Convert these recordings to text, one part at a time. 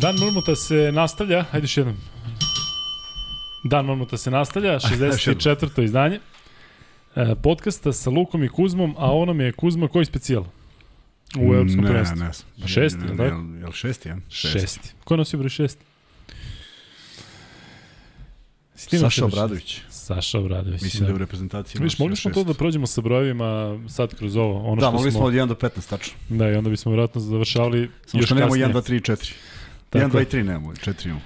Dan Mrmuta se nastavlja, ajde još jednom. Dan Mrmuta se nastavlja, 64. izdanje e, podcasta sa Lukom i Kuzmom, a ono mi je Kuzma koji specijal? U Europskom ne, prvenstvu. ne, Pa šesti, ne, ne? Jel, jel šesti, ja? Šesti. Ko je nosio broj šest? Si ti Saša? Obradović. Saša Obradović. Mislim da je u reprezentaciji. Viš, mogli smo to da prođemo sa brojevima sad kroz ovo. Ono Da, što mogli smo, od 1 do 15, tačno. Da, i onda bismo vjerojatno završavali Samo još što nemamo kasnije. 1, 2, 3, 4. Tako 1, 2 je. i 3 nemamo, 4 imamo.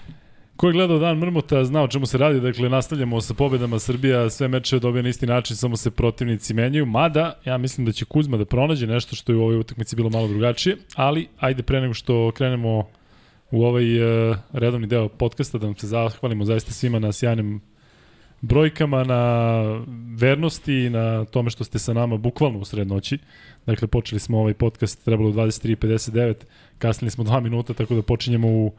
Ko je gledao Dan Mrmota zna o čemu se radi, dakle nastavljamo sa pobedama Srbija, sve mečeve dobija na isti način, samo se protivnici menjaju, mada ja mislim da će Kuzma da pronađe nešto što je u ovoj utakmici bilo malo drugačije, ali ajde pre nego što krenemo u ovaj uh, redovni deo podcasta da vam se zahvalimo zaista svima na sjajnim brojkama, na vernosti i na tome što ste sa nama bukvalno u sred noći. Dakle, počeli smo ovaj podcast, trebalo u 23.59, kasnili smo dva minuta, tako da počinjemo u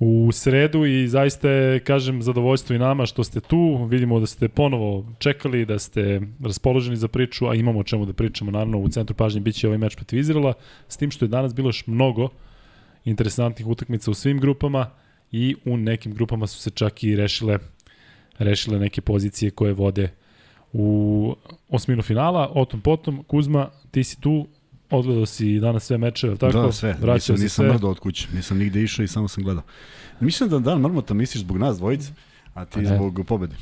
u sredu i zaista je, kažem, zadovoljstvo i nama što ste tu. Vidimo da ste ponovo čekali, da ste raspoloženi za priču, a imamo o čemu da pričamo. Naravno, u centru pažnje biće ovaj meč protiv Izrela, s tim što je danas bilo još mnogo interesantnih utakmica u svim grupama i u nekim grupama su se čak i rešile, rešile neke pozicije koje vode u osminu finala. O tom potom, Kuzma, ti si tu, odgledao si danas sve mečeve, tako? da, sve. Vraćao nisam, nisam sve. mrdao od kuće. Nisam nigde išao i samo sam gledao. Mislim da Dan Mrmota misliš zbog nas dvojice, a ti Pa ne. zbog pobede.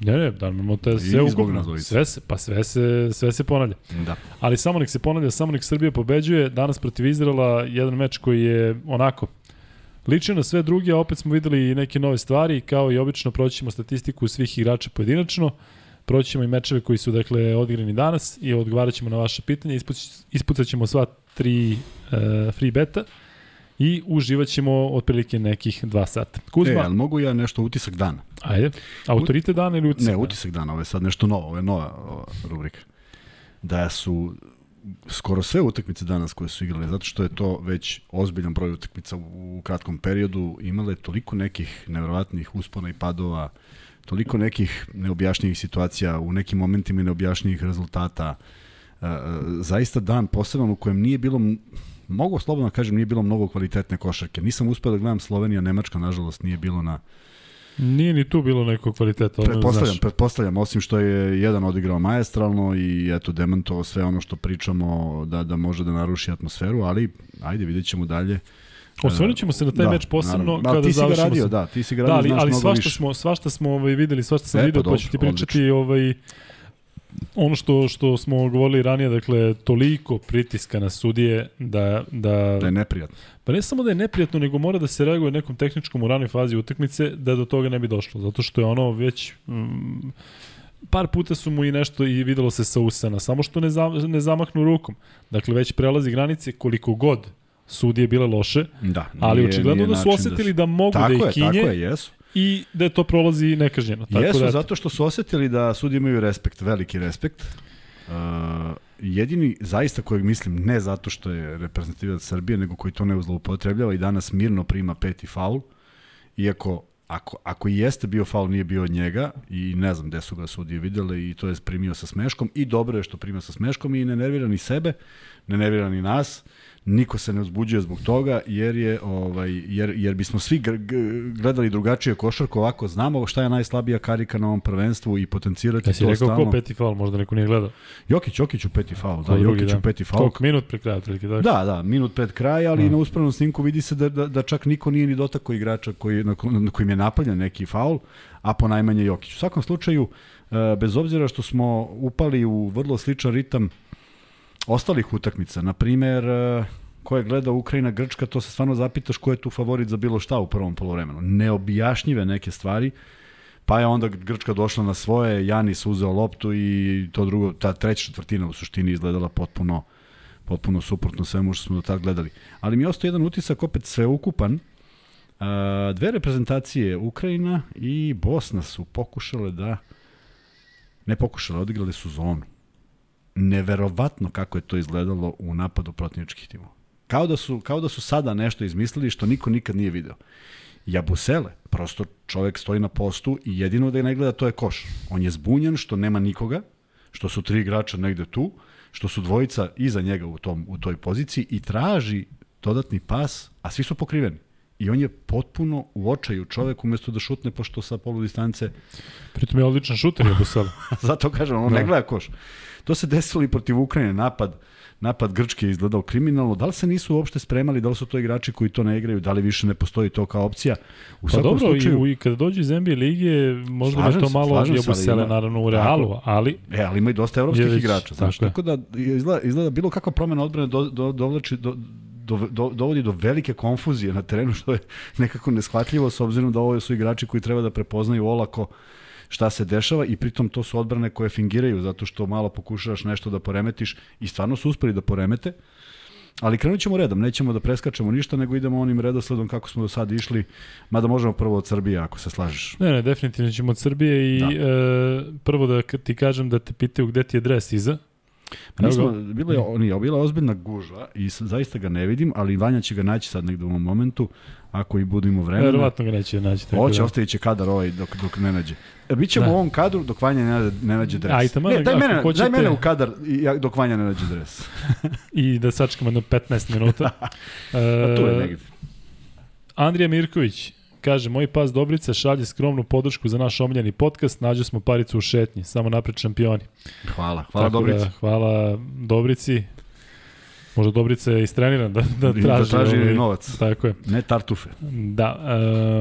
Ne, ne, da imamo te I sve ukupno. Sve se, pa sve se, sve se ponavlja. Da. Ali samo nek se ponavlja, samo nek Srbija pobeđuje. Danas protiv Izrela jedan meč koji je onako ličio na sve druge, a opet smo videli i neke nove stvari, kao i obično proći ćemo statistiku svih igrača pojedinačno, proći ćemo i mečeve koji su dakle odigrani danas i odgovarat ćemo na vaše pitanje, ispucat ćemo sva tri uh, free beta i uživat ćemo otprilike nekih dva sata. Kuzma, E, ali mogu ja nešto utisak dana? ajde, autorite dana ili utisak? Ne, utisak dana, ovo je sad nešto novo, ovo je nova ova, rubrika. Da su skoro sve utakmice danas koje su igrale, zato što je to već ozbiljan broj utakmica u, kratkom periodu, imale toliko nekih nevjerovatnih uspona i padova, toliko nekih neobjašnjivih situacija, u nekim momentima i neobjašnjivih rezultata. E, e, zaista dan poseban u kojem nije bilo, mogu slobodno da kažem, nije bilo mnogo kvalitetne košarke. Nisam uspeo da gledam Slovenija, Nemačka, nažalost, nije bilo na, Nije ni tu bilo nekog kvaliteta. ono, Pretpostavljam, znaš. pretpostavljam, osim što je jedan odigrao maestralno i eto demantovao sve ono što pričamo da da može da naruši atmosferu, ali ajde vidjet ćemo dalje. Osvrnut ćemo se na taj Da, meč posebno naravno. kada Ali ti si ga radio, sa- da, ti si ga Da, radio, ali, znaš ali mnogo svašta više. smo, svašta smo ovaj, videli, svašta sam E, pa video, pa, dobro, ću ti pričati ovaj, ono što, što smo govorili ranije, dakle, toliko pritiska na sudije da, da, Da je neprijatno. Pa ne samo da je neprijatno, nego mora da se reaguje nekom tehničkom u ranoj fazi utakmice da do toga ne bi došlo, zato što je ono već mm, par puta su mu i nešto i videlo se sa usana, samo što ne, za, ne zamahnu rukom. Dakle, već prelazi granice koliko god sudije bile loše, Da, ali nije- očigledno nije da su način osetili se- da, mogu Tako da ih je, kinje tako je, jesu. i da to prolazi nekažnjeno. Tako Jesu, da, zato što su osetili da sudi imaju respekt, veliki respekt. Uh, jedini zaista kojeg mislim ne zato što je reprezentativac Srbije, nego koji to ne zloupotrebljava i danas mirno prima peti faul, iako ako, ako i jeste bio faul, nije bio od njega i ne znam gde su ga sudije videle i to je primio sa smeškom i dobro je što prima sa smeškom i ne nervira ni sebe, ne nervira ni nas, niko se ne uzbuđuje zbog toga jer je ovaj jer jer bismo svi gledali drugačije košarku ovako znamo šta je najslabija karika na ovom prvenstvu i potencirati Jesi to rekao stalno. ko peti faul, možda neko nije gledao. Jokić, Jokić u peti faul, da, Jokić da. u peti faul. Koliko minut pre kraja, otprilike, tako? Da, da, minut pred kraj, ali Da. na uspravnom snimku vidi se da, da, da čak niko nije ni dotakao igrača koji, na, na kojim je napaljen neki faul, a po najmanje Jokić. U svakom slučaju, e, bez obzira što smo upali u vrlo sličan ritam ostalih utakmica, na primer, e, ko je gledao Ukrajina Grčka, to se stvarno zapitaš ko je tu favorit za bilo šta u prvom polovremenu. Neobjašnjive neke stvari, pa je onda Grčka došla na svoje, Janis uzeo loptu i to drugo, ta treća četvrtina u suštini izgledala potpuno potpuno suprotno svemu što smo do tada gledali. Ali mi ostao jedan utisak opet sveukupan. A, dve reprezentacije, Ukrajina i Bosna su pokušale da ne pokušale, odigrali su zonu. Neverovatno kako je to izgledalo u napadu protivničkih timova. Kao da su, kao da su sada nešto izmislili što niko nikad nije video. Jabusele, prosto čovek stoji na postu i jedino da je ne gleda to je koš. On je zbunjen što nema nikoga, što su tri igrača negde tu, što su dvojica iza njega u, tom, u toj poziciji i traži dodatni pas, a svi su pokriveni. i on je potpuno u očaju čovek umesto da šutne pošto sa polu distance. Pritom je odličan šuter je sada. Zato kažem, on da. ne gleda koš. To se desilo i protiv Ukrajine, napad napad Grčke je izgledao kriminalno. Da li se nisu uopšte spremali, da li su to igrači koji to ne igraju, da li više ne postoji to kao opcija? U pa dobro, slučaju, i, kada dođe iz NBA lige, možda je to malo odjebosele, ima, naravno, u realu, tako, ali... E, ali ima i dosta evropskih već, igrača, znaš, tako, tako da izgleda, izgleda bilo kakva promena odbrane do, do, dovlači, do, do, do, dovodi do velike konfuzije na terenu, što je nekako neshvatljivo, s obzirom da ovo su igrači koji treba da prepoznaju olako šta se dešava i pritom to su odbrane koje fingiraju zato što malo pokušavaš nešto da poremetiš i stvarno su uspeli da poremete. Ali krenut ćemo redom, nećemo da preskačemo ništa, nego idemo onim redosledom kako smo do sada išli, mada možemo prvo od Srbije, ako se slažeš. Ne, ne, definitivno ćemo od Srbije i da. e, prvo da ti kažem da te pitaju gde ti je dres iza. Mi smo, bilo je, on je bila ozbiljna gužva i zaista ga ne vidim, ali Vanja će ga naći sad negde u ovom momentu, ako i budemo vremena. Verovatno ga neće naći. Tako Hoće, da. ostavit će kadar ovaj dok, dok ne nađe. E, Bićemo da. u ovom kadru dok Vanja ne, ne nađe dres. Ajte, ne, daj, mene, hoćete... daj mene u kadar dok Vanja ne nađe dres. I da sačekamo na 15 minuta. uh, tu je e, negdje. Andrija Mirković, Kaže, moj pas Dobrica šalje skromnu podršku za naš omiljeni podcast, nađu smo paricu u šetnji, samo napred šampioni. Hvala, hvala Tako Dobrici. Da, hvala Dobrici. Možda Dobrica je istreniran da, da, da traži, da traži ovaj, novac. Tako je. Ne tartufe. Da.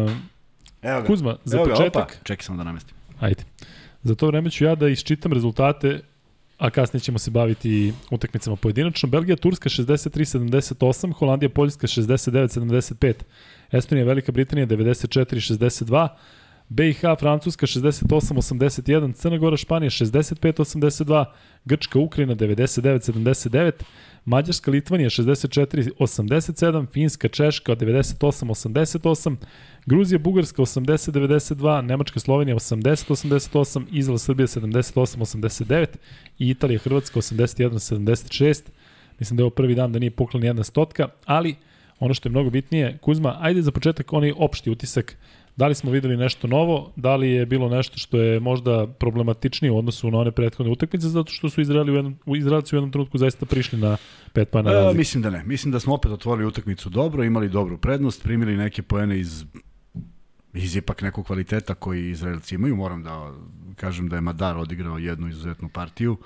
Uh, Evo ga. Kuzma, za Evo početak... Ga, opa, čekaj samo da namestim. Ajde. Za to vreme ću ja da isčitam rezultate a kasnije ćemo se baviti utakmicama pojedinačno. Belgija, Turska 63-78, Holandija, Poljska 69-75, Estonija, Velika Britanija 94-62, BiH, Francuska 68-81, Crna Gora, Španija 65-82, Grčka, Ukrajina 99-79, Mađarska, Litvanija 64-87, Finska, Češka 98-88, Gruzija, Bugarska 80-92, Nemačka, Slovenija 80-88, Izrael, Srbija 78-89 i Italija, Hrvatska 81-76. Mislim da je ovo prvi dan da nije pukla ni jedna stotka, ali ono što je mnogo bitnije, Kuzma, ajde za početak onaj opšti utisak Da li smo videli nešto novo, da li je bilo nešto što je možda problematičnije u odnosu na one prethodne utakmice, zato što su Izraeli u jednom, Izraelci u jednom trenutku zaista prišli na pet pojena razlike? E, mislim da ne. Mislim da smo opet otvorili utakmicu dobro, imali dobru prednost, primili neke poene iz iz ipak nekog kvaliteta koji Izraelci imaju. Moram da kažem da je Madar odigrao jednu izuzetnu partiju.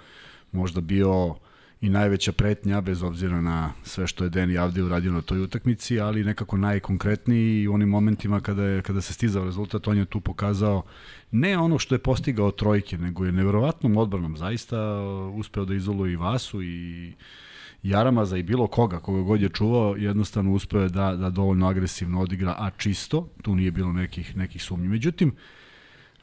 Možda bio i najveća pretnja, bez obzira na sve što je Deni Avdi uradio na toj utakmici, ali nekako najkonkretniji i u onim momentima kada, je, kada se stizao rezultat, on je tu pokazao ne ono što je postigao trojke, nego je neverovatnom odbranom zaista uspeo da izoluje i Vasu i Jaramaza i bilo koga, koga god je čuvao, jednostavno uspeo je da, da dovoljno agresivno odigra, a čisto, tu nije bilo nekih, nekih sumnji. Međutim, Uh,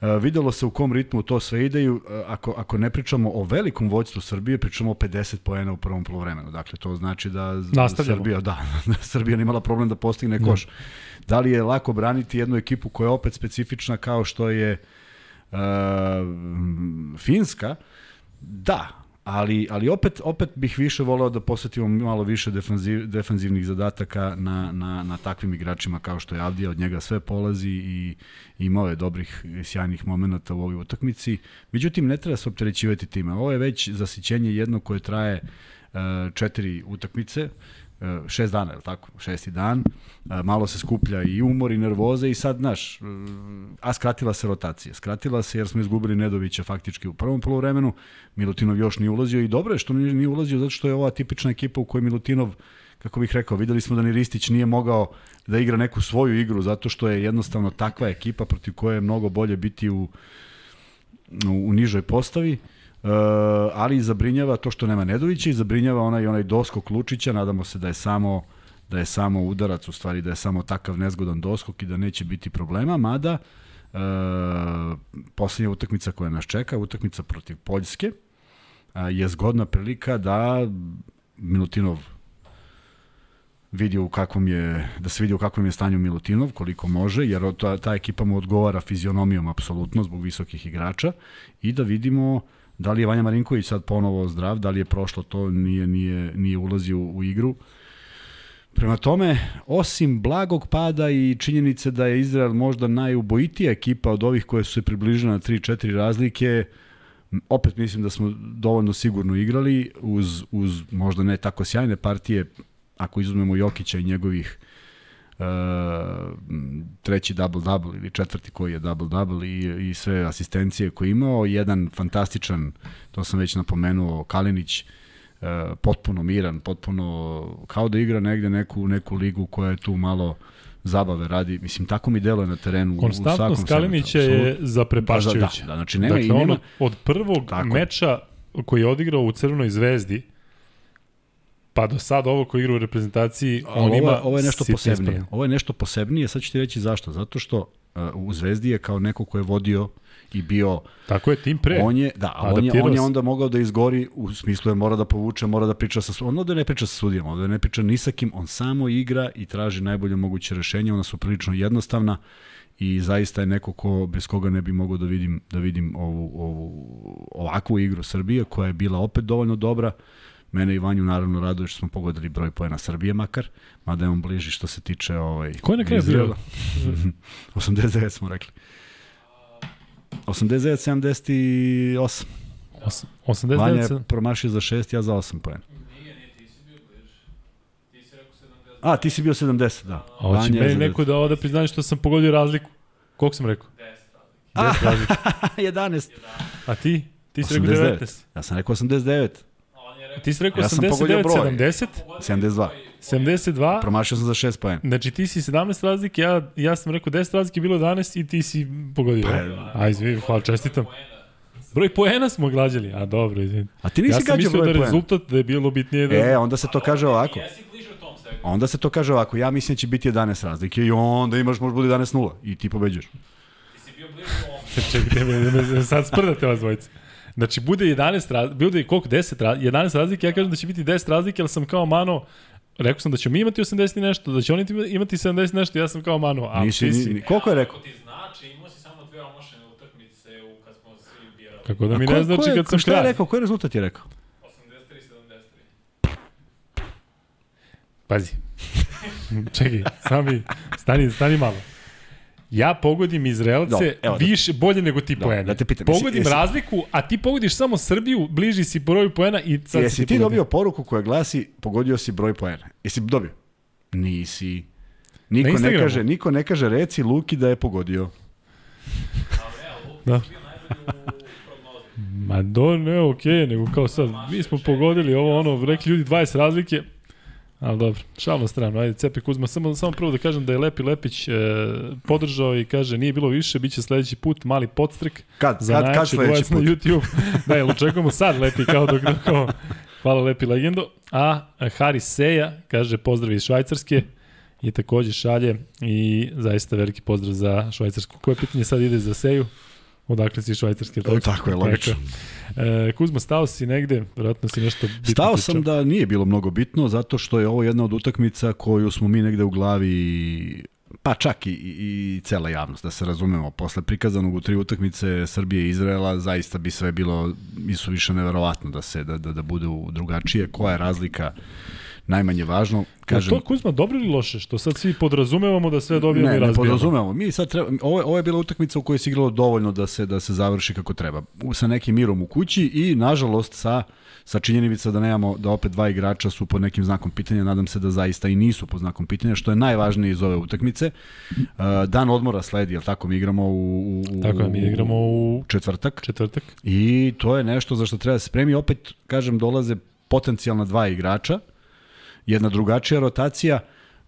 videlo se u kom ritmu to sve ide uh, ako, ako ne pričamo o velikom vođstvu Srbije, pričamo o 50 poena u prvom polovremenu. Dakle, to znači da Srbija, da, da Srbija nimala problem da postigne koš. Da. da li je lako braniti jednu ekipu koja je opet specifična kao što je uh, Finska? Da, ali, ali opet, opet bih više voleo da posvetimo malo više defanziv, defanzivnih zadataka na, na, na takvim igračima kao što je Avdija, od njega sve polazi i imao je dobrih sjajnih momenta u ovoj utakmici. Međutim, ne treba se opterećivati time. Ovo je već zasićenje jedno koje traje uh, četiri utakmice, E, šest dana, je li tako? Šesti dan, e, malo se skuplja i umor i nervoza i sad, znaš, e, a skratila se rotacija. Skratila se jer smo izgubili Nedovića faktički u prvom polovremenu, Milutinov još nije ulazio i dobro je što nije ulazio zato što je ova tipična ekipa u kojoj Milutinov kako bih rekao, videli smo da ni Ristić nije mogao da igra neku svoju igru zato što je jednostavno takva ekipa protiv koje je mnogo bolje biti u, u, u nižoj postavi. Uh, ali zabrinjava to što nema Nedovića i zabrinjava onaj onaj doskok Lučića, nadamo se da je samo da je samo udarac, u stvari da je samo takav nezgodan doskok i da neće biti problema, mada uh, poslednja utakmica koja nas čeka, utakmica protiv Poljske, uh, je zgodna prilika da Milutinov vidi u kakvom je, da se vidi u kakvom je stanju Milutinov, koliko može, jer ta, ta ekipa mu odgovara fizionomijom apsolutno zbog visokih igrača i da vidimo uh, Da li je Vanja Marinković sad ponovo zdrav, da li je prošlo to, nije, nije, nije ulazio u, u igru. Prema tome, osim blagog pada i činjenice da je Izrael možda najubojitija ekipa od ovih koje su se približile na 3-4 razlike, opet mislim da smo dovoljno sigurno igrali uz, uz možda ne tako sjajne partije, ako izuzmemo Jokića i njegovih treći double-double ili četvrti koji je double-double i, i sve asistencije koje je imao. Jedan fantastičan, to sam već napomenuo, Kalinić, uh, potpuno miran, potpuno kao da igra negde neku, neku ligu koja je tu malo zabave radi. Mislim, tako mi deluje na terenu. Konstantnost Kalinića je zaprepašćujuća. Da, da, znači nema, dakle, nema... Ono, od prvog tako. meča koji je odigrao u Crvenoj zvezdi, pa do sad ovo koji igra u reprezentaciji, on ovo, ima Ovo je nešto posebnije. Ovo je nešto posebnije, sad ću ti reći zašto. Zato što uh, u Zvezdi je kao neko ko je vodio i bio Tako je tim pre. On je da, a on je on je onda mogao da izgori u smislu je mora da povuče, mora da priča sa on da ne priča sa sudijama, on da ne priča ni sa kim, on samo igra i traži najbolje moguće rešenje, ona su prilično jednostavna i zaista je neko ko bez koga ne bi mogao da vidim da vidim ovu ovu ovakvu igru Srbije koja je bila opet dovoljno dobra. Mene i Vanju naravno raduje što smo pogodili broj poena Srbije makar, mada je on bliži što se tiče ovaj Ko je na kraju bio? 89 smo rekli. 89 78. 89 Vanja je promašio za 6, ja za 8 poena. A, ti si bio 70, da. A hoće meni neko da ovde priznanje što sam pogodio razliku. Koliko sam rekao? 10 razliku. 11. A ti? Ti si rekao 19. Ja sam rekao 89. Ti si rekao ja 89, 70? 72. 72. Promašio sam za 6 poena. Znači ti si 17 razlike, ja, ja sam rekao 10 razlike, bilo 11 i ti si pogodio. Pa, Aj, izvini, hvala, čestitam. Broj poena smo glađali, a dobro, izvini. A ti nisi ja sam mislio da rezultat da je bilo bitnije da... E, onda se to kaže ovako. Onda se to kaže ovako, ja mislim da će biti 11 razlike i onda imaš možda bude 11-0 i ti pobeđuješ. Ti si bio blizu ovom. Me, sad sprdate vas dvojice. Znači, bude 11 razlike, bude koliko, 10 razlike, 11 razlike, ja kažem da će biti 10 razlike, ali sam kao mano, rekao sam da ćemo imati 80 nešto, da će oni imati 70 nešto, ja sam kao mano, a Nisi, ti si... Ni, koliko je rekao? ti znači, imao si samo dve omošene utakmice u kad smo svi birali. Kako da mi ne znači kad sam kraj. Šta je rekao, koji rezultat je rekao? 83-73. Pazi. Čekaj, sami, stani, stani malo. Ja pogodim Izraelce Do, evo, da- više, bolje nego ti poena. Da te pitam. Pogodim jesi, razliku, a ti pogodiš samo Srbiju, bliži si broju poena i sad jesi ti, ti dobio poruku koja glasi pogodio si broj poena? Jesi dobio? Nisi. Niko ne kaže, niko ne kaže reci Luki da je pogodio. da. Ma do, ne, okej, okay, nego kao sad, mi smo pogodili ovo, ono, rekli ljudi 20 razlike, Ali dobro, šalno strano, ajde, Cepi Kuzma, samo, samo prvo da kažem da je Lepi Lepić e, podržao i kaže nije bilo više, bit će sledeći put mali podstrek kad, za kad, kad sledeći put? na YouTube. da, jel očekujemo sad Lepi kao dok, dok kao, hvala Lepi legendo. A Haris Seja kaže pozdrav iz Švajcarske i takođe šalje i zaista veliki pozdrav za Švajcarsku. Koje pitanje sad ide za Seju? Odakle si švajcarski? Tako, tako je, logično. E, Kuzma, stao si negde, vjerojatno si nešto bitno Stao pričao. sam da nije bilo mnogo bitno, zato što je ovo jedna od utakmica koju smo mi negde u glavi pa čak i, i, i cela javnost, da se razumemo, posle prikazanog u tri utakmice Srbije i Izraela, zaista bi sve bilo, su više neverovatno da se, da, da, da bude drugačije. Koja je razlika najmanje važno. Kažem, je to Kuzma dobro ili loše? Što sad svi podrazumevamo da sve dobijemo ne, i razbijamo? Ne, podrazumevamo. Mi sad treba, ovo, ovo je bila utakmica u kojoj se igralo dovoljno da se da se završi kako treba. U, sa nekim mirom u kući i nažalost sa sa činjenica da nemamo da opet dva igrača su pod nekim znakom pitanja, nadam se da zaista i nisu pod znakom pitanja, što je najvažnije iz ove utakmice. Uh, dan odmora sledi, jel tako mi igramo u, u Tako je, mi igramo u četvrtak. Četvrtak. I to je nešto za što treba da se spremi. Opet kažem dolaze potencijalna dva igrača jedna drugačija rotacija,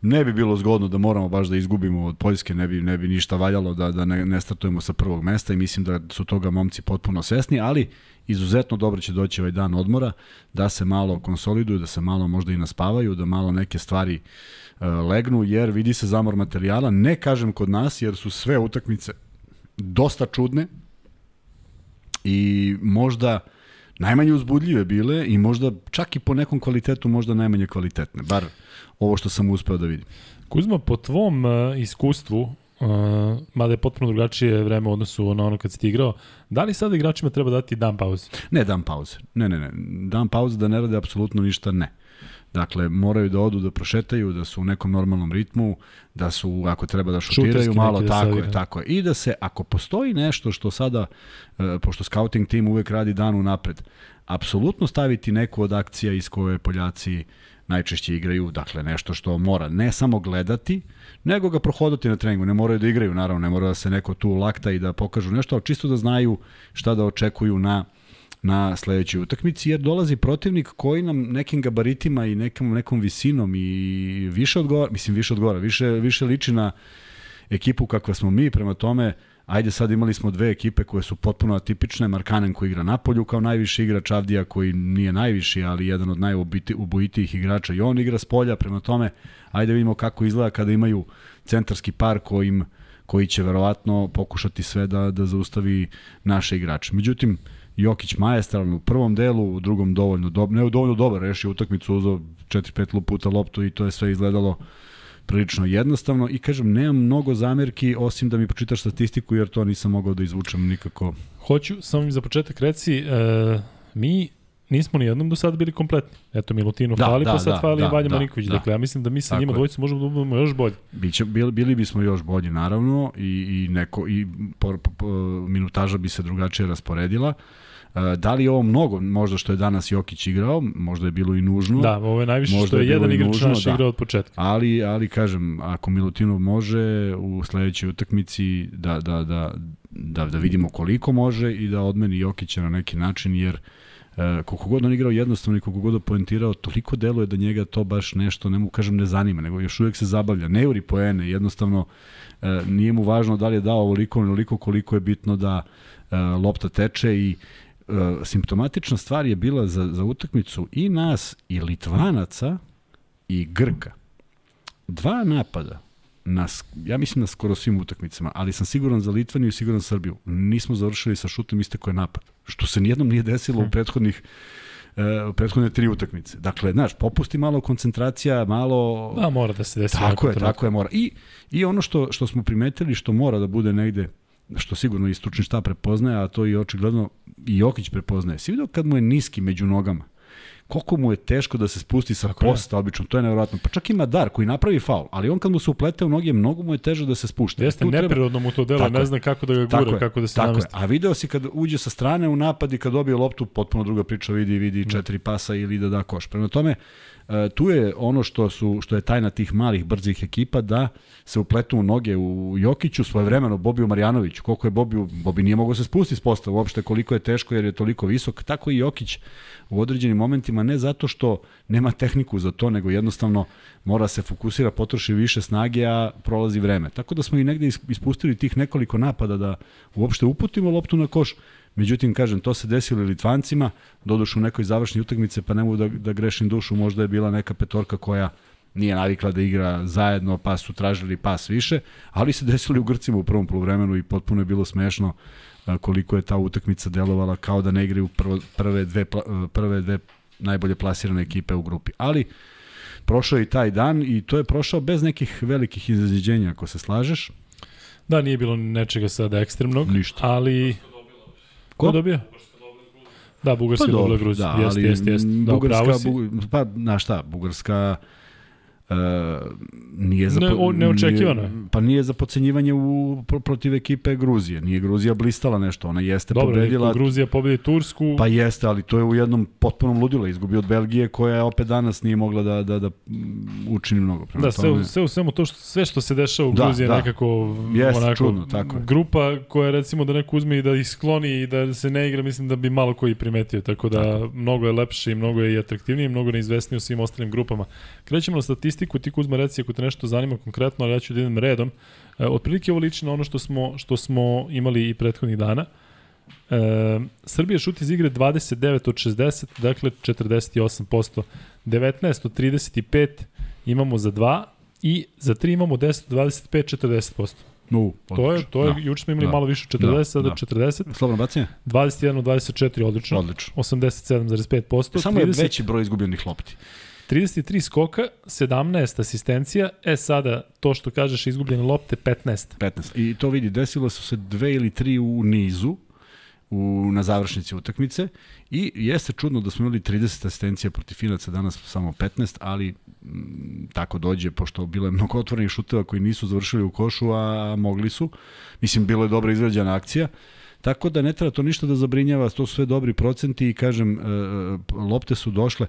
ne bi bilo zgodno da moramo baš da izgubimo od Poljske, ne bi, ne bi ništa valjalo da, da ne, ne startujemo sa prvog mesta i mislim da su toga momci potpuno svesni, ali izuzetno dobro će doći ovaj dan odmora, da se malo konsoliduju, da se malo možda i naspavaju, da malo neke stvari uh, legnu, jer vidi se zamor materijala, ne kažem kod nas, jer su sve utakmice dosta čudne i možda najmanje uzbudljive bile i možda čak i po nekom kvalitetu možda najmanje kvalitetne, bar ovo što sam uspeo da vidim. Kuzma, po tvom uh, iskustvu, uh, mada je potpuno drugačije vreme u odnosu na ono kad si ti igrao, da li sada igračima treba dati dan pauze? Ne dan pauze, ne, ne, ne, dan pauze da ne rade apsolutno ništa, ne. Dakle, moraju da odu, da prošetaju, da su u nekom normalnom ritmu, da su, ako treba da šutiraju malo, da tako je, tako je. I da se, ako postoji nešto što sada, e, pošto scouting tim uvek radi dan unapred, apsolutno staviti neku od akcija iz koje Poljaci najčešće igraju, dakle nešto što mora ne samo gledati, nego ga prohodati na treningu. Ne moraju da igraju, naravno, ne mora da se neko tu lakta i da pokažu nešto, ali čisto da znaju šta da očekuju na na sledećoj utakmici, jer dolazi protivnik koji nam nekim gabaritima i nekom, nekom visinom i više odgovara, mislim više odgovara, više, više liči na ekipu kakva smo mi, prema tome Ajde sad imali smo dve ekipe koje su potpuno atipične, Markanen koji igra napolju kao najviši igrač, Avdija koji nije najviši, ali jedan od najubojitijih igrača i on igra s polja, prema tome ajde vidimo kako izgleda kada imaju centarski par kojim, koji će verovatno pokušati sve da, da zaustavi naše igrače. Međutim, Jokić majestralno u prvom delu, u drugom dovoljno dobro, ne dovoljno dobro, rešio utakmicu, uzao 4-5 puta loptu i to je sve izgledalo prilično jednostavno i kažem, nemam mnogo zamerki osim da mi počitaš statistiku jer to nisam mogao da izvučem nikako. Hoću, samo mi za početak reci, e, mi nismo ni jednom do sada bili kompletni. Eto, Milutinu da, fali, da, pa sad da, fali da, Vanja da, Marinković. Da. Dakle, ja mislim da mi sa Tako njima dvojicu možemo da budemo još bolji. Biće, bili, bili bismo još bolji, naravno, i, i, neko, i po, po, po, minutaža bi se drugačije rasporedila. E, da li je ovo mnogo, možda što je danas Jokić igrao, možda je bilo i nužno. Da, ovo je najviše možda što je, je jedan igrač nužno, naš da. igrao od početka. Ali, ali kažem, ako Milutinov može u sledećoj utakmici da, da, da, da, da vidimo koliko može i da odmeni Jokića na neki način, jer e, koliko god on igrao jednostavno i koliko god poentirao, toliko deluje da njega to baš nešto, ne mu kažem ne zanima, nego još uvek se zabavlja. Ne uri poene, jednostavno e, nije mu važno da li je dao ovoliko ili koliko je bitno da e, lopta teče i E, simptomatična stvar je bila za, za utakmicu i nas i Litvanaca i Grka. Dva napada na, ja mislim na skoro svim utakmicama, ali sam siguran za Litvaniju i siguran za Srbiju. Nismo završili sa šutom iste koje napad. Što se nijednom nije desilo u hm. prethodnih uh, prethodne tri utakmice. Dakle, znaš, popusti malo koncentracija, malo... Da, mora da se desi. Tako je, tako je, mora. I, I ono što, što smo primetili, što mora da bude negde što sigurno i stručni štab prepoznaje, a to i očigledno i Jokić prepoznaje. Si vidio kad mu je niski među nogama? koliko mu je teško da se spusti sa Tako posta je. obično, to je nevjerojatno. Pa čak ima dar koji napravi faul, ali on kad mu se uplete u noge, mnogo mu je teže da se spušta. Jeste, tu neprirodno mu to delo, ne zna kako da ga gura, tako kako da se tako namesti. Je. A video si kad uđe sa strane u napad i kad dobije loptu, potpuno druga priča, vidi, vidi da. četiri pasa ili da da koš. Prema tome, E, tu je ono što su što je tajna tih malih brzih ekipa da se upletu u noge u Jokiću svojevremeno Bobiju Marjanoviću. Koliko je Bobiju Bobi nije mogao se spustiti s postava uopšte koliko je teško jer je toliko visok. Tako i Jokić u određenim momentima ne zato što nema tehniku za to nego jednostavno mora se fokusira potroši više snage a prolazi vreme. Tako da smo i negde ispustili tih nekoliko napada da uopšte uputimo loptu na koš Međutim, kažem, to se desilo i Litvancima, dodušu u nekoj završnji utakmice, pa ne mogu da, da grešim dušu, možda je bila neka petorka koja nije navikla da igra zajedno, pa su tražili pas više, ali se desilo u Grcima u prvom polovremenu i potpuno je bilo smešno koliko je ta utakmica delovala kao da ne igraju prvo, prve, dve, prve dve najbolje plasirane ekipe u grupi. Ali prošao je i taj dan i to je prošao bez nekih velikih iznenađenja, ako se slažeš. Da, nije bilo nečega sada ekstremnog, Ništa. ali Ko dobio? Da, Bugarska pa, dobila Gruziju. Da, jeste, jeste, jeste. Da, Bugarska, bu, pa, na šta, Bugarska Uh, nije za ne, o, neočekivano je. Pa nije za pocenjivanje u, protiv ekipe Gruzije. Nije Gruzija blistala nešto, ona jeste Dobro, pobedila. Dobro, Gruzija pobedi Tursku. Pa jeste, ali to je u jednom potpunom ludilu. Izgubi od Belgije koja je opet danas nije mogla da, da, da učini mnogo. Prema da, sve, sve u svemu to što, sve što se dešava u da, Gruziji da. nekako jeste, onako, čudno, tako grupa koja recimo da neko uzme i da ih skloni i da se ne igra, mislim da bi malo koji primetio. Tako da tako. mnogo je lepše i mnogo je i atraktivnije mnogo neizvesnije u svim ostalim grupama. Krećemo na statistiku statistiku, ti Kuzma reci ako te nešto zanima konkretno, ali ja ću da idem redom. E, otprilike ovo liči na ono što smo, što smo imali i prethodnih dana. E, Srbija šuti iz igre 29 od 60, dakle 48%. 19 od 35 imamo za 2 i za 3 imamo 10 od 25, 40%. No, to je, to je, da. juče smo imali da. malo više 40, da. sada da. 40. Slobno bacanje? 21 od 24, odlično. Odlično. 87,5%. Samo 30, je veći broj izgubljenih lopti. 33 skoka, 17 asistencija, e sada to što kažeš izgubljene lopte 15. 15. I to vidi, desilo su se dve ili tri u nizu, u, na završnici utakmice i jeste čudno da smo imali 30 asistencija protiv Finaca, danas samo 15, ali m, tako dođe, pošto bilo je mnogo otvorenih šuteva koji nisu završili u košu, a mogli su. Mislim, bilo je dobra izrađena akcija. Tako da ne treba to ništa da zabrinjava, to su sve dobri procenti i kažem, e, lopte su došle.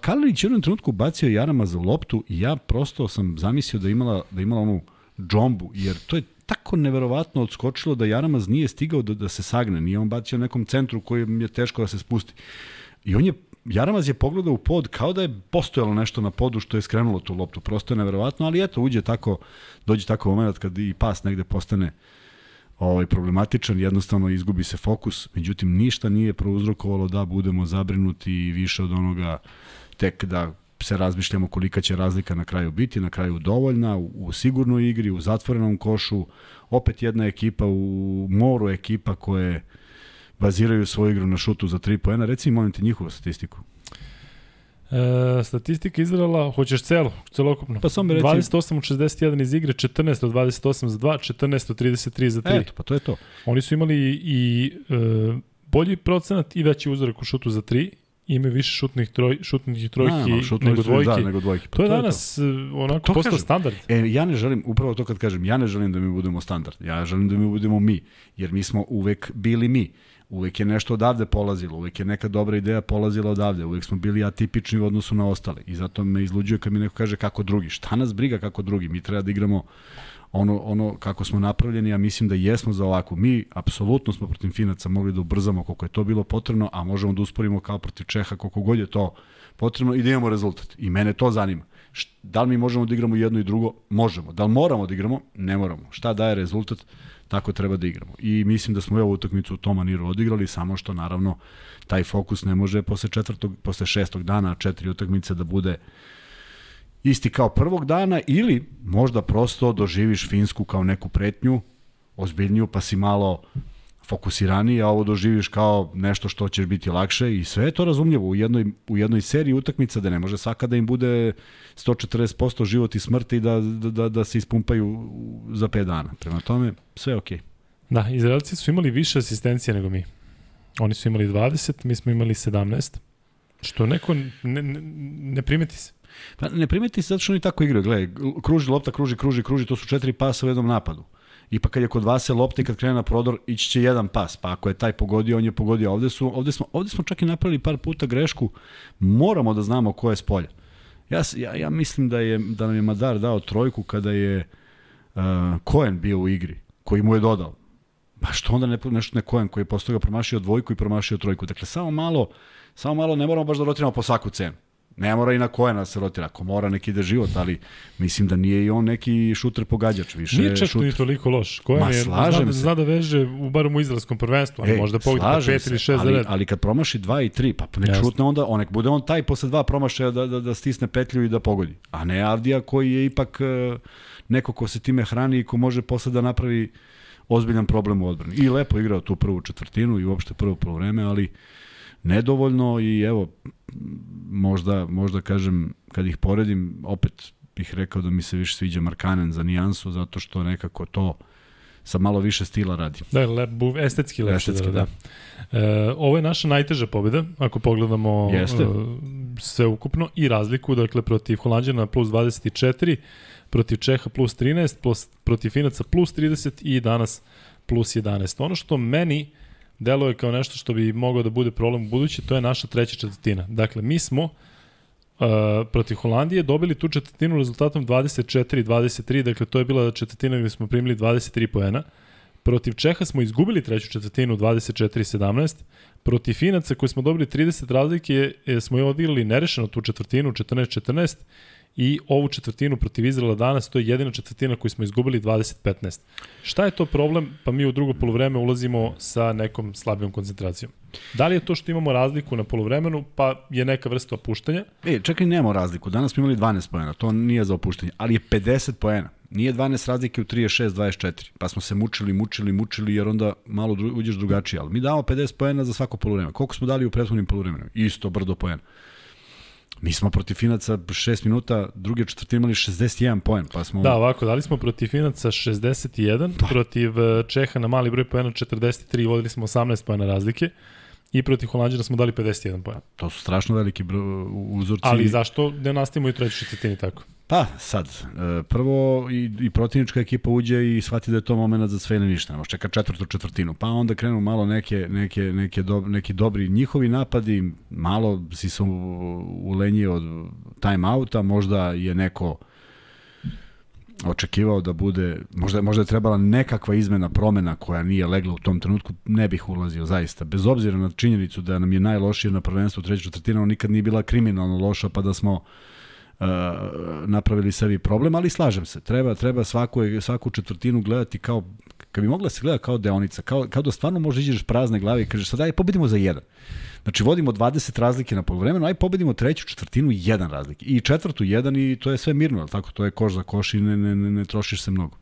Kalinić je u jednom trenutku bacio Jarama za loptu i ja prosto sam zamislio da imala, da imala onu džombu, jer to je tako neverovatno odskočilo da Jaramaz nije stigao da, da se sagne, nije on bacio nekom centru kojem je teško da se spusti. I on je Jaramaz je pogledao u pod kao da je postojalo nešto na podu što je skrenulo tu loptu. Prosto je neverovatno, ali eto, uđe tako, dođe tako moment kad i pas negde postane ovaj, problematičan, jednostavno izgubi se fokus, međutim ništa nije prouzrokovalo da budemo zabrinuti više od onoga tek da se razmišljamo kolika će razlika na kraju biti, na kraju dovoljna, u, u sigurnoj igri, u zatvorenom košu, opet jedna ekipa u moru ekipa koje baziraju svoju igru na šutu za 3 poena. Reci molim te, njihovu statistiku. E, statistika Izrela, hoćeš celo, celokupno. Pa reci- 28 od 61 iz igre, 14 od 28 za 2, 14 od 33 za 3. Eto, pa to je to. Oni su imali i e, bolji procenat i veći uzorak u šutu za 3. Imaju više šutnih, troj, šutnih trojki A, šutnuli nego dvojki. Da, nego dvojki. Pa to je danas e, onako To postao kažem. standard. E, ja ne želim, upravo to kad kažem, ja ne želim da mi budemo standard. Ja želim da mi budemo mi, jer mi smo uvek bili mi. Uvek je nešto odavde polazilo, uvek je neka dobra ideja polazila odavde, uvek smo bili atipični u odnosu na ostale. I zato me izluđuje kad mi neko kaže kako drugi. Šta nas briga kako drugi? Mi treba da igramo ono, ono kako smo napravljeni, ja mislim da jesmo za ovako. Mi apsolutno smo protiv Finaca mogli da ubrzamo koliko je to bilo potrebno, a možemo da usporimo kao protiv Čeha koliko god je to potrebno i da imamo rezultat. I mene to zanima. Da li mi možemo da igramo jedno i drugo? Možemo. Da li moramo da igramo? Ne moramo. Šta daje rezultat? Tako treba da igramo. I mislim da smo ovu utakmicu u tom maniru odigrali, samo što naravno taj fokus ne može posle četvrtog, posle šestog dana, četiri utakmice da bude isti kao prvog dana ili možda prosto doživiš Finsku kao neku pretnju, ozbiljniju, pa si malo fokusiraniji, a ovo doživiš kao nešto što ćeš biti lakše i sve je to razumljivo u jednoj, u jednoj seriji utakmica da ne može svaka da im bude 140% život i smrt i da, da, da, da se ispumpaju za 5 dana. Prema tome, sve je okej. Da, Izraelci su imali više asistencije nego mi. Oni su imali 20, mi smo imali 17. Što neko ne, ne, ne primeti se. Pa ne primeti se zato što oni tako igraju. Gledaj, kruži lopta, kruži, kruži, kruži, to su četiri pasa u jednom napadu. Pa kad je kod vas se lopta i kad krene na prodor, ići će jedan pas. Pa ako je taj pogodio, on je pogodio. Ovde, su, ovde, smo, ovde smo čak i napravili par puta grešku. Moramo da znamo ko je s polja. Ja, ja, ja mislim da, je, da nam je Madar dao trojku kada je uh, Koen bio u igri, koji mu je dodao. Pa što onda ne, nešto ne Koen koji je posle toga promašio dvojku i promašio trojku. Dakle, samo malo, samo malo ne moramo baš da rotiramo po svaku cenu. Ne mora i na Koena se rotira. Ako mora neki ide život, ali mislim da nije i on neki šuter pogađač. Više Nije čak ni toliko loš. Ko Ma, je, slažem zna, se. zna da veže u barem u izraelskom prvenstvu, ali Ej, možda pogodi po slažem 5 se, ili 6 za ali, red. ali kad promaši 2 i 3, pa nek šutne onda, on nek bude on taj posle dva promašaja da, da, da stisne petlju i da pogodi. A ne Avdija koji je ipak e, neko ko se time hrani i ko može posle da napravi ozbiljan problem u odbrani. I lepo igrao tu prvu četvrtinu i uopšte prvo polovreme, ali nedovoljno i evo možda, možda kažem kad ih poredim opet bih rekao da mi se više sviđa Markanen za nijansu zato što nekako to sa malo više stila radi. Da, lep, bu- estetski lepše. Estetski, da, da. E, ovo je naša najteža pobjeda, ako pogledamo Jeste. e, sve ukupno i razliku, dakle protiv Holandjana plus 24, protiv Čeha plus 13, plus, protiv Finaca plus 30 i danas plus 11. Ono što meni deluje kao nešto što bi mogao da bude problem u budući, to je naša treća četvrtina. Dakle, mi smo uh, protiv Holandije dobili tu četvrtinu rezultatom 24-23, dakle to je bila četvrtina gde smo primili 23 poena. Protiv Čeha smo izgubili treću četvrtinu 24-17. Protiv Finaca koji smo dobili 30 razlike e, smo je odigrali nerešeno tu četvrtinu 14-14 i ovu četvrtinu protiv Izraela danas, to je jedina četvrtina koju smo izgubili 20-15. Šta je to problem? Pa mi u drugo polovreme ulazimo sa nekom slabijom koncentracijom. Da li je to što imamo razliku na polovremenu, pa je neka vrsta opuštanja? E, čekaj, nemamo razliku. Danas smo imali 12 poena, to nije za opuštenje, ali je 50 poena. Nije 12 razlike u 36, 24. Pa smo se mučili, mučili, mučili, jer onda malo dru, uđeš drugačije. Ali mi damo 50 poena za svako polovreme. Koliko smo dali u prethodnim polovremenu? Isto brdo poena. Mi smo protiv Finaca 6 minuta, druge četvrtine imali 61 poen, pa smo... Da, ovako, dali smo protiv Finaca 61, pa. protiv e, Čeha na mali broj poena 43, vodili smo 18 poena razlike i protiv Holandjana smo dali 51 poena. To su strašno veliki uzorci. Ali zašto ne nastavimo i u trećoj četvrtini tako? Pa, sad, e, prvo i, i protivnička ekipa uđe i shvati da je to moment za sve ili ništa, ne može čeka četvrtu četvrtinu, pa onda krenu malo neke, neke, neke do, neki dobri njihovi napadi, malo si se ulenjio od time outa, možda je neko očekivao da bude, možda, možda je trebala nekakva izmena promena koja nije legla u tom trenutku, ne bih ulazio zaista. Bez obzira na činjenicu da nam je najlošije na prvenstvu treća četvrtina, nikad nije bila kriminalno loša, pa da smo uh, napravili sebi problem, ali slažem se, treba treba svaku, svaku četvrtinu gledati kao, kad bi mogla se gleda kao deonica, kao, kao da stvarno možeš iđeš prazne glave i kažeš sad daj pobedimo za jedan. Znači vodimo 20 razlike na polovremenu, aj pobedimo treću četvrtinu jedan razlike. I četvrtu jedan i to je sve mirno, tako to je koš za koš i ne, ne, ne, ne trošiš se mnogo.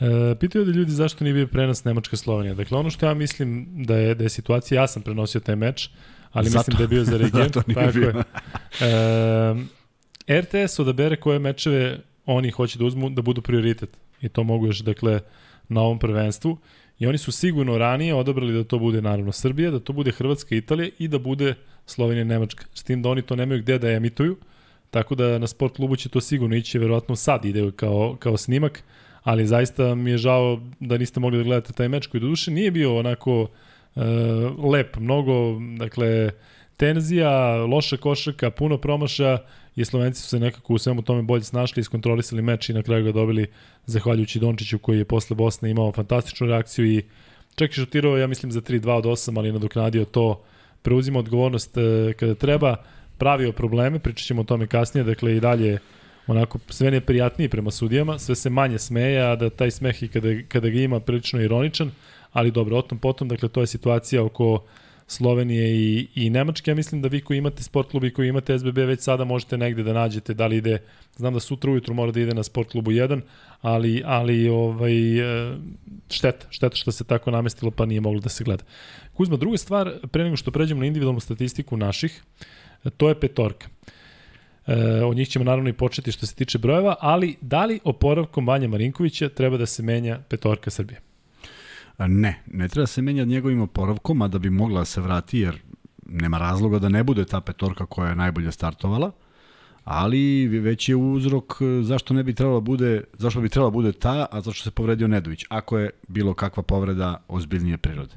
E, pitaju da ljudi zašto nije bio prenos Nemačka-Slovenija. Dakle, ono što ja mislim da je, da je situacija, ja sam prenosio taj meč, ali Zato. mislim da je bio za region. Zato nije tako bio. Je. E, RTS odabere koje mečeve oni hoće da uzmu da budu prioritet. I to mogu još, dakle, na ovom prvenstvu. I oni su sigurno ranije odabrali da to bude naravno Srbija, da to bude Hrvatska Italija i da bude Slovenija i Nemačka. S tim da oni to nemaju gde da emituju, tako da na sport klubu će to sigurno ići, verovatno sad ide kao, kao snimak, ali zaista mi je žao da niste mogli da gledate taj meč koji do duše nije bio onako uh, lep, mnogo, dakle, tenzija, loša košaka, puno promaša i Slovenci su se nekako u svemu tome bolje snašli, iskontrolisali meč i na kraju ga dobili zahvaljujući Dončiću koji je posle Bosne imao fantastičnu reakciju i čak i šutirao, ja mislim, za 3-2 od 8, ali nadoknadio to, preuzima odgovornost e, kada treba, pravio probleme, pričat ćemo o tome kasnije, dakle i dalje onako sve neprijatniji prema sudijama, sve se manje smeje, a da taj smeh i kada, kada ga ima prilično ironičan, ali dobro, o tom potom, dakle to je situacija oko Slovenije i, i Nemačke. Ja mislim da vi koji imate sport klub i koji imate SBB već sada možete negde da nađete da li ide, znam da sutra ujutru mora da ide na sport klubu 1, ali, ali ovaj, e, šteta, šteta što se tako namestilo pa nije moglo da se gleda. Kuzma, druga stvar, pre nego što pređemo na individualnu statistiku naših, to je petorka. E, od njih ćemo naravno i početi što se tiče brojeva, ali da li oporavkom Vanja Marinkovića treba da se menja petorka Srbije? Ne, ne treba se menjati njegovim oporavkom, a da bi mogla da se vrati, jer nema razloga da ne bude ta petorka koja je najbolje startovala, ali već je uzrok e, zašto ne bi trebalo da bude, zašto bi trebalo da bude ta, a zašto se povredio Nedović, ako je bilo kakva povreda ozbiljnije prirode.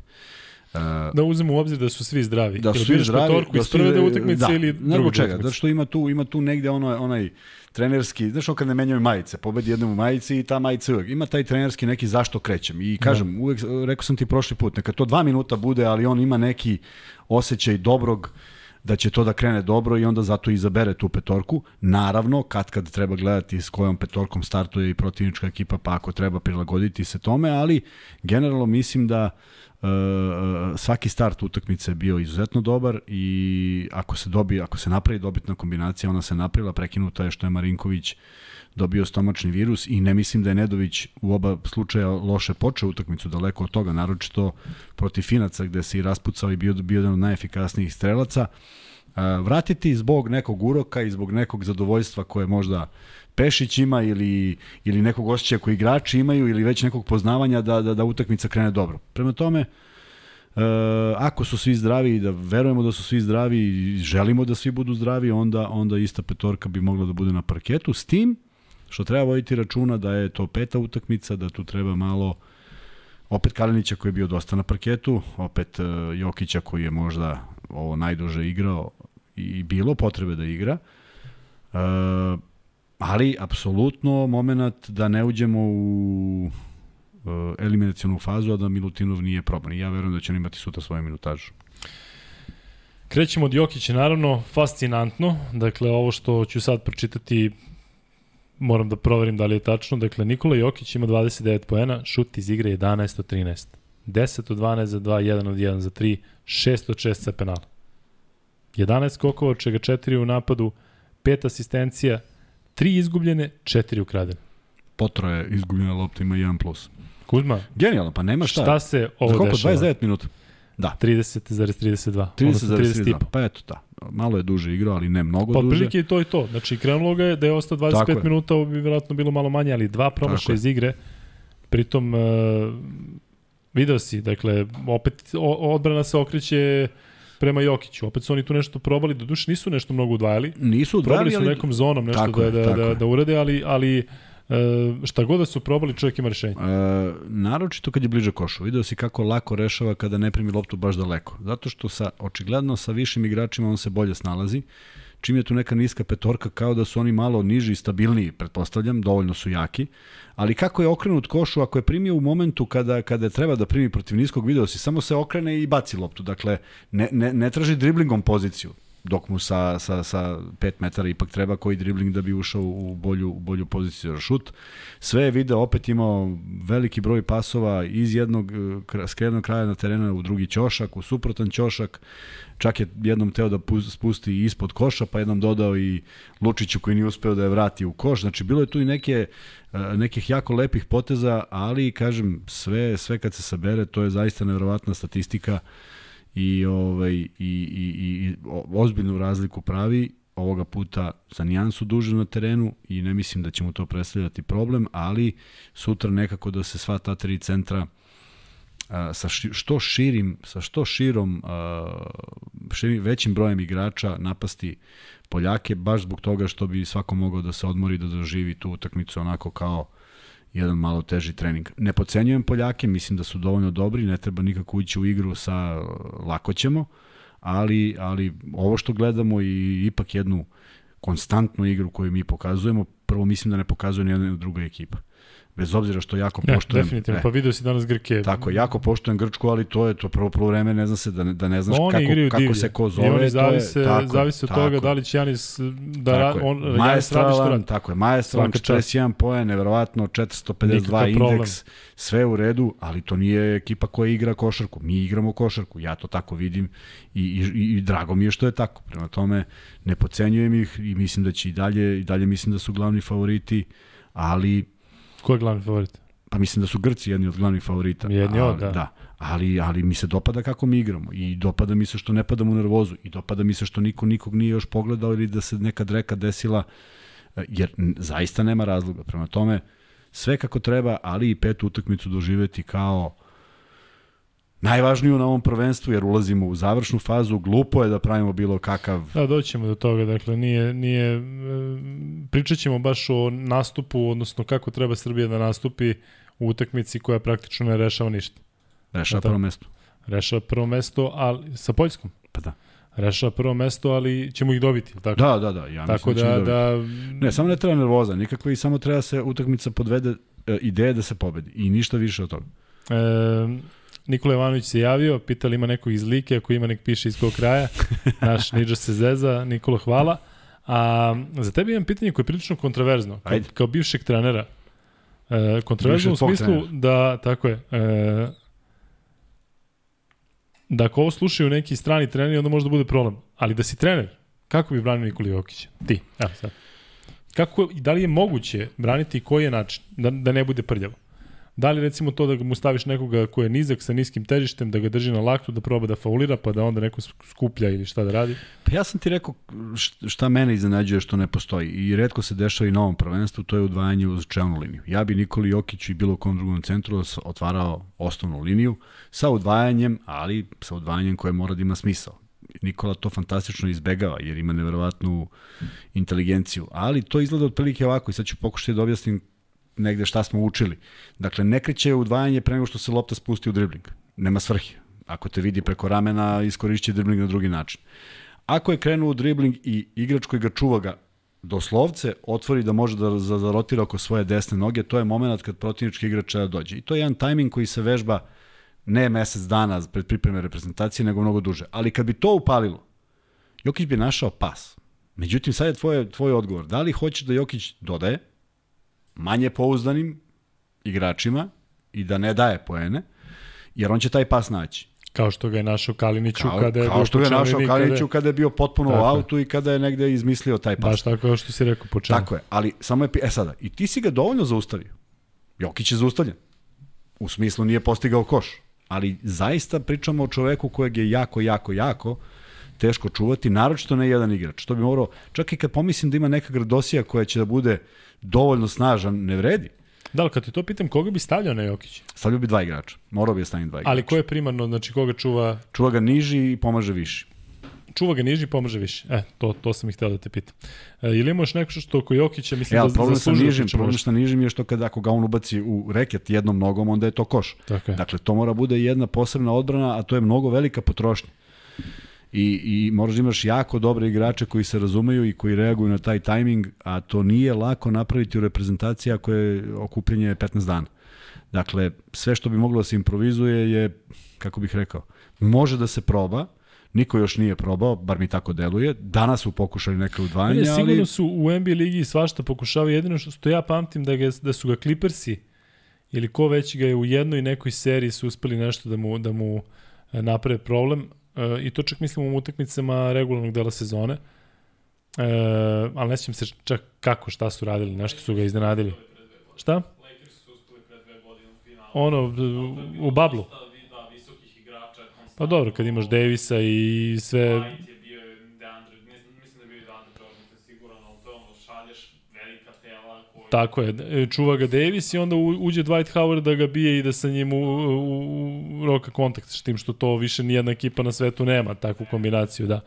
Uh, da uzmemo u obzir da su svi zdravi. Da su svi zdravi. Da iz prve da utakmice da, ili druge čega, da što ima tu, ima tu negde ono, onaj trenerski, znaš kad ne menjaju majice, pobedi jednom u majici i ta majica uvek. Ima taj trenerski neki zašto krećem. I kažem, da. uvek, rekao sam ti prošli put, neka to dva minuta bude, ali on ima neki osjećaj dobrog da će to da krene dobro i onda zato izabere tu petorku. Naravno, kad kad treba gledati s kojom petorkom startuje i protivnička ekipa, pa ako treba prilagoditi se tome, ali generalno mislim da svaki start utakmice je bio izuzetno dobar i ako se dobi, ako se napravi dobitna kombinacija, ona se napravila, prekinuta je što je Marinković dobio stomačni virus i ne mislim da je Nedović u oba slučaja loše počeo utakmicu, daleko od toga, naročito protiv Finaca gde se i raspucao i bio, bio jedan od najefikasnijih strelaca. Uh, vratiti zbog nekog uroka i zbog nekog zadovoljstva koje možda Pešić ima ili, ili nekog osjećaja koji igrači imaju ili već nekog poznavanja da, da, da utakmica krene dobro. Prema tome, E, ako su svi zdravi da verujemo da su svi zdravi i želimo da svi budu zdravi, onda onda ista petorka bi mogla da bude na parketu s tim što treba voditi računa da je to peta utakmica, da tu treba malo opet Kalinića koji je bio dosta na parketu, opet e, Jokića koji je možda ovo najduže igrao i bilo potrebe da igra. E, ali apsolutno moment da ne uđemo u uh, eliminacijonu fazu, a da Milutinov nije proban. ja verujem da će on imati sutra svoju minutažu. Krećemo od Jokića, naravno, fascinantno. Dakle, ovo što ću sad pročitati, moram da proverim da li je tačno. Dakle, Nikola Jokić ima 29 poena, šut iz igre 11 od 13. 10 od 12 za 2, 1 od 1 za 3, 6 od 6 sa penala. 11 skokova, čega 4 u napadu, 5 asistencija, Tri izgubljene, četiri ukradene. Potroje izgubljena lopta ima 1 plus. Kuzma, Genijalno, pa nema šta. Šta se ovo koliko, dešava? 29 minuta. Da. 30,32. 30,32. Pa eto ta. Malo je duže igrao, ali ne mnogo pa, duže. Pa je to i to. Znači, krenulo ga je da je ostao 25 je. minuta, ovo bi vjerojatno bilo malo manje, ali dva promaša iz igre. Pritom, uh, Video si, dakle, opet o, odbrana se okreće prema Jokiću. Opet su oni tu nešto probali, do duše nisu nešto mnogo udvajali. Nisu Probali odvajali, su ali... nekom zonom nešto Tako da, je, da, tako da, je. da urade, ali, ali e, šta god da su probali, čovjek ima rešenje. E, naročito kad je bliže košu. Video si kako lako rešava kada ne primi loptu baš daleko. Zato što sa, očigledno sa višim igračima on se bolje snalazi. Čim je tu neka niska petorka, kao da su oni malo niži i stabilniji, pretpostavljam, dovoljno su jaki. Ali kako je okrenut košu, ako je primio u momentu kada, kada treba da primi protiv niskog, video si, samo se okrene i baci loptu. Dakle, ne, ne, ne traži driblingom poziciju dok mu sa, sa, sa 5 metara ipak treba koji dribling da bi ušao u bolju, u bolju poziciju za šut. Sve je video, opet imao veliki broj pasova iz jednog eh, skrenog kraja na terena u drugi ćošak, u suprotan ćošak, čak je jednom teo da pu- spusti ispod koša, pa jednom dodao i Lučiću koji nije uspeo da je vrati u koš. Znači, bilo je tu i neke, eh, nekih jako lepih poteza, ali, kažem, sve, sve kad se sabere, to je zaista nevjerovatna statistika i ovaj i i i ozbiljnu razliku pravi ovoga puta za nijansu duže na terenu i ne mislim da će mu to predstavljati problem, ali sutra nekako da se sva ta tri centra a, sa ši, što širim, sa što širom a, širim, većim brojem igrača napasti Poljake, baš zbog toga što bi svako mogao da se odmori da doživi tu utakmicu onako kao jedan malo teži trening. Ne pocenjujem Poljake, mislim da su dovoljno dobri, ne treba nikako ući u igru sa lako ćemo, ali, ali ovo što gledamo i ipak jednu konstantnu igru koju mi pokazujemo, prvo mislim da ne pokazuje ni jedna ni druga ekipa. Bez obzira što jako Ne, poštujem... definitivno. e, Pa video si danas Grke. Tako, jako poštujem Grčku, ali to je to prvo prvo vreme, ne zna se da ne, da ne znaš oni kako, igraju kako divlje. se ko I zove. oni to je- zavise, tako zavise od tako toga da li će Janis da ra, on Janis radi što radi. tako je, čast. 41 poen, neverovatno, 452 Nikakav problem. indeks, sve u redu, ali to nije ekipa koja igra košarku. Mi igramo košarku, ja to tako vidim i, i, i, i drago mi je što je tako. Prema tome, ne pocenjujem ih i mislim da će i dalje, i dalje mislim da su glavni favoriti, ali Ko je glavni favorit? pa mislim da su Grci jedni od glavnih favorita. Jedni od, da. da. Ali, ali mi se dopada kako mi igramo i dopada mi se što ne padamo u nervozu i dopada mi se što niko nikog nije još pogledao ili da se neka dreka desila e, jer zaista nema razloga. Prema tome, sve kako treba, ali i petu utakmicu doživeti kao najvažniju na ovom prvenstvu, jer ulazimo u završnu fazu, glupo je da pravimo bilo kakav Da, doćemo do toga, dakle, nije, nije, e, pričat ćemo baš o nastupu, odnosno kako treba Srbija da nastupi u utakmici koja praktično ne rešava ništa. rešava prvo mesto. Rešava prvo mesto, ali sa Poljskom. Pa da. Rešava prvo mesto, ali ćemo ih dobiti, tako? Da, da, da. Ja tako da, da, da, Ne, samo ne treba nervoza, nikakva i samo treba se utakmica podvede e, ideje da se pobedi i ništa više od toga. E, Nikola Jovanović se javio, pitali ima nekog iz Like, ako ima nek piše iz kog kraja. Naš Nidža se zeza, Nikola hvala. A za tebe imam pitanje koje je prilično kontraverzno. Kao, Ajde. kao bivšeg trenera. E, kontraverzno u smislu trenera. da, tako je, e, da ako ovo slušaju neki strani treneri, onda može da bude problem. Ali da si trener, kako bi branio Nikoli Jokića? Ti, evo sad. Kako, da li je moguće braniti i koji je način da, da ne bude prljavo? Da li recimo to da mu staviš nekoga ko je nizak sa niskim težištem, da ga drži na laktu, da proba da faulira, pa da onda neko skuplja ili šta da radi? Pa ja sam ti rekao šta mene iznenađuje što ne postoji i redko se dešava i na ovom prvenstvu, to je udvajanje uz čelnu liniju. Ja bi Nikoli Jokiću i bilo kom drugom centru otvarao osnovnu liniju sa udvajanjem, ali sa udvajanjem koje mora da ima smisao. Nikola to fantastično izbegava jer ima neverovatnu inteligenciju, ali to izgleda otprilike ovako i sad ću pokušati da objasnim negde šta smo učili. Dakle, ne kreće udvajanje pre nego što se lopta spusti u dribling. Nema svrhe. Ako te vidi preko ramena, iskorišće dribling na drugi način. Ako je krenuo u dribling i igrač koji ga čuva ga doslovce otvori da može da za- zarotira oko svoje desne noge, to je moment kad protivnički igrač dođe. I to je jedan tajming koji se vežba ne mesec dana pred pripreme reprezentacije, nego mnogo duže. Ali kad bi to upalilo, Jokić bi našao pas. Međutim, sad je tvoj, tvoj odgovor. Da li hoćeš da Jokić dodaje manje pouzdanim igračima i da ne daje poene, jer on će taj pas naći. Kao što ga je našao Kaliniću Kao, kada je kao bio što ga je našao Kaliniću kada je bio potpuno u Tako je. autu i kada je negde izmislio taj pas. Baš tako što si rekao po čelini. Tako je, ali samo je, e sada, i ti si ga dovoljno zaustavio. Jokić je zaustavljen. U smislu nije postigao koš. Ali zaista pričamo o čoveku kojeg je jako, jako, jako teško čuvati, naročito ne jedan igrač. To bi morao, čak i kad pomislim da ima neka gradosija koja će da bude dovoljno snažan, ne vredi. Da, ali kad ti to pitam, koga bi stavljao na Jokić? Stavljao bi dva igrača. Morao bi da stavim dva igrača. Ali ko je primarno, znači koga čuva, Čuva ga niži i pomaže viši. čuva ga niži, pomaže više. E, to, to sam ih hteo da te pitam. E, ili imaš neko što oko Jokića, mislim Ja, da problem sa zaslužuje nižim, problem sa nižim je što kada ako ga on ubaci u reket jednom nogom, onda je to koš. Tako je. Dakle, to mora bude jedna posebna odbrana, a to je mnogo velika potrošnja. I, i moraš da imaš jako dobre igrače koji se razumeju i koji reaguju na taj tajming, a to nije lako napraviti u reprezentaciji ako je okupljenje 15 dana. Dakle, sve što bi moglo da se improvizuje je, kako bih rekao, može da se proba, niko još nije probao, bar mi tako deluje. Danas su pokušali neke Ne, udvajanja, sigurno ali su u NBA ligi svašta pokušavaju, jedino što, što ja pamtim da, ga, da su ga Clippersi ili ko već ga je u jednoj nekoj seriji su uspeli nešto da mu, da mu e, naprave problem e, i to čak mislim u utakmicama regularnog dela sezone. E, ali ne sjećam se čak kako, šta su radili, nešto su ga iznenadili. Šta? Ono, u bablu. Pa dobro, kad imaš Davisa i sve... White je bio Deandre, mislim, mislim da je bio Deandre Jordan, nisam siguran, ali to je ono, šalješ velika tela koji... Tako je, e, čuva ga Davis i onda uđe Dwight Howard da ga bije i da sa njim u, u, u roka kontakt, s tim što to više nijedna ekipa na svetu nema, takvu kombinaciju, da.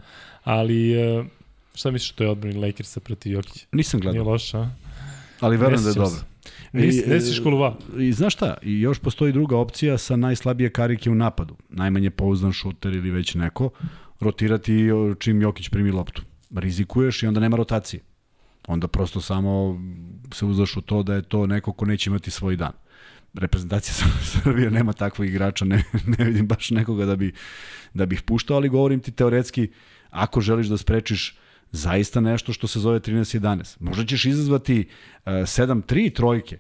Ali, e, šta misliš što je odbrani Lakersa protiv Jokića? nisam Nije gledao, loša, a? ali verujem da je dobro. se. Nis, I, ne si školova. I znaš šta, i još postoji druga opcija sa najslabije karike u napadu. Najmanje pouzdan šuter ili već neko, rotirati čim Jokić primi loptu. Rizikuješ i onda nema rotacije. Onda prosto samo se uzdaš u to da je to neko ko neće imati svoj dan. Reprezentacija Srbije nema takvog igrača, ne, ne vidim baš nekoga da bi da bih puštao, ali govorim ti teoretski, ako želiš da sprečiš zaista nešto što se zove 13-11. Možda ćeš izazvati uh, 7-3 trojke,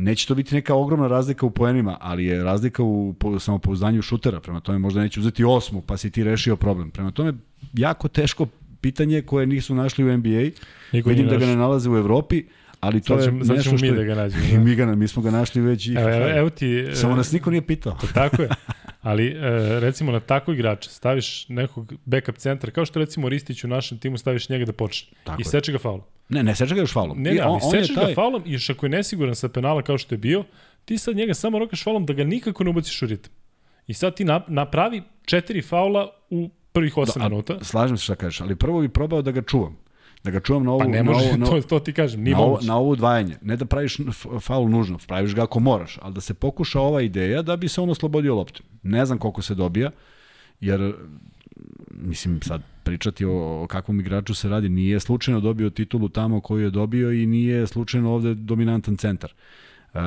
Neće to biti neka ogromna razlika u poenima, ali je razlika u po, samopouzdanju šutera. Prema tome možda neće uzeti osmu, pa si ti rešio problem. Prema tome jako teško pitanje koje nisu našli u NBA. Niko Vidim da ga ne nalaze u Evropi, ali to Sad ćemo, je sad nešto ćemo što mi je- da ga nađemo. Da. mi, ga, mi smo ga našli već i Evo, evo, evo ti... e, Samo nas niko nije pitao. Tako je. Ali e, recimo na tako igrača staviš nekog backup centra, kao što recimo Ristić u našem timu staviš njega da počne. Tako I seče ga faulom. Ne, ne seče ga još falom. Ne, ne, ali on, on ga faulom i još ako je nesiguran sa penala kao što je bio, ti sad njega samo rokaš faulom da ga nikako ne ubaciš u ritam. I sad ti nap- napravi četiri faula u prvih 8 Da, minuta. Slažem se šta kažeš, ali prvo bi probao da ga čuvam. Da ga čuvam na ovu, Pa ne na može, ovu, na, to, to ti kažem, nije na, moguće. na ovo udvajanje. Ne da praviš faul nužno, praviš ga ako moraš, ali da se pokuša ova ideja da bi se on oslobodio lopte. Ne znam koliko se dobija, jer mislim sad pričati o, o kakvom igraču se radi, nije slučajno dobio titulu tamo koju je dobio i nije slučajno ovde dominantan centar. Uh,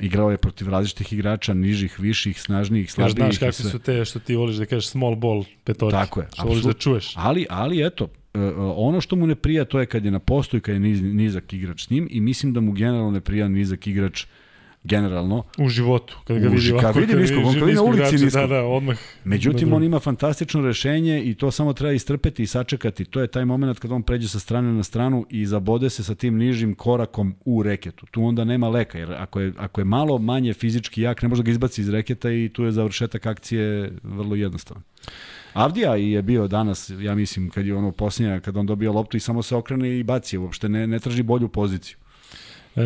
igrao je protiv različitih igrača, nižih, viših, snažnijih, slabijih. znaš i kakve sve. su te što ti voliš da kažeš small ball petorke. Tako je, Što voliš da čuješ. Ali, ali eto, ono što mu ne prija to je kad je na postoju, kad je niz, nizak igrač s njim i mislim da mu generalno ne prija nizak igrač generalno. U životu, kad ga vidi ovako. kad vidi niskog, on kad vidi na ulici niskog. Da, da, odmah. Međutim, da, on ima fantastično rešenje i to samo treba istrpeti i sačekati. To je taj moment kad on pređe sa strane na stranu i zabode se sa tim nižim korakom u reketu. Tu onda nema leka, jer ako je, ako je malo manje fizički jak, ne može da ga izbaci iz reketa i tu je završetak akcije vrlo jednostavan. Avdija je bio danas, ja mislim, kad je ono posljednja, kad on dobio loptu i samo se okrene i baci, je, uopšte ne, ne traži bolju poziciju. E,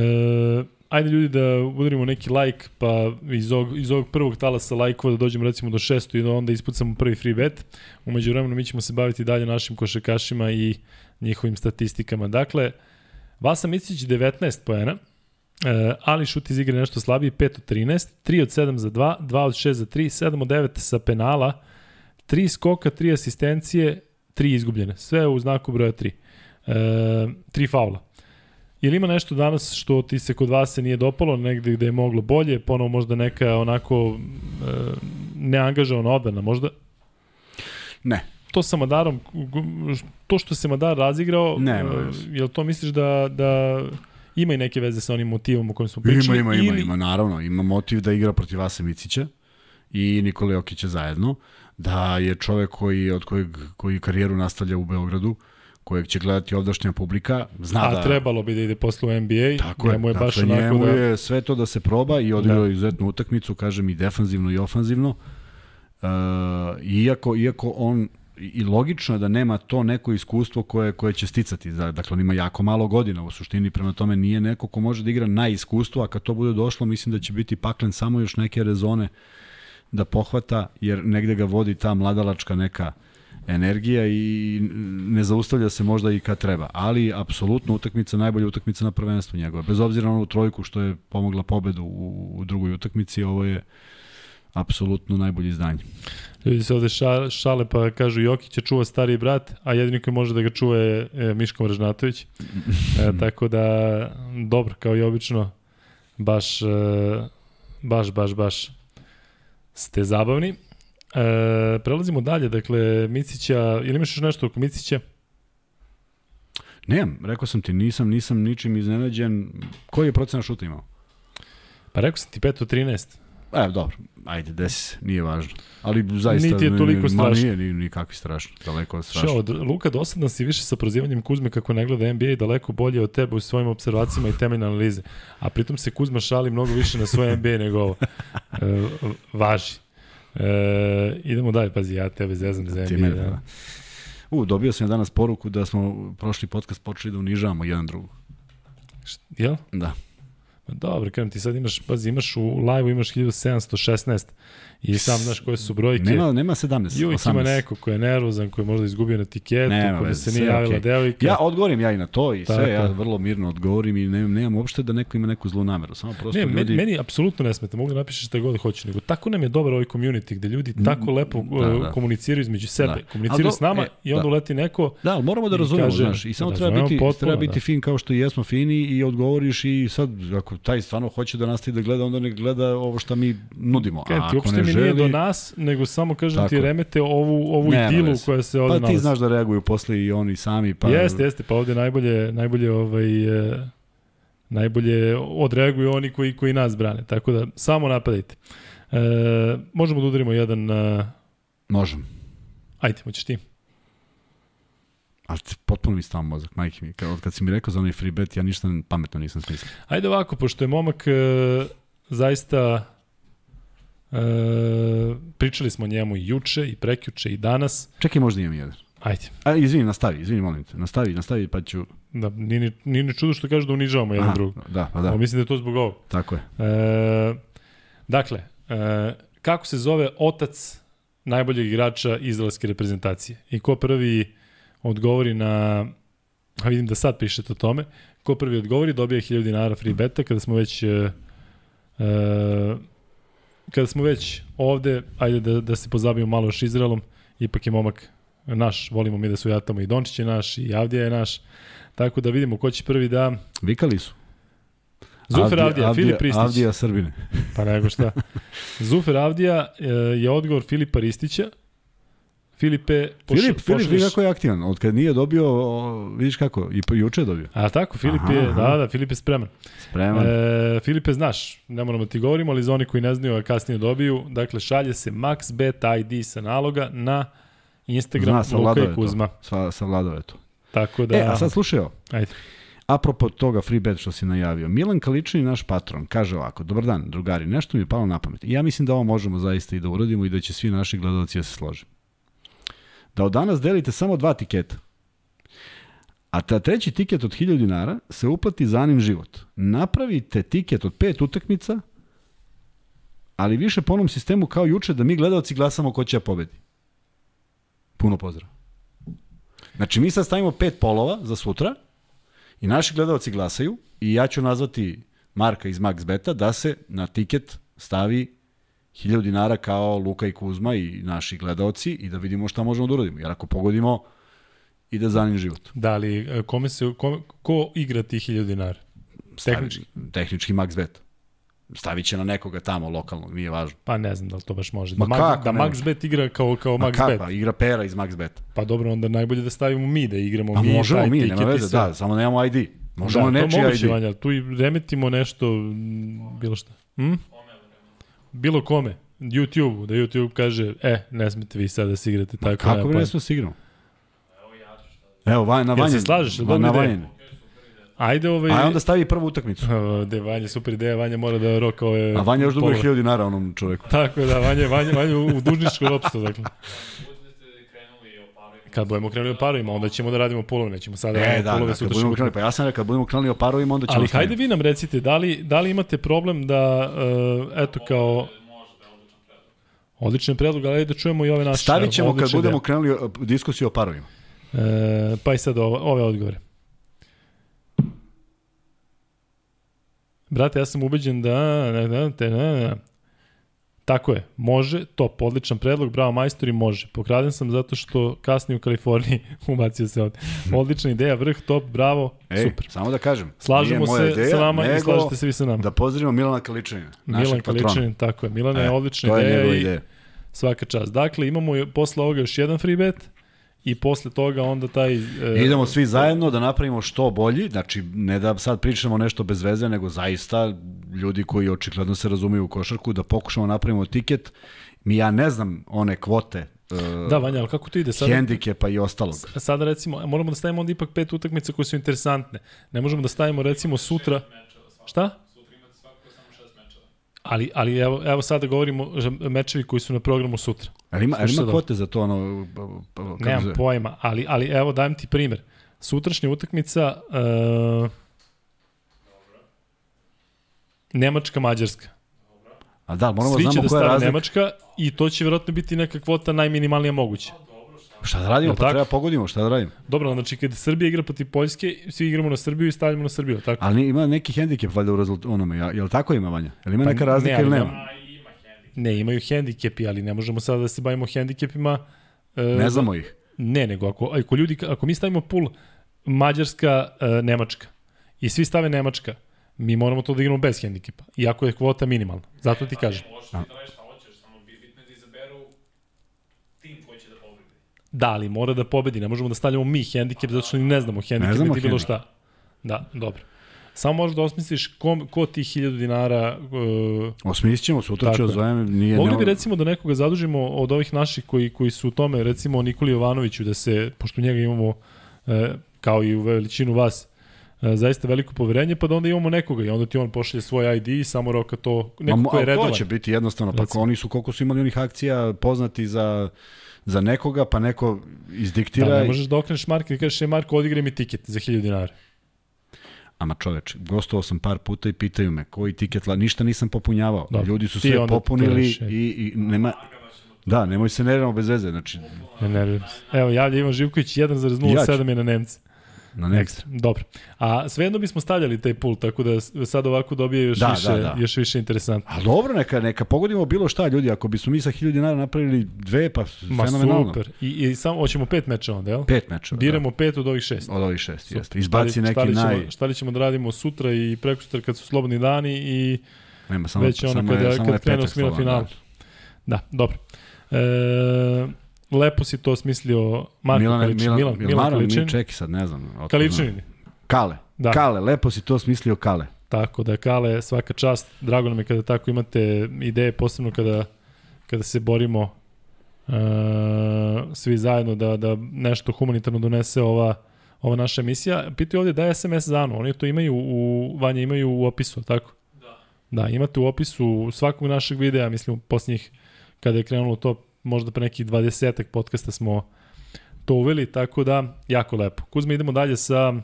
ajde ljudi da udarimo neki like, pa iz ovog, iz ovog prvog talasa lajkova da dođemo recimo do 600 i da onda ispucamo prvi free bet. Umeđu vremenu mi ćemo se baviti dalje našim košakašima i njihovim statistikama. Dakle, Vasa Micić 19 poena, e, ali šut iz igre nešto slabiji, 5 od 13, 3 od 7 za 2, 2 od 6 za 3, 7 od 9 sa penala, 3 skoka, 3 asistencije, 3 izgubljene. Sve u znaku broja 3. E, 3 faula. Ili ima nešto danas što ti se kod vas se nije dopalo, negde gde je moglo bolje, ponovo možda neka onako e, neangažovana odbrana, možda? Ne, To sa Madarom, to što se Madar razigrao, Nema e, jel to misliš da, da ima i neke veze sa onim motivom o kojem smo pričali? Ima, ima, ili, ima, naravno. Ima motiv da igra protiv Vase Micića i Nikole Jokića zajedno, da je čovek koji, od kojeg, koji karijeru nastavlja u Beogradu, kojeg će gledati ovdašnja publika, zna A da... trebalo bi da ide posle u NBA, Tako je, njemu je baš dakle, onako njemu da... je sve to da se proba i odigrao Da. izuzetnu utakmicu, kažem i defanzivno i ofanzivno. Uh, iako, iako on i logično je da nema to neko iskustvo koje, koje će sticati. Da- Dakle, on ima jako malo godina u suštini, prema tome nije neko ko može da igra na iskustvo, a kad to bude došlo, mislim da će biti paklen samo još neke rezone da pohvata, jer negde ga vodi ta mladalačka neka energija i ne zaustavlja se možda i kad treba. Ali, apsolutno, utakmica, najbolja utakmica na prvenstvu njegova. Bez obzira na onu trojku što je pomogla pobedu u, u drugoj utakmici, ovo je apsolutno najbolje izdanje. Ljudi se ovde ša, šale pa kažu Jokić je čuva stariji brat, a jedini koji može da ga čuva je e, Miško Mrežnatović. E, tako da, dobro, kao i obično, baš, e, baš, baš, baš ste zabavni. E, prelazimo dalje, dakle, Micića, ili imaš još nešto oko Micića? Nemam, rekao sam ti, nisam, nisam ničim iznenađen. Koji je procena šuta imao? Pa rekao sam ti 5 od 13. E, dobro, ajde, desi se, nije važno. Ali zaista... Niti je toliko Ma strašno. nije ni, nikakvi strašno, daleko od strašno. Što, od Luka dosadan si više sa prozivanjem Kuzme kako ne gleda NBA i daleko bolje od tebe u svojim observacijama i temeljne analize. A pritom se Kuzma šali mnogo više na svoje NBA nego ovo. E, važi. E, idemo dalje, pazi, ja tebe zezam za NBA. mene, Da. da. U, dobio sam danas poruku da smo prošli podcast počeli da unižavamo jedan drugog. Jel? Da. Dobro, kažem ti sad imaš, pazi, imaš u live imaš 1716 i sam znaš koje su brojke. Nema, nema 17, I uvijek 18. ima neko ko je nervozan, ko je možda izgubio na tiketu, Nema ko da veze, se nije javila okej. devojka. Ja odgovorim ja i na to i Tako sve, ja vrlo mirno odgovorim i nemam, nemam uopšte da neko ima neku zlu nameru. Samo prosto Ne, ljudi... meni, meni apsolutno ne smeta, mogu da napišeš šta god hoću, nego tako nam je dobar ovaj community gde ljudi tako lepo da, da, da. komuniciraju između sebe, Da. da. komuniciraju do- s nama e, i onda da. uleti neko Da, ali moramo da razumemo, kaže- znaš, i samo da treba biti, potpuno, treba biti da. fin kao što i jesmo fini i odgovoriš i sad, ako taj stvarno hoće da nastavi da gleda, onda ne gleda ovo što mi nudimo. A ti, uopšte ne želi, nije do nas, nego samo kažem Tako ti remete ovu, ovu Nema idilu veze. koja se ovde pa ti nalazi. znaš da reaguju posle i oni sami. Pa, Jeste, jeste, pa ovde najbolje, najbolje ovaj, e, najbolje odreaguju oni koji, koji nas brane. Tako da, samo napadajte. E, možemo da udarimo jedan... E, Možem. ajde, hoćeš ti. Ali potpuno mi stao mozak, majke mi. Kad, od kad si mi rekao za onaj free bet, ja ništa pametno nisam smislio. Ajde ovako, pošto je momak e, zaista e, pričali smo o njemu i juče i prekjuče i danas. Čekaj, možda imam jedan. Ajde, A, izvini, nastavi, izvini, molim te. Nastavi, nastavi, pa ću... da, nije, ni- nije ni čudo što kažu da unižavamo jedan drugog. Da, pa Da. da, mislim da je to zbog ovog. tako je. E, dakle, e, kako se zove otac najboljeg igrača izraelske reprezentacije? I ko prvi odgovori na, a vidim da sad pišete o tome, ko prvi odgovori dobija 1000 dinara free beta kada smo već e, e, kada smo već ovde, ajde da, da se pozabavimo malo još Izraelom, ipak je momak naš, volimo mi da su jatamo i Dončić je naš i Avdija je naš, tako da vidimo ko će prvi da... Vikali su. Zufer Avdija, Filip Ristić. Avdija Srbine. Pa nego šta. Zufer Avdija e, je odgovor Filipa Ristića. Filipe, poš, Filip, Filip, vidi kako je aktivan. Od kad nije dobio, o, vidiš kako, i po- juče je dobio. A tako, Filip Aha, je, aha. da, da, Filip je spreman. Spreman. E, Filipe, znaš, ne moramo ti govorimo, ali za oni koji ne znaju, a kasnije dobiju, dakle, šalje se MaxBet ID sa naloga na Instagram Zna, Luka i Kuzma. to. Sva, savladao je to. Tako da, E, a sad slušaj ovo. ajde. Apropo toga free bet što si najavio, Milan Kaličini, naš patron, kaže ovako, dobar dan, drugari, nešto mi je palo na pamet. Ja mislim da ovo možemo zaista i da uradimo i da će svi naši gledalci da se slože. Da od danas delite samo dva tiketa. A ta treći tiket od 1000 dinara se uplati za anim život. Napravite tiket od pet utakmica, ali više po onom sistemu kao juče da mi gledalci glasamo ko će da pobedi. Puno pozdrav. Znači mi sad stavimo pet polova za sutra, I naši gledalci glasaju i ja ću nazvati Marka iz Max Beta da se na tiket stavi 1000 dinara kao Luka i Kuzma i naši gledalci i da vidimo šta možemo da uradimo. Jer ako pogodimo, ide za njim život. Da li, e, kome se, kome, ko igra tih 1000 dinara? Stavi, Tehnički. Tehnički Max Bet. Stavit će na nekoga tamo lokalnog, nije važno. Pa ne znam da li to baš može. Ma Da, kako da ne MaxBet igra kao, kao Ma MaxBet. kapa, igra Pera iz Max Bet. Pa dobro, onda najbolje da stavimo mi, da igramo A mi možemo taj mi, nema i veze, sve. da, samo nemamo ID. Možemo da, nečiji ID. Vanja, tu i remetimo nešto, bilo šta. Hm? Bilo kome. YouTube, da YouTube kaže, e, ne smete vi sad da se igrate tako. Kako bi ne smo se igramo? Evo, Vanja, na Jel se Vanjen. slažeš? Jel Ma, dobra na ideja? Vanjen. Ajde ovaj... A onda stavi prvu utakmicu. De, Vanja, super ideja, Vanja mora da roka ove... A Vanja još pola. 1000 dinara onom čoveku. Tako je, da, Vanja, Vanja, Vanja u dužničko ropstvo, dakle. Kad budemo krenuli o parovima, onda ćemo da radimo pulove, nećemo sada E, radimo da, pulove da, sutra budemo krenuli, pa ja sam rekao, kad budemo krenuli o parovima, onda ćemo... Ali hajde vi nam recite, da li, da li imate problem da, uh, eto kao, da odličan predlog. ali da čujemo i ove naše. Stavit ćemo kad budemo ideje. krenuli diskusiju o parovima. E, pa i sad ove, ove odgovore. Brate, ja sam ubeđen da... Ne, ne, te, ne, ne. Tako je, može, top, odličan predlog, bravo majstori, može. Pokraden sam zato što kasnije u Kaliforniji ubacio se ovde. Odlična ideja, vrh, top, bravo, Ej, super. samo da kažem. Slažemo se ideja, sa vama i slažete se vi sa nama. Da pozdravimo Milana Kaličanina, našeg Milan patrona. Kaličanin, tako je. Milan je E, odlična to je ideja i ideja. svaka čast. Dakle, imamo posle ovoga još jedan free bet i posle toga onda taj... E, Idemo svi zajedno da napravimo što bolji, znači ne da sad pričamo nešto bez veze, nego zaista ljudi koji očigledno se razumeju u košarku, da pokušamo da napravimo tiket. Mi ja ne znam one kvote, Da, Vanja, ali kako to ide? Sada, hendikepa i ostalog. sada recimo, moramo da stavimo onda ipak pet utakmica koje su interesantne. Ne možemo da stavimo recimo sutra... Šta? Sutra imate svakako samo šest mečeva. Ali, ali evo, evo sada govorimo že- mečevi koji su na programu sutra. Ali ima, ali ima sad kvote za to ono... Nemam zove? pojma, ali, ali evo dajem ti primer. Sutrašnja utakmica uh, Nemačka-Mađarska. A da, moramo Svi da znamo da koja je razlika. Nemačka i to će vjerojatno biti neka kvota najminimalnija moguća. Šta da radimo? Pa tako? treba pogodimo, šta da radimo? Dobro, znači kada Srbija igra protiv Poljske, svi igramo na Srbiju i stavljamo na Srbiju, tako? Ali ima neki hendikep valjda u rezultatu onome, ja- jel tako ima Vanja? Jel ima Pa neka ne, razlika ali ili nema. hendikep. Ne, imaju hendikepi, ali ne možemo sada da se bavimo hendikepima. E, Ne znamo ih. Ne, nego ako, ako, ljudi, ako mi stavimo pul Mađarska, e, Nemačka i svi stave Nemačka, mi moramo to da igramo bez hendikepa, iako je kvota minimalna. Zato ti kažem. Možeš ti da radiš šta hoćeš, samo bi- bitno je da izaberu tim koji će da pobedi. Da, ali mora da pobedi, ne možemo da stavljamo mi hendikep, zato što ni ne znamo hendikep, Ne znamo niti bilo šta. Da, dobro. Samo možeš da osmisliš ko, ko ti 1000 dinara uh, Osmislit ćemo, sutra ću je. zovem, nije... Mogli bi recimo da nekoga zadužimo od ovih naših koji, koji su u tome, recimo Nikoli Jovanoviću, da se, pošto njega imamo, e, kao i u veličinu vas, e, zaista veliko poverenje, pa da onda imamo nekoga i onda ti on pošalje svoj ID i samo roka to, neko ko je redovan. To će biti jednostavno, pa Recimo. oni su, koliko su imali onih akcija poznati za, za nekoga, pa neko izdiktira... Da, ne možeš da okreneš Marka i kažeš, je Marko, odigraj mi tiket za 1000 dinara. Ama čoveč, gostovao sam par puta i pitaju me koji tiket, la, ništa nisam popunjavao. Dobro. Ljudi su sve popunili i, i nema... Da, nemoj se nerviramo bez veze, znači Ne nerviram se. Evo, javlja Ivan Živković, 1,07 je na Nemce. Na next. Ekstra. Dobro. A svejedno bismo stavljali taj pul, tako da sad ovako dobije još, Da, više, da, da. još više interesantno. A dobro, neka, neka pogodimo bilo šta, ljudi, ako bismo mi sa 1000 dinara napravili dve, pa Ma fenomenalno. super. I, I samo, hoćemo pet meča onda, jel? Pet mečeva. Biramo pet od ovih šest. Da. Od ovih šest, Super. jeste. Izbaci šta neki šta li ćemo, naj... Šta li ćemo da radimo sutra i preko sutra kad su slobodni dani i Nema, samo, već ono samo kada, je, samo kad je slobodan, finala. Da, dobro. E, lepo si to smislio Marko Milan, Kaličin. Milan, Milan, Milan, Milan Kaličin. čeki sad, ne znam. znam. Kaličin. Kale. Da. Kale, lepo si to smislio Kale. Tako da, Kale, svaka čast. Drago nam je kada tako imate ideje, posebno kada, kada se borimo e, svi zajedno da, da nešto humanitarno donese ova, ova naša emisija. Pitaju ovdje da je SMS za Anu. Oni to imaju u, Vanja, imaju u opisu, tako? Da. Da, imate u opisu svakog našeg videa, mislim, posljednjih, kada je krenulo to, možda pre nekih 20 podcasta smo to uveli, tako da, jako lepo. Kuzma, idemo dalje sa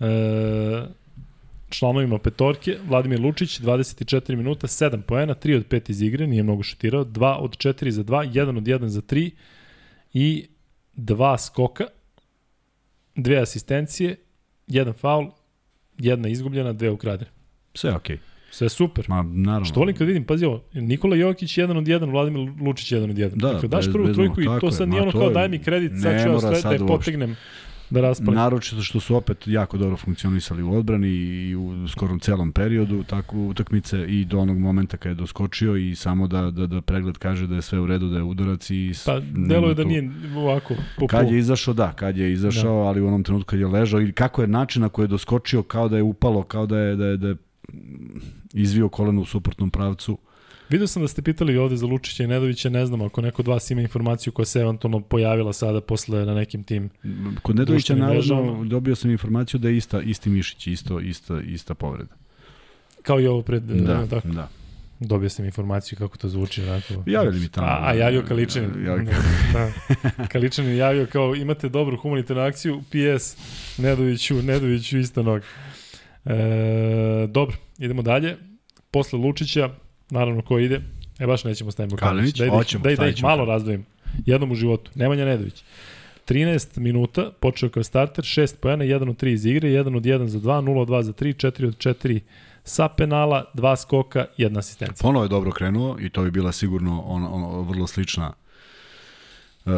e, članovima petorke. Vladimir Lučić, 24 minuta, 7 poena, 3 od 5 iz igre, nije mnogo šutirao, 2 od 4 za 2, 1 od 1 za 3 i 2 skoka, dve asistencije, jedan faul, jedna izgubljena, dve ukradene. Sve okej. Sve super. Ma, naravno. Što volim kad vidim, pazi ovo, Nikola Jokić 1 od 1, Vladimir Lučić 1 od 1. Da, dakle, daš prvu trojku i to sad je, nije ono kao je- daj mi kredit, sad ću ja sve da je uopšte. potegnem da raspravim. Naročito što su opet jako dobro funkcionisali u odbrani i u skorom celom periodu tako utakmice i do onog momenta kada je doskočio i samo da, da, da pregled kaže da je sve u redu, da je udarac i... Pa, delo je da tu- nije ovako po Kad je izašao, da, kad je izašao, da. ali u onom trenutku kad je ležao i kako je način na koji je doskočio, kao da je upalo, kao da je, da je, da je izvio koleno u suprotnom pravcu. Vidio sam da ste pitali ovde za Lučića i Nedovića, ne znam ako neko od vas ima informaciju koja se eventualno pojavila sada posle na nekim tim. Kod Nedovića naravno dobio sam informaciju da je ista, isti mišić, isto, ista, ista povreda. Kao i ovo pred... Da, e, tako. da. Dobio sam informaciju kako to zvuči. Onako. Javili mi tamo. A, a javio Kaličanin. Ja, da. Kaličanin je javio kao imate dobru humanitarnu akciju, PS Nedoviću, Nedoviću isto nog. E, dobro, idemo dalje. Posle Lučića, naravno ko ide, e baš nećemo stavimo Kalinić, Kalinić. Da, hoćemo, da, ih- da stavit ih ćemo malo razdvojim. Jednom u životu. Nemanja Nedović. 13 minuta, počeo kao starter, 6 pojena, 1 od 3 iz igre, 1 od 1 za 2, 0 od 2 za 3, 4 od 4 sa penala, 2 skoka, 1 asistencija. Ponovo je dobro krenuo i to bi bila sigurno ono, ono vrlo slična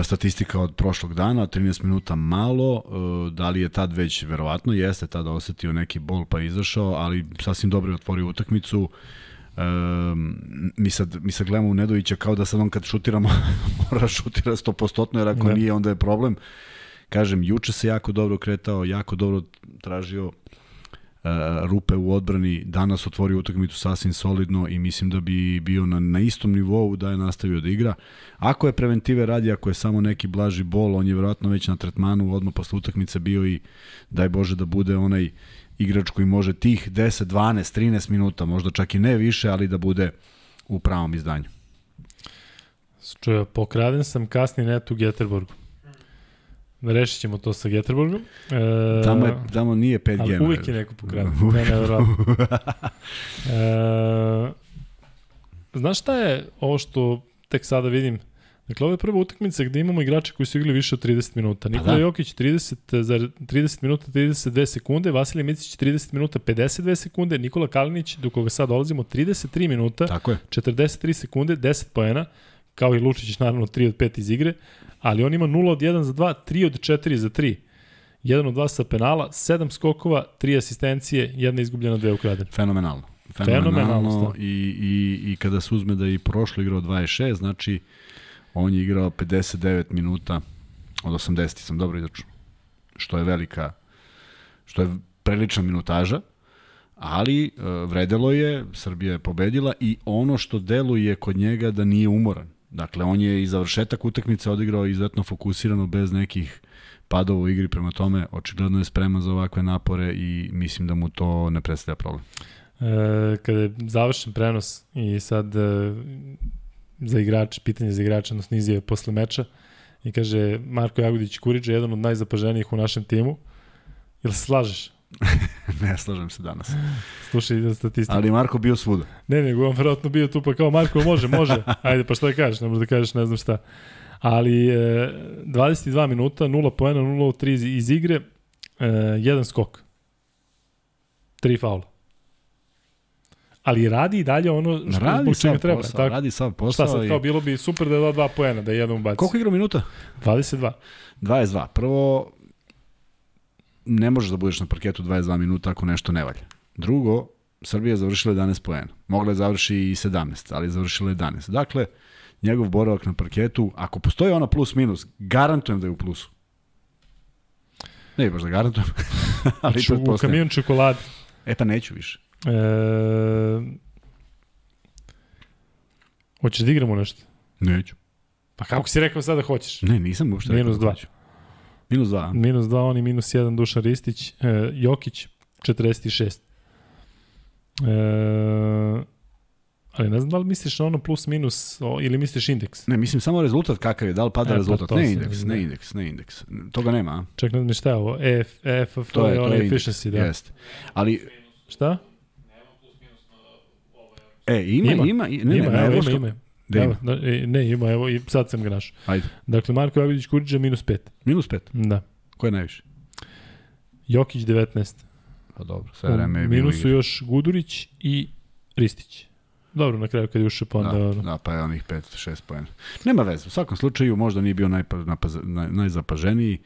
statistika od prošlog dana, 13 minuta malo, e, da li je tad već, verovatno jeste tada osetio neki bol pa izašao, ali sasvim dobro je otvorio utakmicu. E, mi, sad, mi sad gledamo u Nedovića kao da sad on kad šutiramo mora šutira 100% jer ako Ne. nije onda je problem. Kažem, juče se jako dobro kretao, jako dobro tražio e, rupe u odbrani, danas otvorio utakmicu sasvim solidno i mislim da bi bio na, na istom nivou da je nastavio da igra. Ako je preventive radi, ako je samo neki blaži bol, on je verovatno već na tretmanu odmah posle utakmice bio i daj Bože da bude onaj igrač koji može tih 10, 12, 13 minuta, možda čak i ne više, ali da bude u pravom izdanju. Čuo, pokraden sam kasni net u Geterborgu. Rešit ćemo to sa Geterborgom. E, Tamo, je, tamo nije 5G. ali uvijek je neko pokraden. Ne, ne, verovatno. e, znaš šta je ovo što tek sada vidim? Dakle, ovo je prva utakmica gde imamo igrače koji su igrali više od 30 minuta. Nikola da. Jokić 30, za 30 minuta 32 sekunde, Vasilij Micić 30 minuta 52 sekunde, Nikola Kalinić, do koga sad dolazimo, 33 minuta, Tako je. 43 sekunde, 10 poena, kao i Lučić naravno 3 od 5 iz igre, ali on ima 0 od 1 za 2, 3 od 4 za 3. 1 od 2 sa penala, 7 skokova, 3 asistencije, jedna izgubljena, dve ukradene. Fenomenalno. Fenomenalno, Fenomenalno da. i, i, i kada se uzme da je i prošlo igrao 26, znači on je igrao 59 minuta od 80, sam dobro izračunao. Što je velika, što je prilična minutaža, ali e, vredelo je, Srbija je pobedila i ono što deluje kod njega da nije umoran. Dakle, on je i završetak utakmice odigrao izuzetno fokusirano, bez nekih padova u igri, prema tome očigledno je spreman za ovakve napore i mislim da mu to ne predstavlja problem. E, kada je završen prenos i sad e, za igrač, pitanje za igrača, odnosno izjave posle meča, i kaže Marko Jagodić Kuriđa, jedan od najzapaženijih u našem timu. Jel se slažeš? ne slažem se danas. Slušaj da statistiku. Ali Marko bio svuda. Ne, nego on verovatno bio tu pa kao Marko, može, može. Ajde, pa šta da kažeš, ne možeš da kažeš ne znam šta. Ali e, 22 minuta, 0 poena, 0 od 3 iz, igre, e, jedan skok. Tri faula. Ali radi i dalje ono što Radi zbog čega treba. posao, tako? radi sav Šta posao. sad, i... kao bilo bi super da da dva poena, da jedan ubaci. Koliko igra minuta? 22. 22. Prvo, ne možeš da budeš na parketu 22 minuta ako nešto ne valja. Drugo, Srbija je završila 11 poena. Mogla je završi i 17, ali je završila 11. Dakle, njegov boravak na parketu, ako postoji ona plus minus, garantujem da je u plusu. Ne baš da garantujem, ali Znači, u kamion čokolade. E pa neću više. E, hoćeš da igramo nešto? Neću. Pa kako si rekao sada hoćeš? Ne, nisam uopšte Minus rekao da hoću. Minus 2. Minus 2, on i minus 1 Dušan Ristić, e, Jokić 46. E, ali ne znam da li misliš na ono plus minus o, ili misliš indeks. Ne, mislim samo rezultat kakav je, da li pada E, pa rezultat. to Ne indeks, ne ne. indeks, ne indeks. Toga nema, a? Ček, ne znam šta je ovo. EF, EFF, To je, to je efficiency, da. Jeste. Ali, Šta? e, ima, Ima. ima, ne, ima, ne, evo, ne, ima, ima. Da ima. Da, e, ne, ima, evo, i sad sam ga našao. Ajde. Dakle, Marko Jagodić Kuriđa minus 5. Minus 5. Da. Ko je najviše? Jokić 19. Pa dobro, sve vreme je bilo minusu igre. još Gudurić i Ristić. Dobro, na kraju kad je ušao pa onda... Da, da, pa je onih 5-6 poena. Nema veze, u svakom slučaju možda nije bio najpa, napaz, naj, najzapaženiji.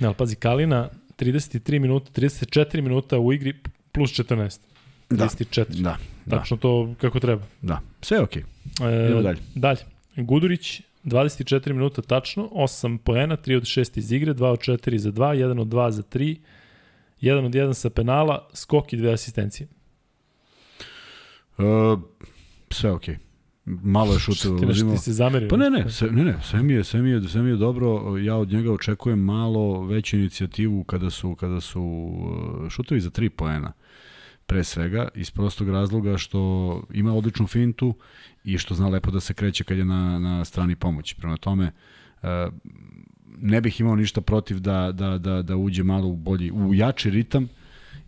Ne, ali pazi, Kalina 33 minuta, 34 minuta u igri plus 14. Da. 34. Da, da, Tačno to kako treba. da. Sve je okej. E, Idemo dalje. Dalje. Gudurić 24 minuta tačno, 8 poena, 3 od 6 iz igre, 2 od 4 za 2, 1 od 2 za 3, 1 od 1 sa penala, skok i dve asistencije. Uh, sve okej. Malo je šuteva uzimao. ti se zamerio. Pa ne, ne, sve, ne, ne, sve mi je, sve mi je, sve mi je dobro. Ja od njega očekujem malo veću inicijativu kada su kada su uh, šutovi za 3 poena. Pre svega, iz prostog razloga što ima odličnu fintu i što zna lepo da se kreće kad je na, na strani pomoći. Prema tome, e, ne bih imao ništa protiv da, da, da, da uđe malo u bolji, u jači ritam,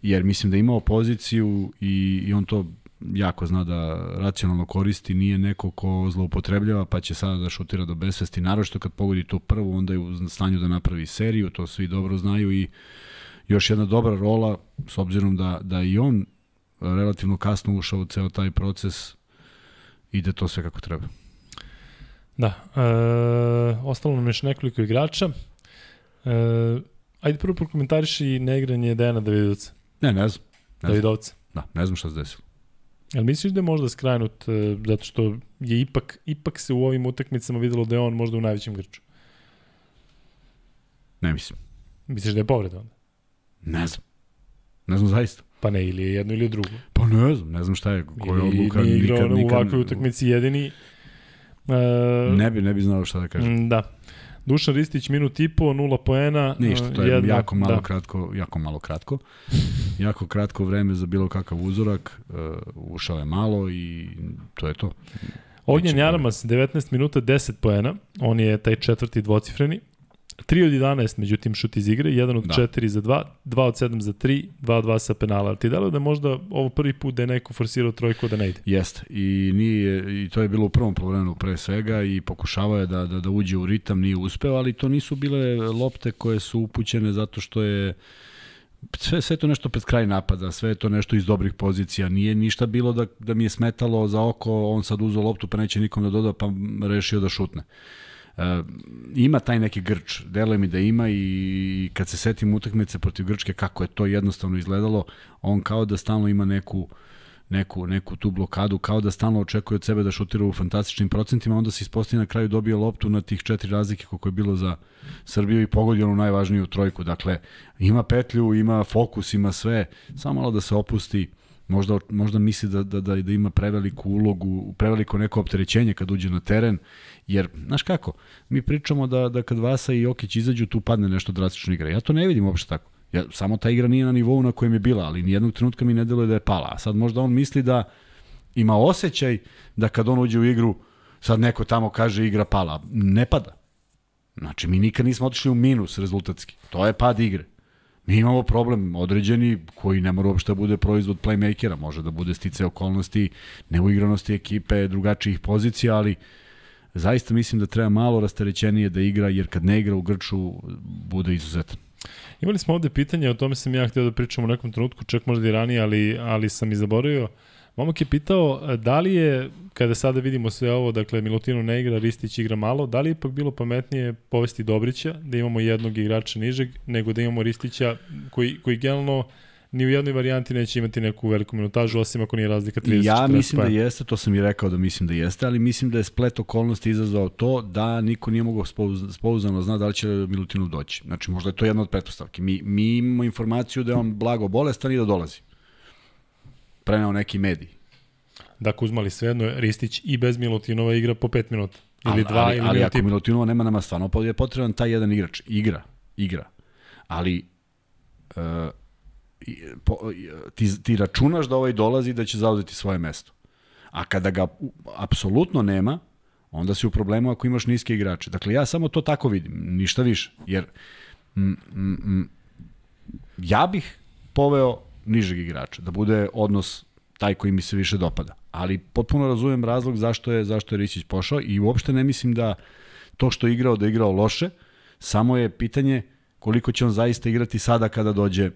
jer mislim da ima poziciju i, i on to jako zna da racionalno koristi, nije neko ko zloupotrebljava pa će sada da šutira do besvesti, naročito kad pogodi to prvo, onda je u stanju da napravi seriju, to svi dobro znaju i još jedna dobra rola, s obzirom da, da i on relativno kasno ušao u ceo taj proces, ide to sve kako treba. Da, e, ostalo nam još nekoliko igrača. E, ajde prvo prokomentariši neigranje Dejana Davidovca. Ne, ne znam. Ne Davidovca. Da, ne znam šta se desilo. Jel misliš da je možda skrajnut e, zato što je ipak, ipak se u ovim utakmicama videlo da je on možda u najvećem grču? Ne mislim. Misliš da je povreda onda? Ne znam. Ne znam zaista. Pa ne, ili je jedno ili drugo. Pa ne znam, ne znam šta je, koja je odluka. Ili nije igrao nikad, u nikad, ovakvoj utakmici jedini. E, Ne bi, ne bi znao šta da kažem. mm, Da. Dušan Ristić minut i po, nula poena. Ništa, to je jedna, jako malo da. kratko, jako malo kratko. jako kratko vreme za bilo kakav uzorak, uh, ušao je malo i to je to. Ognjen Jaramas, 19 minuta, 10 poena. On je taj četvrti dvocifreni. 3 od 11, međutim, šut iz igre, 1 od Da. 4 za 2, 2 od 7 za 3, 2 od 2 sa penala. Ti delo da možda ovo prvi put da je neko forsirao trojku da ne ide? Jeste. I, nije, I to je bilo u prvom polovremenu pre svega i pokušavao je da, da, da uđe u ritam, nije uspeo, ali to nisu bile lopte koje su upućene zato što je sve, sve to nešto pred kraj napada, sve je to nešto iz dobrih pozicija. Nije ništa bilo da, da mi je smetalo za oko, on sad uzeo loptu pa neće nikom da doda pa rešio da šutne. E, ima taj neki grč, deluje mi da ima i kad se setim utakmice protiv Grčke kako je to jednostavno izgledalo, on kao da stalno ima neku neku, neku tu blokadu, kao da stalno očekuje od sebe da šutira u fantastičnim procentima, onda se ispostavi na kraju dobio loptu na tih četiri razlike koliko je bilo za Srbiju i pogodio onu najvažniju trojku. Dakle, ima petlju, ima fokus, ima sve, samo malo da se opusti, možda, možda misli da, da, da, da ima preveliku ulogu, preveliko neko opterećenje kad uđe na teren, jer, znaš kako, mi pričamo da, da kad Vasa i Jokić izađu, tu padne nešto drastično igra. Ja to ne vidim uopšte tako. Ja, samo ta igra nije na nivou na kojem je bila, ali nijednog trenutka mi ne deluje da je pala. A sad možda on misli da ima osjećaj da kad on uđe u igru, sad neko tamo kaže igra pala. Ne pada. Znači, mi nikad nismo otišli u minus rezultatski. To je pad igre. Mi imamo problem određeni koji ne mora uopšte da bude proizvod playmakera, može da bude stice okolnosti, neuigranosti ekipe, drugačijih pozicija, ali zaista mislim da treba malo rasterećenije da igra, jer kad ne igra u Grču, bude izuzetan. Imali smo ovde pitanje, o tome sam ja htio da pričam u nekom trenutku, čak možda i ranije, ali, ali sam i zaboravio. Momak je pitao e, da li je, kada sada vidimo sve ovo, dakle Milutino ne igra, Ristić igra malo, da li je ipak bilo pametnije povesti Dobrića, da imamo jednog igrača nižeg, nego da imamo Ristića koji, koji generalno ni u jednoj varijanti neće imati neku veliku minutažu, osim ako nije razlika 30 Ja 40 mislim da poena. jeste, to sam i rekao da mislim da jeste, ali mislim da je splet okolnosti izazvao to da niko nije mogao spouz- spouzdano zna da li će Milutinov doći. Znači možda je to jedna od pretpostavki. Mi, mi imamo informaciju da je on blago bolestan i da dolazi. Preneo neki medij. Da Kuzmali svejedno, Ristić i bez Milutinova igra po 5 minuta. Ili ali, dva, ali, ili ali ako. Milutinova nema nama stvarno pa je potreban taj jedan igrač. Igra, igra. Ali uh, po, ti, ti računaš da ovaj dolazi da će zauzeti svoje mesto. A kada ga apsolutno nema, onda si u problemu ako imaš niske igrače. Dakle, ja samo to tako vidim, ništa više. Jer mm, mm, ja bih poveo nižeg igrača, da bude odnos taj koji mi se više dopada. Ali potpuno razumem razlog zašto je zašto je Ričić pošao i uopšte ne mislim da to što je igrao da je igrao loše, samo je pitanje koliko će on zaista igrati sada kada dođe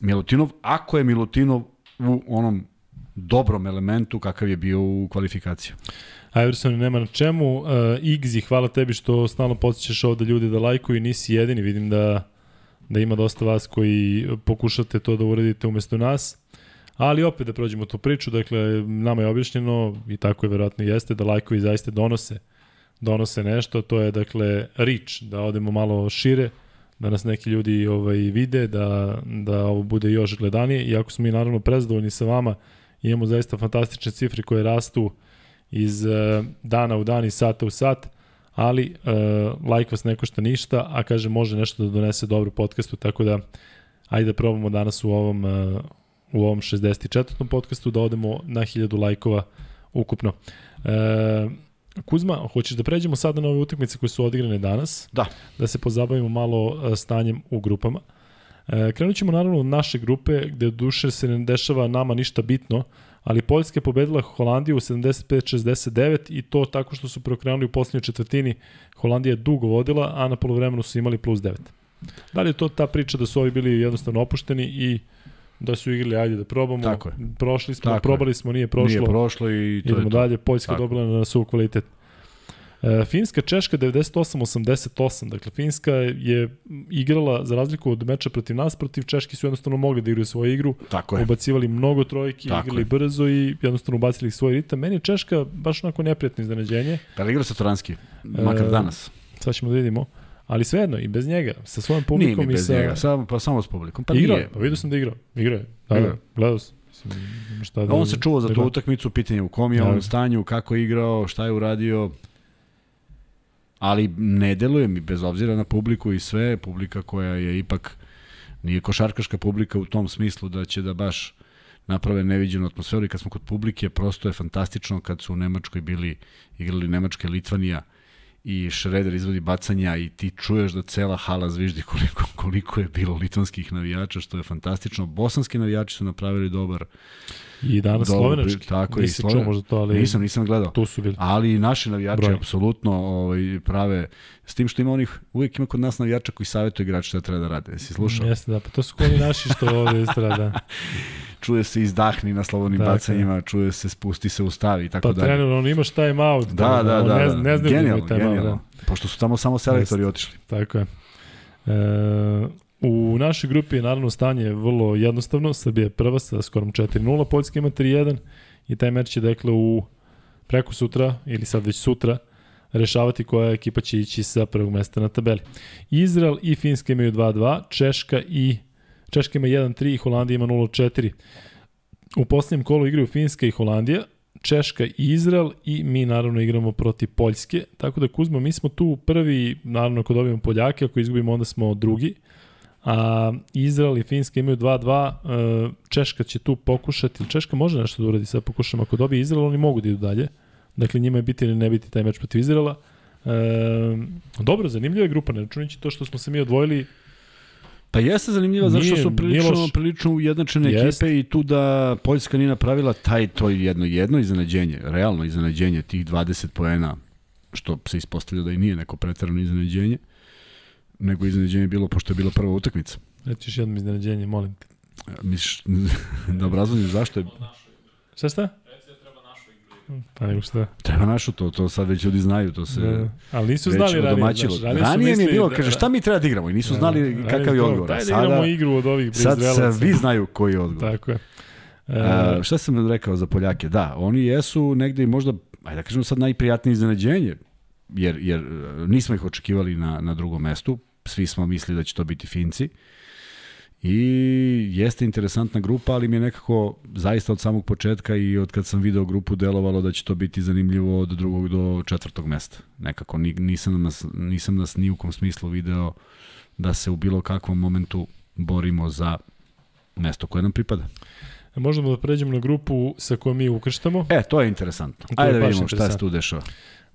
Milutinov, ako je Milutinov u onom dobrom elementu kakav je bio u kvalifikaciji. Iverson nema na čemu. Uh, Igzi, hvala tebi što stalno podsjećaš ovde ljude da lajkuju, nisi jedini, vidim da, da ima dosta vas koji pokušate to da uradite umesto nas. Ali opet da prođemo tu priču, dakle, nama je objašnjeno, i tako je verovatno jeste, da lajkovi zaista donose donose nešto, to je dakle reach, da odemo malo šire, da nas neki ljudi ovaj vide, da, da ovo bude još gledanije, iako smo mi naravno prezadovoljni sa vama, imamo zaista fantastične cifre koje rastu iz uh, dana u dan i sata u sat, ali uh, like vas ne košta ništa, a kaže može nešto da donese dobru podcastu, tako da ajde da probamo danas u ovom uh, u ovom 64. podcastu da odemo na 1000 lajkova ukupno. E, Kuzma, hoćeš da pređemo sada na ove utakmice koje su odigrane danas? Da. Da se pozabavimo malo e, stanjem u grupama. E, krenut ćemo naravno od naše grupe, gde duše se ne dešava nama ništa bitno, ali Poljska je pobedila Holandiju u 75-69 i to tako što su preokrenuli u poslednjoj četvrtini. Holandija je dugo vodila, a na polovremenu su imali plus 9. Da li je to ta priča da su ovi bili jednostavno opušteni i da su igrali, ajde da probamo. Tako je. Prošli smo, Tako probali smo, nije prošlo. Nije prošlo i to Idemo je to. dalje, Poljska Tako. dobila na suv kvalitet. E, Finska, Češka 98-88, dakle Finska je igrala za razliku od meča protiv nas, protiv Češki su jednostavno mogli da igraju svoju igru, Tako je. ubacivali mnogo trojki, Tako igrali je. brzo i jednostavno ubacili svoj ritam. Meni je Češka baš onako neprijatno iznenađenje, Da li igra sa Toranski? Makar E, danas. sad ćemo da vidimo, ali svejedno i bez njega, sa svojom Nije publikom mi i sa... njega, samo, pa samo s publikom. Pa nije. je, pa vidio sam da je igrao, igrao je, da, da, gledao sam. Šta da, On se čuva za da tu gleda. utakmicu, pitanje u kom je Da. on stanju, kako je igrao, šta je uradio. Ali ne deluje mi, bez obzira na publiku i sve, publika koja je ipak, nije košarkaška publika u tom smislu da će da baš naprave neviđenu atmosferu i kad smo kod publike, prosto je fantastično kad su u Nemačkoj bili, igrali Nemačke Litvanija i Šreder izvodi bacanja i ti čuješ da cela hala zviždi koliko, koliko je bilo litvanskih navijača, što je fantastično. Bosanski navijači su napravili dobar I danas Dobro, slovenački. tako Nisi čuo sloven- možda to, ali Nisam, nisam gledao. tu su bili. Ali i naši navijači Broj. apsolutno ovaj, prave, s tim što ima onih, uvijek ima kod nas navijača koji savjetuju igrače šta treba da rade. Jesi slušao? Jeste, da, pa to su koji naši što ovde strada. Čuje se izdahni na slobodnim Tako bacanjima, čuje se spusti se ustavi i tako Pa dalje. trener, on ima šta time out. Da, da, da. Ne, da. ne znam genijalno, genijalno. da. Pošto su tamo samo selektori otišli. Tako je. E, u našoj grupi je naravno stanje vrlo jednostavno. Srbija je prva sa skorom 4-0, Poljska ima 3-1 i taj meč će dakle u preko sutra ili sad već sutra rešavati koja ekipa će ići sa prvog mesta na tabeli. Izrael i Finska imaju 2-2, Češka i Češka ima 1-3 i Holandija ima 0-4. U posljednjem kolu igraju Finska i Holandija, Češka i Izrael i mi naravno igramo protiv Poljske. Tako da Kuzmo, mi smo tu prvi, naravno ako dobijemo Poljake, ako izgubimo onda smo drugi. A Izrael i Finska imaju 2-2, e, Češka će tu pokušati, Češka može nešto da uradi sad pokušamo, ako dobije Izrael oni mogu da idu dalje. Dakle njima je biti ili ne biti taj meč protiv Izraela. E, dobro, zanimljiva je grupa, ne računajući to što smo se mi odvojili, Pa jeste zanimljiva zato što su prilično, prilično ujednačene Jeste. ekipe i tu da Poljska nije napravila taj to jedno jedno iznenađenje, realno iznenađenje tih 20 poena, što se ispostavlja da i nije neko preterano iznenađenje, nego iznenađenje je bilo pošto je bila prva utakmica. reći još jednom iznenađenje, molim te. Misliš da obrazložim zašto je Šta šta? Reci da treba našu igru. Pa nego šta? treba našu to, to sad već ljudi znaju, to se Da, ali nisu znali ranije. znaš, ranije su Ranije mi je bilo, da- kaže, šta mi treba da igramo? I nisu znali ranije kakav je odgovor. Daj da igramo sada, igru od ovih sad svi znaju koji je odgovor. Tako je. E, A, šta sam rekao za Poljake? Da, oni jesu negde i možda, ajde da kažemo sad najprijatnije iznenađenje, jer, jer e, nismo ih očekivali na, na drugom mestu, svi smo mislili da će to biti Finci. I jeste interesantna grupa, ali mi je nekako zaista od samog početka i od kad sam video grupu delovalo da će to biti zanimljivo od drugog do četvrtog mesta. Nekako ni- nisam nas, nisam nas ni u kom smislu video da se u bilo kakvom momentu borimo za mesto koje nam pripada. možemo da pređemo na grupu sa kojom mi ukrštamo. E, to je interesantno. To Ajde da vidimo šta se tu dešava.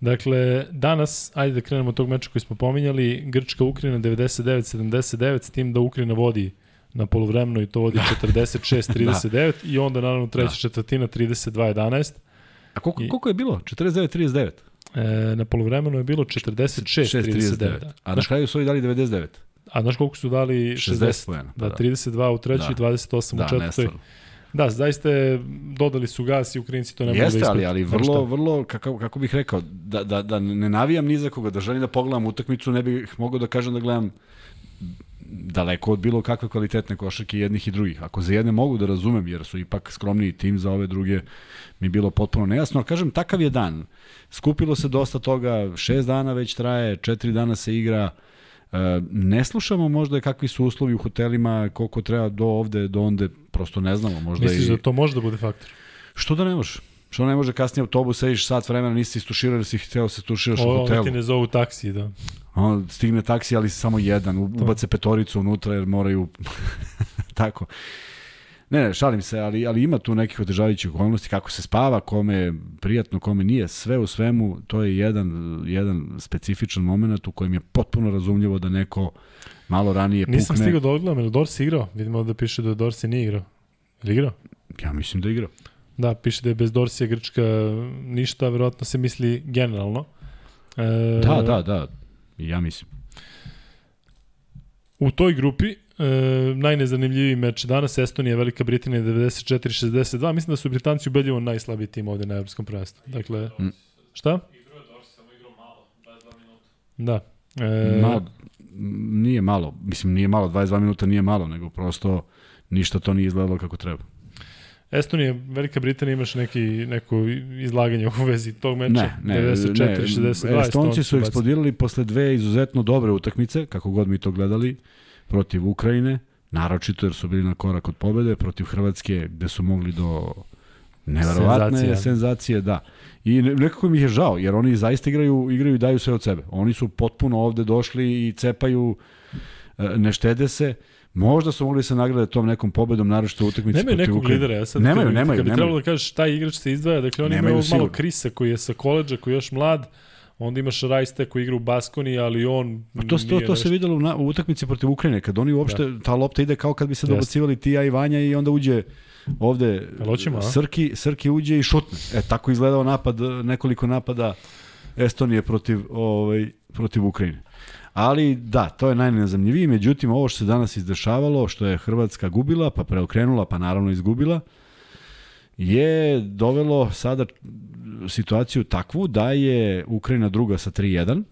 Dakle, danas, ajde da krenemo od tog meča koji smo pominjali, Grčka Ukrajina 99-79, s tim da Ukrajina vodi na polovremeno i to vodi 46-39 i onda naravno treća Da. četvrtina 32-11. A koliko, I- koliko je bilo? 49-39? E, na polovremenu je bilo 46-39. A na kraju su ovi dali 99. a znaš koliko su dali 60? 60 poena, Da, da. 32 u trećoj, Da. 28 Da, u četvrtoj. nestvarno. Da, zaista je, dodali su gas i Ukrajinci to ne mogu da Jeste, ali, ali vrlo, vrlo, kako, kako bih rekao, da, da, da ne navijam ni za koga, da želim da pogledam utakmicu, ne bih mogao da kažem da gledam daleko od bilo kakve kvalitetne košarke jednih i drugih. Ako za jedne mogu da razumem, jer su ipak skromniji tim, za ove druge mi je bilo potpuno nejasno, ali kažem, takav je dan. Skupilo se dosta toga, šest dana već traje, četiri dana se igra, E, ne slušamo možda kakvi su uslovi u hotelima, koliko treba do ovde, do onde, prosto ne znamo. Možda Misliš i... da to može da bude faktor? Što da ne može? Što ne može kasnije autobus, sediš sat vremena, nisi istuširao, jer si hteo se tuširaš u hotelu. ti ne zovu taksi, da. On stigne taksi, ali samo jedan, ubace petoricu unutra jer moraju tako. Ne, ne, šalim se, ali, ali ima tu nekih otežavajućih okolnosti, kako se spava, kome je prijatno, kome nije. Sve u svemu, to je jedan, jedan specifičan moment u kojem je potpuno razumljivo da neko malo ranije pukne. Nisam stigao da odgledam, je li Dorsi igrao? Vidimo da piše da Dorsi nije igrao. Je igrao? Ja mislim da je igrao. Da, piše da je bez Dorsija Grčka ništa, verovatno se misli generalno. E, Da, da, da. Ja mislim. U toj grupi e, najnezanimljiviji meč danas Estonija, Velika Britanija 94-62. Mislim da su Britanci ubedljivo najslabiji tim ovde na evropskom prvenstvu. Dakle, Mm. šta? Igrao je Dorsi, samo igrao malo, 22 minuta. Da. E, Malo, m, nije malo. Mislim, nije malo. 22 minuta nije malo, nego prosto ništa to nije izgledalo kako treba. Estonija, Velika Britanija imaš neki, neko izlaganje u vezi tog meča? Ne, ne, 94-62. ne. Estonci su eksplodirali posle dve izuzetno dobre utakmice, kako god mi to gledali, protiv Ukrajine, naročito jer su bili na korak od pobede, protiv Hrvatske gde su mogli do neverovatne senzacije, senzacije da. I ne- nekako mi je žao, jer oni zaista igraju, igraju i daju sve od sebe. Oni su potpuno ovde došli i cepaju, e, ne štede se. Možda su mogli se nagrade tom nekom pobedom, naročito u utakmici Nemaju protiv nekog Ukrajine. lidera, ja sad Nemaju, kad, nemaju, kad bi nemaju. trebalo da kažeš taj igrač se izdvaja, dakle oni Nemaju imaju malo. Krisa koji je sa koleđa, koji je još mlad, onda imaš Rajsta koji igra u Baskoni, ali on A to, to, to se videlo na, u utakmici protiv Ukrajine, kad oni uopšte, da. ta lopta ide kao kad bi se dobacivali ti ja i Vanja i onda uđe ovde a? Srki, Srki uđe i šutne. E, tako je izgledao napad, nekoliko napada Estonije protiv, ovaj, protiv Ukrajine. Ali da, to je najnezamljiviji, međutim ovo što se danas izdešavalo, što je Hrvatska gubila, pa preokrenula, pa naravno izgubila, je dovelo sada situaciju takvu da je Ukrajina druga sa 3-1,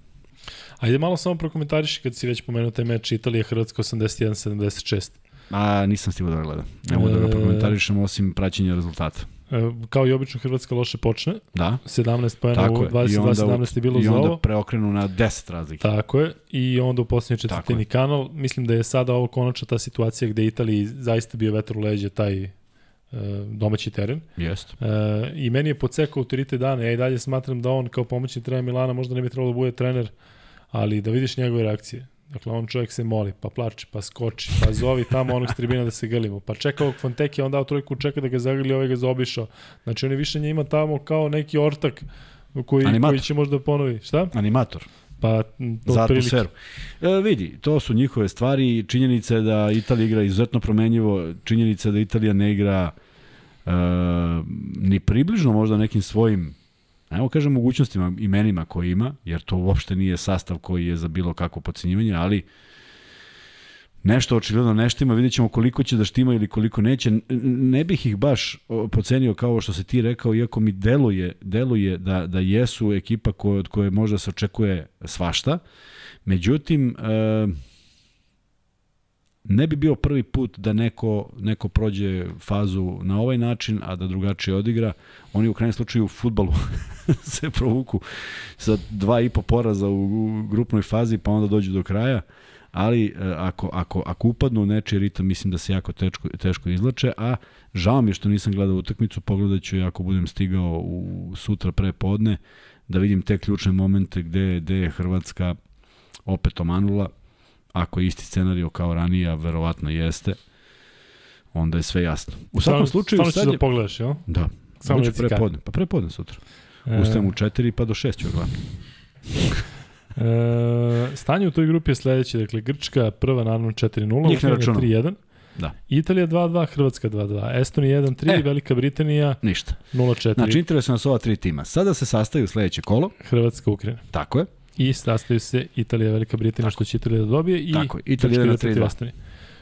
Ajde malo samo prokomentariši kad si već pomenuo taj meč Italija-Hrvatska 81-76. A nisam stigao da gledam. Ne mogu da ga E. prokomentarišem osim praćenja rezultata. E, kao i obično Hrvatska loše počne, Da, 17 pojena u je. I 22-17 je bilo I za onda ovo. preokrenu na 10 razlike. Tako je, i onda u poslednjoj Tako četvrtini kanal. Mislim da je sada ovo konačno ta situacija gde Italiji zaista bio vetar u leđe taj domaći teren. Jest. E, I meni je podsekao autoritet dana. Ja i dalje smatram da on kao pomoćni trener Milana možda ne bi trebalo da bude trener, ali da vidiš njegove reakcije. Dakle, on čovjek se moli, pa plače, pa skoči, pa zovi tamo onog s tribina da se grlimo, pa čeka ovog Fonteke, on dao trojku, čeka da ga zagrli, ovaj ga zaobišao. Znači, on je više njima tamo kao neki ortak koji, Animator. koji će možda ponovi. Šta? Animator. Pa, Za atmosferu. E, vidi, to su njihove stvari. Činjenica je da Italija igra izuzetno promenjivo. Činjenica je da Italija ne igra e, ni približno možda nekim svojim Evo kažem mogućnostima, imenima koje ima, jer to uopšte nije sastav koji je za bilo kakvo pocenjivanje, ali nešto očigledno nešto ima, vidjet ćemo koliko će da štima ili koliko neće. Ne bih ih baš pocenio kao što se ti rekao, iako mi deluje, deluje da, da jesu ekipa koje, od koje možda se očekuje svašta. Međutim, ne bi bio prvi put da neko, neko prođe fazu na ovaj način, a da drugačije odigra. Oni u krajnjem slučaju u futbalu se provuku sa dva i po poraza u, grupnoj fazi, pa onda dođu do kraja. Ali e, ako, ako, ako upadnu u nečiji ritam, mislim da se jako teško, teško izlače, a žao mi je što nisam gledao utakmicu, pogledat ću ako budem stigao u sutra pre podne, da vidim te ključne momente gde, gde je Hrvatska opet omanula, ako je isti scenario kao ranije, a verovatno jeste, onda je sve jasno. U svakom slučaju, Stvarno sad ćeš je... da pogledaš, jel? Da, Samo reci kad. prepodne. Pa prepodne sutra. E, Ustajem u 4 pa do 6 ću gledam. E, stanje u toj grupi je sledeće, dakle Grčka prva naravno 4-0, Njih ne Ukrajina računam. 3-1, Da. Italija 2-2, Hrvatska 2-2, Estonija 1-3, E. Velika Britanija Ništa. 0-4, Znači, interesuje nas ova tri tima. Sada se sastaju sledeće kolo, Hrvatska, Ukrajina. tako je. I sastaju se Italija, Velika Britanija, što će Italija da dobije i Tako je, Italija Grčka ide na igra protiv 3:2. Estonije.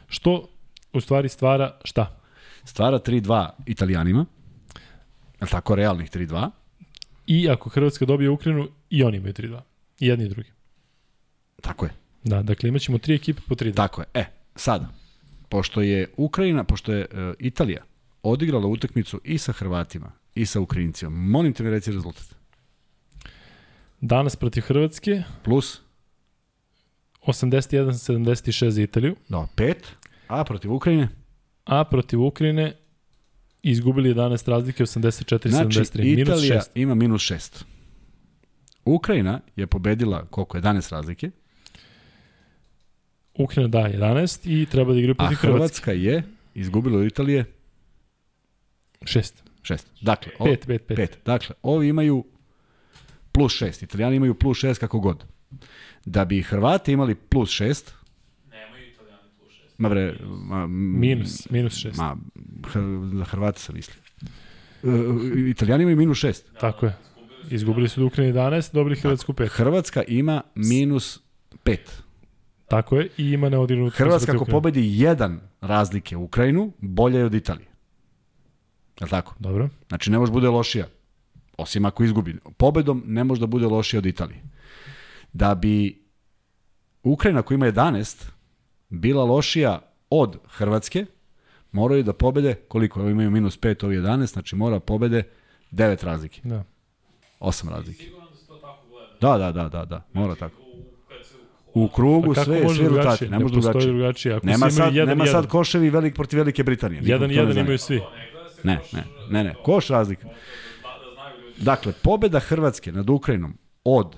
Što u stvari stvara šta? Stvara 3-2 Italijanima, je tako, realnih 3-2. I ako Hrvatska dobije Ukrajinu, i oni imaju 3-2. I jedni i drugi. Tako je. Da, dakle imaćemo tri ekipe po 3-2. Tako je. E, sada, pošto je Ukrajina, pošto je uh, Italija odigrala utakmicu i sa Hrvatima i sa Ukrajincima, molim te mi reci rezultat. Danas protiv Hrvatske, Plus, 81-76 za Italiju, da, 5, a protiv Ukrajine? a protiv Ukrajine izgubili 11 razlike, 84-73, Znači, minus Italija 6. ima minus 6. Ukrajina je pobedila koliko 11 razlike, Ukrajina da 11 i treba da igra a protiv Hrvatske. Hrvatska je izgubila od Italije Šest. Šest. Dakle, o, Pet, pet, pet. pet. Dakle, ovi imaju plus šest. Italijani imaju plus šest kako god. Da bi Hrvati imali plus šest, Nemaju italijani plus šest. ma bre, ma, Minus, minus šest. Ma, Hr, za Hrvate sam mislio. E, Italijani imaju minus šest. Tako je. Izgubili su od Ukrajine 11, dobili Hrvatsku 5. Hrvatska ima minus pet. Tako je, i ima neodirnutu. Hrvatska ako pobedi jedan razlike u Ukrajinu, bolja je od Italije. Je li tako? Dobro. Znači ne može bude lošija. Osim ako izgubi. Pobedom ne može da bude lošija od Italije. Da bi Ukrajina koja ima 11 bila lošija od Hrvatske, moraju da pobede, koliko? Evo imaju minus 5, ovi 11, znači mora pobede 9 razlike. Da. 8 razlike. Da. Da, da, da, da, da, mora tako. U, krugu Pa sve, može sve drugačije? rezultati, ne može drugačije. drugačije. Ako Nema sad, jedan, nema jedan, sad koševi velik protiv Velike Britanije. Jedan, ne jedan imaju svi. ne Ne, ne, ne, ne, koš razlika. Da, da. Dakle, pobeda Hrvatske nad Ukrajinom od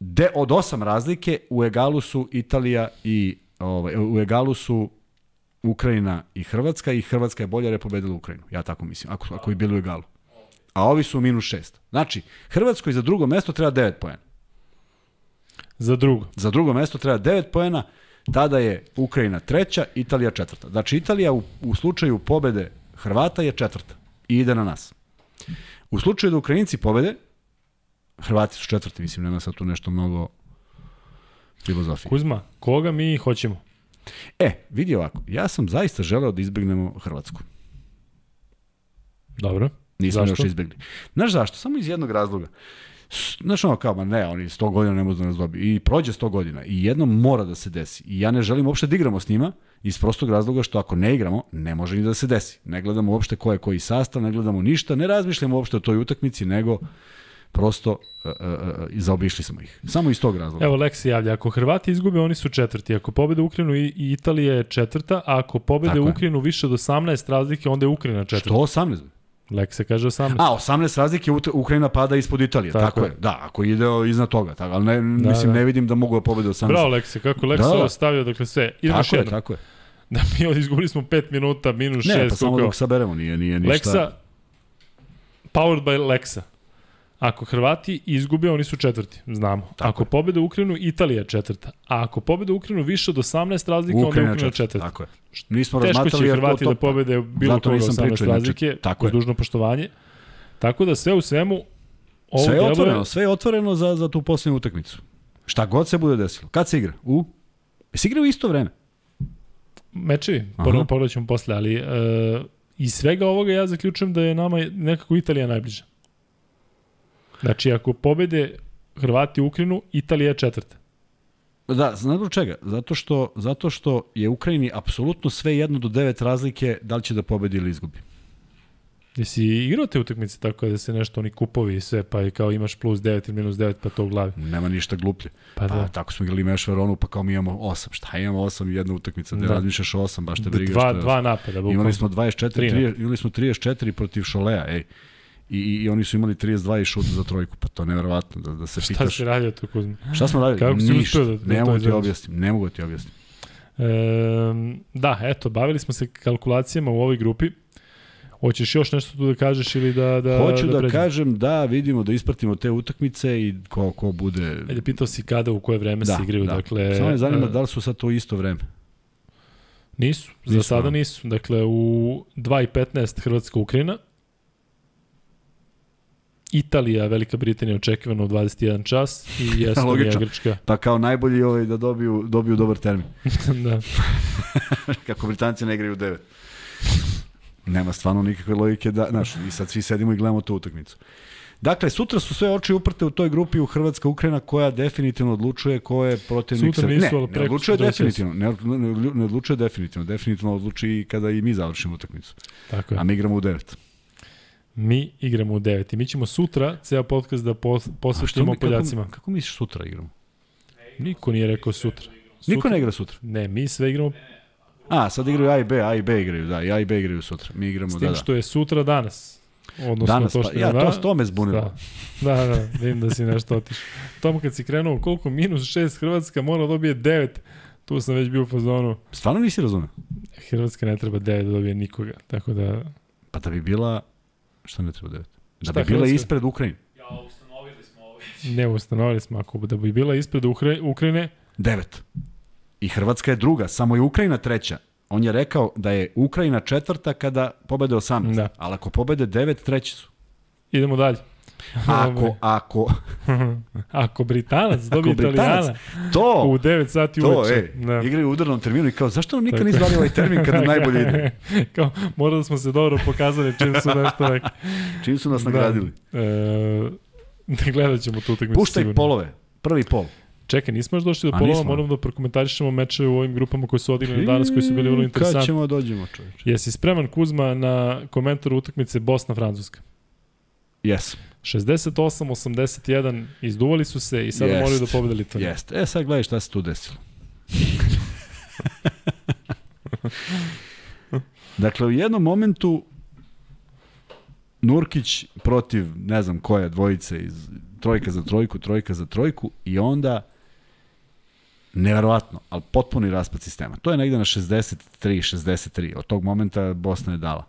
de, od osam razlike u egalu su Italija i ovaj, u egalu su Ukrajina i Hrvatska i Hrvatska je bolja jer je pobedila Ukrajinu. Ja tako mislim, ako, ako je bilo u egalu. A ovi su minus šest. Znači, Hrvatskoj za drugo mesto treba 9 poena. Za drugo. Za drugo mesto treba 9 poena, tada je Ukrajina treća, Italija četvrta. Znači, Italija u, u slučaju pobede Hrvata je četvrta i ide na nas. U slučaju da Ukrajinci pobede, Hrvati su četvrti, mislim, nema sad tu nešto mnogo filozofije. Kuzma, koga mi hoćemo? E, vidi ovako, ja sam zaista želeo da izbegnemo Hrvatsku. Dobro. Nismo Zašto? još izbegli. Znaš zašto? Samo iz jednog razloga. Znaš ono kao, ma ne, oni 100 godina ne mogu da nas dobiju. I prođe 100 godina i jednom mora da se desi. I ja ne želim uopšte da igramo s njima iz prostog razloga što ako ne igramo, ne može ni da se desi. Ne gledamo uopšte ko je koji sastav, ne gledamo ništa, ne razmišljamo uopšte o toj utakmici, nego prosto uh, uh, uh, zaobišli smo ih. Samo iz tog razloga. Evo, Lek se javlja. Ako Hrvati izgube, oni su četvrti. Ako pobede Ukrajinu i, i Italija je četvrta, a ako pobede Tako je. Ukrajinu više od 18 razlike, onda je Ukrajina četvrta. Što 18? Lek se kaže 18. A, 18 razlike Ukrajina pada ispod Italije. Tako, Tako je. je. Da, ako ide iznad toga. Tako, ali ne, mislim, da. ne vidim da mogu da pobede 18. Bravo, Lekse, kako Lekse Da, da, da. ovo stavio, dakle sve. Idemo tako je, tako je. Da mi izgubili smo 5 minuta, minus 6, Ne, pa samo koliko? dok saberemo, nije, nije ništa. Leksa, powered by Leksa. Ako Hrvati izgube, oni su četvrti, znamo. Tako ako je. pobede Ukrajinu, Italija je četvrta. A ako pobede Ukrajinu više od 18 razlika, onda je Ukrajina Ukrajina četvrta. Tako je. Nismo Teško će Hrvati da pobede bilo Zato koga nisam 18 pričao, znači, razlike, tako uz je. dužno poštovanje. Tako da sve u svemu, ovo Sve je otvoreno, sve je otvoreno za, za tu posljednju utakmicu. Šta god se bude desilo. Kad se igra? U? Se igra u isto vreme. Mečevi, pogledat ćemo posle, ali uh, iz svega ovoga ja zaključujem da je nama nekako Italija najbliža. Znači, ako pobede Hrvati Ukrajinu, Italija je četvrta. Da, znaš čega? Zato što, zato što je Ukrajini apsolutno sve jedno do devet razlike da li će da pobedi ili izgubi. Jesi igrao te utakmice tako da se nešto oni kupovi i sve, pa i kao imaš plus 9 ili minus 9, pa to u glavi. Nema ništa gluplje. Pa, Pa, da. tako smo igrali Meš Veronu, pa kao mi imamo osam. Šta imamo osam i jedna utakmica? Da, Da. razmišljaš o osam, baš te briga. Dva, je dva napada. Imali bukvalno. smo 24, Tri 30, imali smo 34 protiv Šolea, ej. I, i, oni su imali 32 i šut za trojku, pa to je neverovatno da, da se Šta pitaš. si radio tu Kuzma? Šta smo radili? Kako si Ništa. da- da ne to mogu ti objasnim, ne mogu ti objasnim. E, da, eto, bavili smo se kalkulacijama u ovoj grupi. Hoćeš još nešto tu da kažeš ili da da Hoću da, pređemo? kažem da vidimo da ispratimo te utakmice i ko, ko bude... Ajde, pitao si kada, u koje vreme Da, se igraju, da. dakle... Samo me zanima e, da li su sad to isto vreme. Nisu, za Nisu, sada a? nisu. Dakle, u 2.15 Hrvatska-Ukrajina, Italija, Velika Britanija očekivano u 21 čas i Estonija. Grčka. Pa kao najbolji ovaj da dobiju, dobiju dobar termin. da. Kako Britanci ne igraju u 9. Nema stvarno nikakve logike da, znaš, i sad svi sedimo i gledamo tu utakmicu. Dakle, sutra su sve oči uprte u toj grupi u Hrvatska Ukrajina koja definitivno odlučuje ko je protivnik Sutra nisu, Ne, ne odlučuje definitivno, ne, ne, ne odlučuje definitivno, definitivno odluči kada i mi završimo utakmicu. Tako je. A mi igramo u 9. Mi igramo u 9 i mi ćemo sutra ceo podcast da pos, posvetimo Poljacima. kako, kako misliš sutra igramo? Niko nije rekao sutra. Niko Sutra- ne igra sutra. Ne, mi sve igramo A, sad igraju A i B, A i B igraju, da, i A i B igraju sutra. Mi igramo, s da, tim da. što je sutra danas. Odnosno Danas, to pa, što ja, je to, da, to me zbunilo. Da, da, da, vidim da si nešto otišao. Tom kad si krenuo, koliko minus 6 Hrvatska mora da dobije 9, tu sam već bio u fazonu. Stvarno nisi razumeo? Hrvatska ne treba 9 da dobije nikoga, tako da Pa da bi bila, šta ne treba 9? Da Šta, bi bila Hrvatska? ispred Ukrajine. Ja, ustanovili smo ovo. Ne ustanovili smo, ako da bi bila ispred Ukra Ukrajine, 9. I Hrvatska je druga, samo je Ukrajina treća. On je rekao da je Ukrajina četvrta kada pobede 18. Da. Ali ako pobede 9, treći su. idemo dalje. Ako, ako, Ako Britanac dobije Italijana to, u 9 sati to, uveče. e, da. igraju u udarnom terminu i kao, zašto nam nikad nisi dali ovaj termin kada najbolje ide? Kao, morali smo se dobro pokazali čim su nešto rekli. Čim su nas nagradili? Da, e, gledat ćemo tu utakmicu Puštaj sigurno. polove, prvi pol. Čekaj, nismo još došli do polova, moramo da prokomentarišemo meče u ovim grupama koji su odigrani danas, koji su bili vrlo Kad interesantni. ćemo da dođemo, čovječe? Jesi spreman, Kuzma, na komentar utakmice Bosna-Francuska? Jes, 68-81, izduvali su se i sada moraju da pobede Litvaniju. jeste. E, sad gledaj šta se tu desilo. dakle, u jednom momentu Nurkić protiv, ne znam koje, dvojice iz trojka za trojku, trojka za trojku i onda neverovatno, ali potpuni raspad sistema. To je negde na 63-63. Od tog momenta Bosna je dala.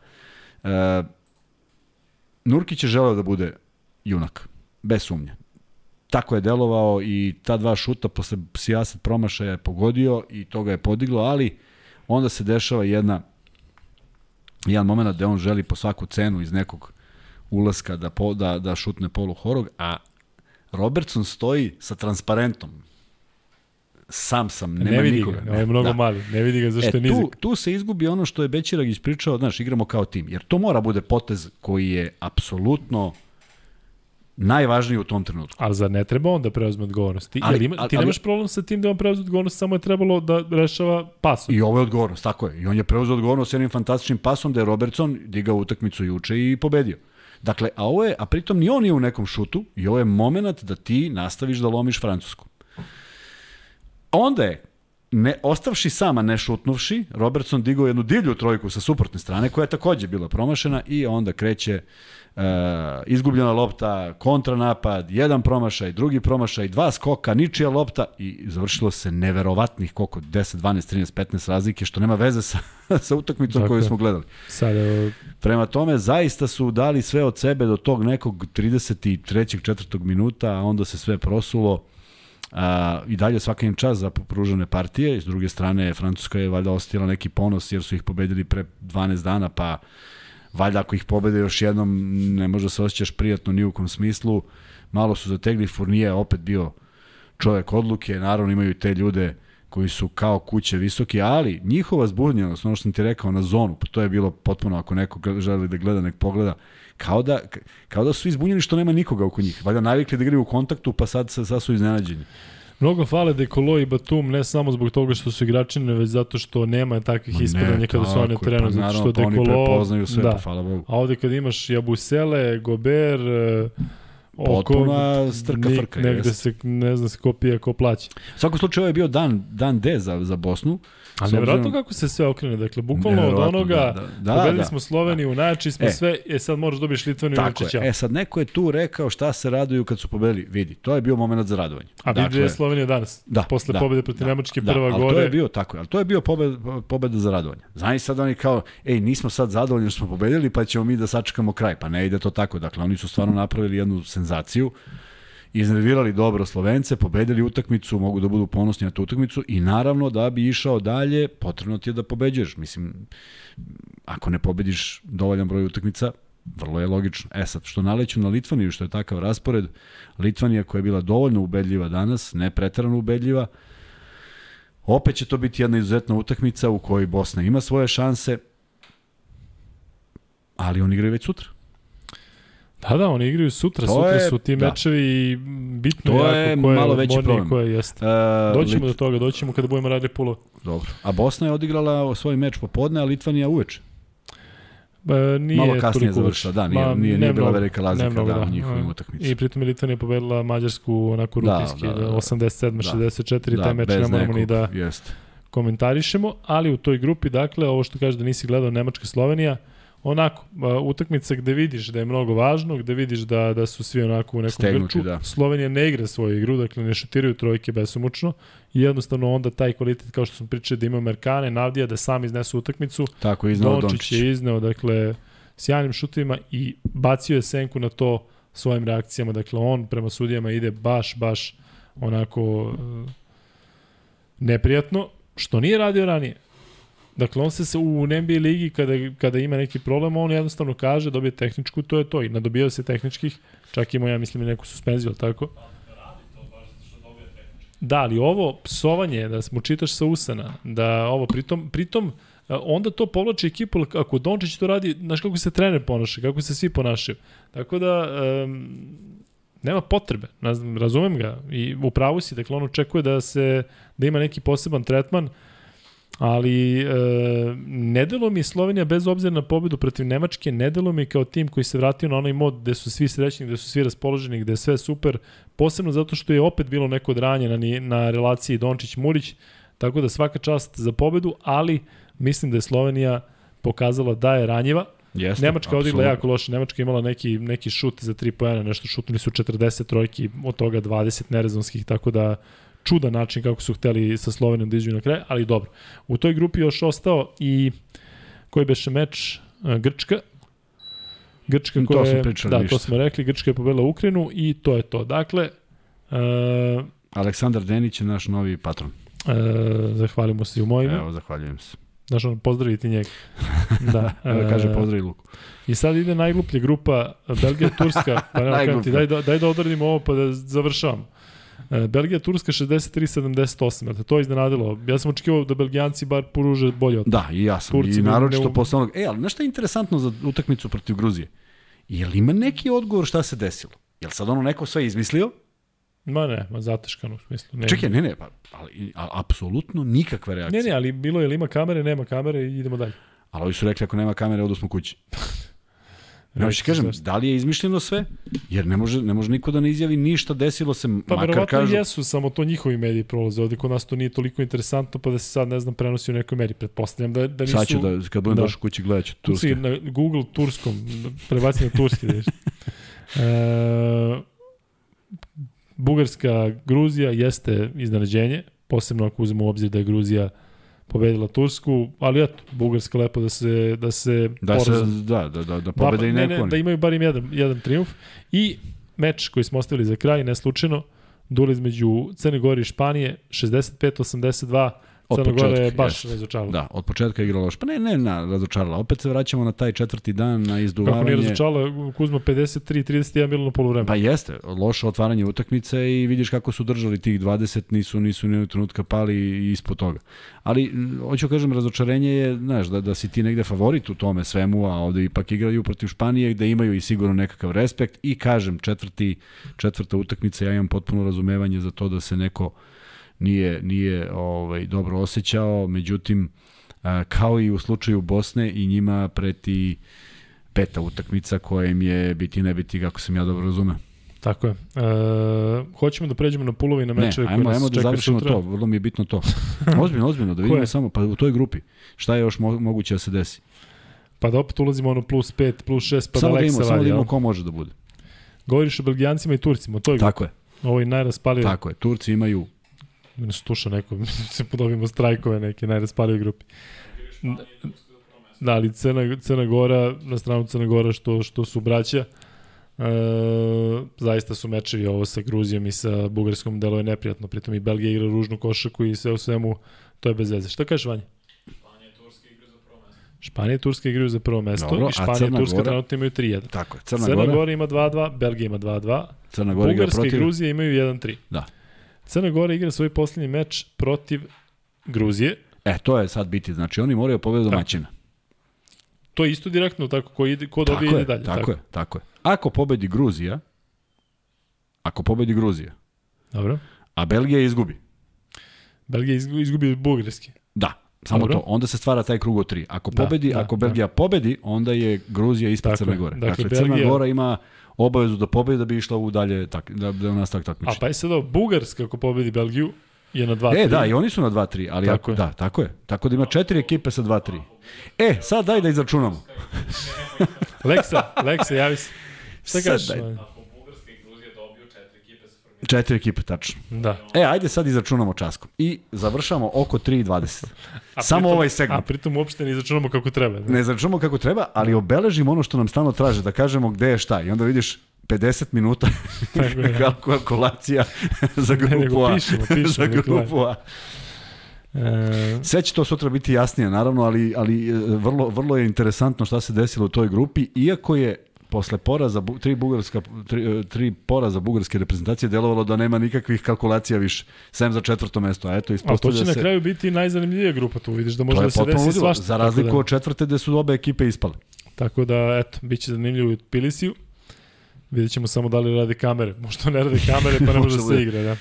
E, Nurkić je želeo da bude junak, bez sumnje. Tako je delovao i ta dva šuta posle sijaset promašaja je pogodio i to ga je podiglo, ali onda se dešava jedna jedan moment gde on želi po svaku cenu iz nekog ulaska da, po, da, da šutne polu horog, a Robertson stoji sa transparentom. Sam sam, nema ne vidi nikoga. ga, on je mnogo Da. mali, ne vidi ga zašto E, je nizak. tu, tu se izgubi ono što je Bećiragić pričao, znaš, igramo kao tim. Jer to mora bude potez koji je apsolutno najvažniji u tom trenutku. Ali zar ne treba on da preuzme odgovornost? Ti, Ali- ali, ima, ti ali- nemaš problem sa tim da on preuzme odgovornost, samo je trebalo da rešava pasom. I ovo je odgovornost, tako je. I on je preuzeo odgovornost jednim fantastičnim pasom da je Robertson digao utakmicu juče i pobedio. Dakle, a ovo je, a pritom ni on nije u nekom šutu i ovo je moment da ti nastaviš da lomiš Francusku. Onda je, ne, ostavši sama ne šutnuvši, Robertson digao jednu divlju trojku sa suprotne strane, koja je takođe bila promašena i onda kreće uh, izgubljena lopta, kontranapad, jedan promašaj, drugi promašaj, dva skoka, ničija lopta i završilo se neverovatnih koliko, 10, 12, 13, 15 razlike, što nema veze sa, sa utakmicom Tako koju smo gledali. Sad, evo, Prema tome, zaista su dali sve od sebe do tog nekog 33. četvrtog minuta, a onda se sve prosulo. A, I dalje svaka im čas za pružene partije. S druge strane, Francuska je valjda ostila neki ponos jer su ih pobedili pre 12 dana, pa valjda ako ih pobede još jednom ne može da se osjećaš prijatno ni u kom smislu. Malo su zategli, Fournier je opet bio čovek odluke, naravno imaju te ljude koji su kao kuće visoki, ali njihova zbunjenost, ono što sam ti rekao na zonu, pa to je bilo potpuno, ako neko želi da gleda, nek pogleda, kao da, kao da su izbunjeni što nema nikoga oko njih. Valjda navikli da igraju u kontaktu, pa sad, sad su iznenađeni. Mnogo fale Dekolo i Batum, ne samo zbog toga što su igračine, već zato što nema takvih ispadanja kada su oni na terenu, pa zato što pa oni Dekolo... prepoznaju sve, da. pa hvala Bogu. A ovde kad imaš Jabusele, Gober, e, Potpuna strka nik- frka, Negde jest. se, ne zna se ko pije, ko plaća. U svakom slučaju ovo je bio dan, dan D za, za Bosnu. Ali nevjerojatno kako se sve okrene. Dakle, bukvalno od onoga, da, da. Da, pobedili da. smo Sloveniju, najjači smo E. sve, e sad moraš dobiješ Litvaniju i je. E sad neko je tu rekao šta se raduju kad su pobedili. Vidi, to je bio moment za radovanje. A vidi dakle, je Slovenija danas, Da, posle da, pobede protiv da, Nemačke, da, prva ali gore. to je bio tako, ali to je bio pobeda, pobeda za radovanje. Znaš sad oni kao, ej, nismo sad zadovoljni što smo pobedili, pa ćemo mi da sačekamo kraj. Pa ne ide to tako. Dakle, oni su stvarno napravili jednu senzaciju, iznervirali dobro Slovence, pobedili utakmicu, mogu da budu ponosni na tu utakmicu i naravno da bi išao dalje, potrebno ti je da pobeđuješ. Mislim, ako ne pobediš dovoljan broj utakmica, vrlo je logično. E sad, što naleću na Litvaniju, što je takav raspored, Litvanija koja je bila dovoljno ubedljiva danas, ne pretarano ubedljiva, opet će to biti jedna izuzetna utakmica u kojoj Bosna ima svoje šanse, ali oni igraju već sutra. Da, da, oni igraju sutra, To sutra je- su ti da. mečevi i bitno To jako je malo veći problem. ko je jeste. E, Doćemo Lit- do toga, doćemo kada budemo radili pulo. Dobro. A Bosna je odigrala svoj meč popodne, a Litvanija uveče. E, nije Malo kasnije završila, da, nije- Ma, nije- nije bila velika razlika, mnogo, da, u njihovim utakmicama. I pritom je Litvanija pobedila Mađarsku onako Da, rutinski, da, da, da, da. 87-64, da, taj meč ne moramo ni da Jeste. komentarišemo, ali u toj grupi, dakle, ovo što kaže da nisi gledao Nemačka-Slovenija, onako, utakmica gde vidiš da je mnogo važno, gde vidiš da, da su svi onako u nekom Stegnuti, grču. da. Slovenija ne igra svoju igru, dakle ne šutiraju trojke besomučno i jednostavno onda taj kvalitet, kao što smo pričali, da ima Merkane, Navdija, da sam iznesu utakmicu, Tako je iznao Dončić Dončić. je izneo, dakle, sjajnim šutovima i bacio je senku na to svojim reakcijama. Dakle, on prema sudijama ide baš, baš onako e, neprijatno, što nije radio ranije. Dakle, on se, u NBA ligi kada, kada ima neki problem, on jednostavno kaže, dobije tehničku, to je to. I nadobijao se tehničkih, čak imao, ja mislim, i neku suspenziju, ali tako? Da, ali ovo psovanje, da mu čitaš sa usana, da ovo, pritom, pritom onda to povlači ekipu, ako Dončić to radi, znaš kako se trener ponaša, kako se svi ponašaju. Tako da, um, nema potrebe, razumem ga i u pravu si, dakle on očekuje da se da ima neki poseban tretman, ali e, ne delo mi Slovenija bez obzira na pobedu protiv Nemačke, ne delo mi kao tim koji se vratio na onaj mod gde su svi srećni, gde su svi raspoloženi, gde je sve super, posebno zato što je opet bilo neko dranje na, na relaciji Dončić-Murić, tako da svaka čast za pobedu, ali mislim da je Slovenija pokazala da je ranjiva, Jeste, Nemačka odigla jako loše. Nemačka imala neki, neki šut za 3 pojena, nešto šutnuli su 40 trojki, od toga 20 nerezonskih, tako da čudan način kako su hteli sa Slovenijom da iđu na kraj, ali dobro. U toj grupi još ostao i koji beše meč Grčka. Grčka koja je, da, ništa. to smo rekli, Grčka je pobedila Ukrajinu i to je to. Dakle, uh, Aleksandar Denić je naš novi patron. Uh, zahvalimo se i u mojima. Evo, zahvaljujem se. Znaš, on pozdraviti njega. Da. da kaže pozdravi Luku. I sad ide najgluplja grupa Belgija, Turska. Pa nema ti, daj, daj da odradimo ovo pa da završavam. E, Belgija, Turska 63-78, te to je iznenadilo. Ja sam očekivao da Belgijanci bar poruže bolje od Da, i ja sam. Turci I naročito ne... posle onog... E, ali nešto je interesantno za utakmicu protiv Gruzije? Je li ima neki odgovor šta se desilo? Je li sad ono neko sve izmislio? Ma ne, ma zateškano u smislu. Ne. Čekaj, ne, ne, pa, ali, ali apsolutno nikakve reakcije. Ne, ne, ali bilo je li ima kamere, nema kamere i idemo dalje. Ali ovi su rekli ako nema kamere, odu smo kući. Ja ću kažem, da li je izmišljeno sve? Jer ne može, ne može niko da ne izjavi ništa, desilo se, pa, makar kažu... Pa jesu, samo to njihovi mediji prolaze. Ovde kod nas to nije toliko interesantno, pa da se sad, ne znam, prenosi u nekoj meri. Pretpostavljam da, da nisu... Sad ću da, kad budem da. došao kući, gledat ću turske. na Google turskom, prebacim na turski. Da e, Bugarska, Gruzija jeste iznenađenje, posebno ako uzmemo u obzir da je Gruzija pobedila Tursku, ali eto, Bugarska lepo da se da se da se da da da da pobede da, i neko. Ne, ne, da imaju bar im jedan jedan triumf i meč koji smo ostavili za kraj ne slučajno duel između Crne Gore i Španije 65-82 Od Crna Gora je baš jest. razočarala. Da, od početka je igrala loš. Pa ne, ne, na, razočarala. Opet se vraćamo na taj četvrti dan, na izduvavanje. Kako nije razočarala, Kuzma 53-31 bilo na polovreme. Pa jeste, loše otvaranje utakmice i vidiš kako su držali tih 20, nisu, nisu ni trenutka pali ispod toga. Ali, hoću kažem, razočarenje je, znaš, da, da si ti negde favorit u tome svemu, a ovde ipak igraju protiv Španije gde imaju i sigurno nekakav respekt i kažem, četvrti, četvrta utakmica, ja imam potpuno razumevanje za to da se neko nije, nije ovaj, dobro osjećao, međutim, kao i u slučaju Bosne i njima preti peta utakmica koja im je biti ne biti, kako sam ja dobro razumeo. Tako je. E, hoćemo da pređemo na pulovi na mečeve koji nas ajmo da završimo sutra. to, vrlo mi je bitno to. ozbiljno, ozbiljno, da vidimo samo, pa u toj grupi, šta je još mo moguće da se desi? Pa da opet ulazimo ono plus 5, plus 6, pa samo da Leksa Samo da imamo ko može da bude. Govoriš o Belgijancima i Turcima, to je Tako je. Ovo je najraspalije. Tako je, Turci imaju ne stuša neko, se podobimo strajkove neke najraspalije grupi. Da, ali Crna, Crna Gora, na stranu Crna Gora što, što su braća, e, zaista su mečevi ovo sa Gruzijom i sa Bugarskom delo je neprijatno, pritom i Belgija igra ružnu košaku i sve u svemu to je bez veze. Šta kažeš Vanja? Španija i Turska igraju za prvo mesto. Dobro, i Španija i Turska Gora... trenutno imaju 3-1. Tako je, Crna, Crna Gora... Gora ima 2-2, Belgija ima 2-2, Crna Gora Bugarska i Gruzija imaju 1-3. Da. Crna Gora igra svoj poslednji meč protiv Gruzije. E, to je sad biti. Znači, oni moraju pobediti domaćina. To je isto direktno tako, ko, ide, ko dobije ide dalje. Tako, tako je, tako je. Ako pobedi Gruzija, ako pobedi Gruzija, Dobro. a Belgija izgubi. Belgija izgubi Bugarski. Da, samo Dobro. to. Onda se stvara taj krug od tri. Ako da, pobedi, da, ako da. Belgija da. pobedi, onda je Gruzija ispred Crne Gore. Dakle, dakle Belgija... Crna Gora ima obavezu da pobedi da bi išla u dalje tak, da, da nastavak takmičenja. A pa je sada Bugarska ako pobedi Belgiju je na 2-3. E, da, i oni su na 2-3, ali tako ako, je. da, tako je. Tako da ima četiri ekipe sa 2-3. E, sad daj da izračunamo. Leksa, Leksa, javi se. Šta kažeš Bugarska i Gruzija dobiju četiri ekipe tačno. Da. E, ajde sad izračunamo časkom. I završamo oko 3.20. A Samo pritom- ovaj A segment. pritom uopšte ne izračunamo kako treba. Ne? Ne izračunamo kako treba, ali obeležimo ono što nam stalno traže, da kažemo gde je šta. I onda vidiš 50 minuta da. kalku- kalkulacija za Ne, nego grupu A. pišemo, pišemo, za grupu A. E, Sve će to sutra biti jasnije, naravno, ali, ali e, vrlo, vrlo je interesantno šta se desilo u toj grupi, iako je posle poraza, tri, bugarska, tri, e, tri poraza bugarske reprezentacije delovalo da nema nikakvih kalkulacija više, sem za četvrto mesto, a eto a to ispostavlja će na se... kraju biti najzanimljivija grupa tu. Vidiš da može da se desi svašta. za tako razliku da, od četvrte gde su obe ekipe ispale. Tako da, eto, bit će zanimljivo u Tbilisiju. Vidjet ćemo samo da li rade kamere. Možda ne rade kamere, pa ne može da se igra, da.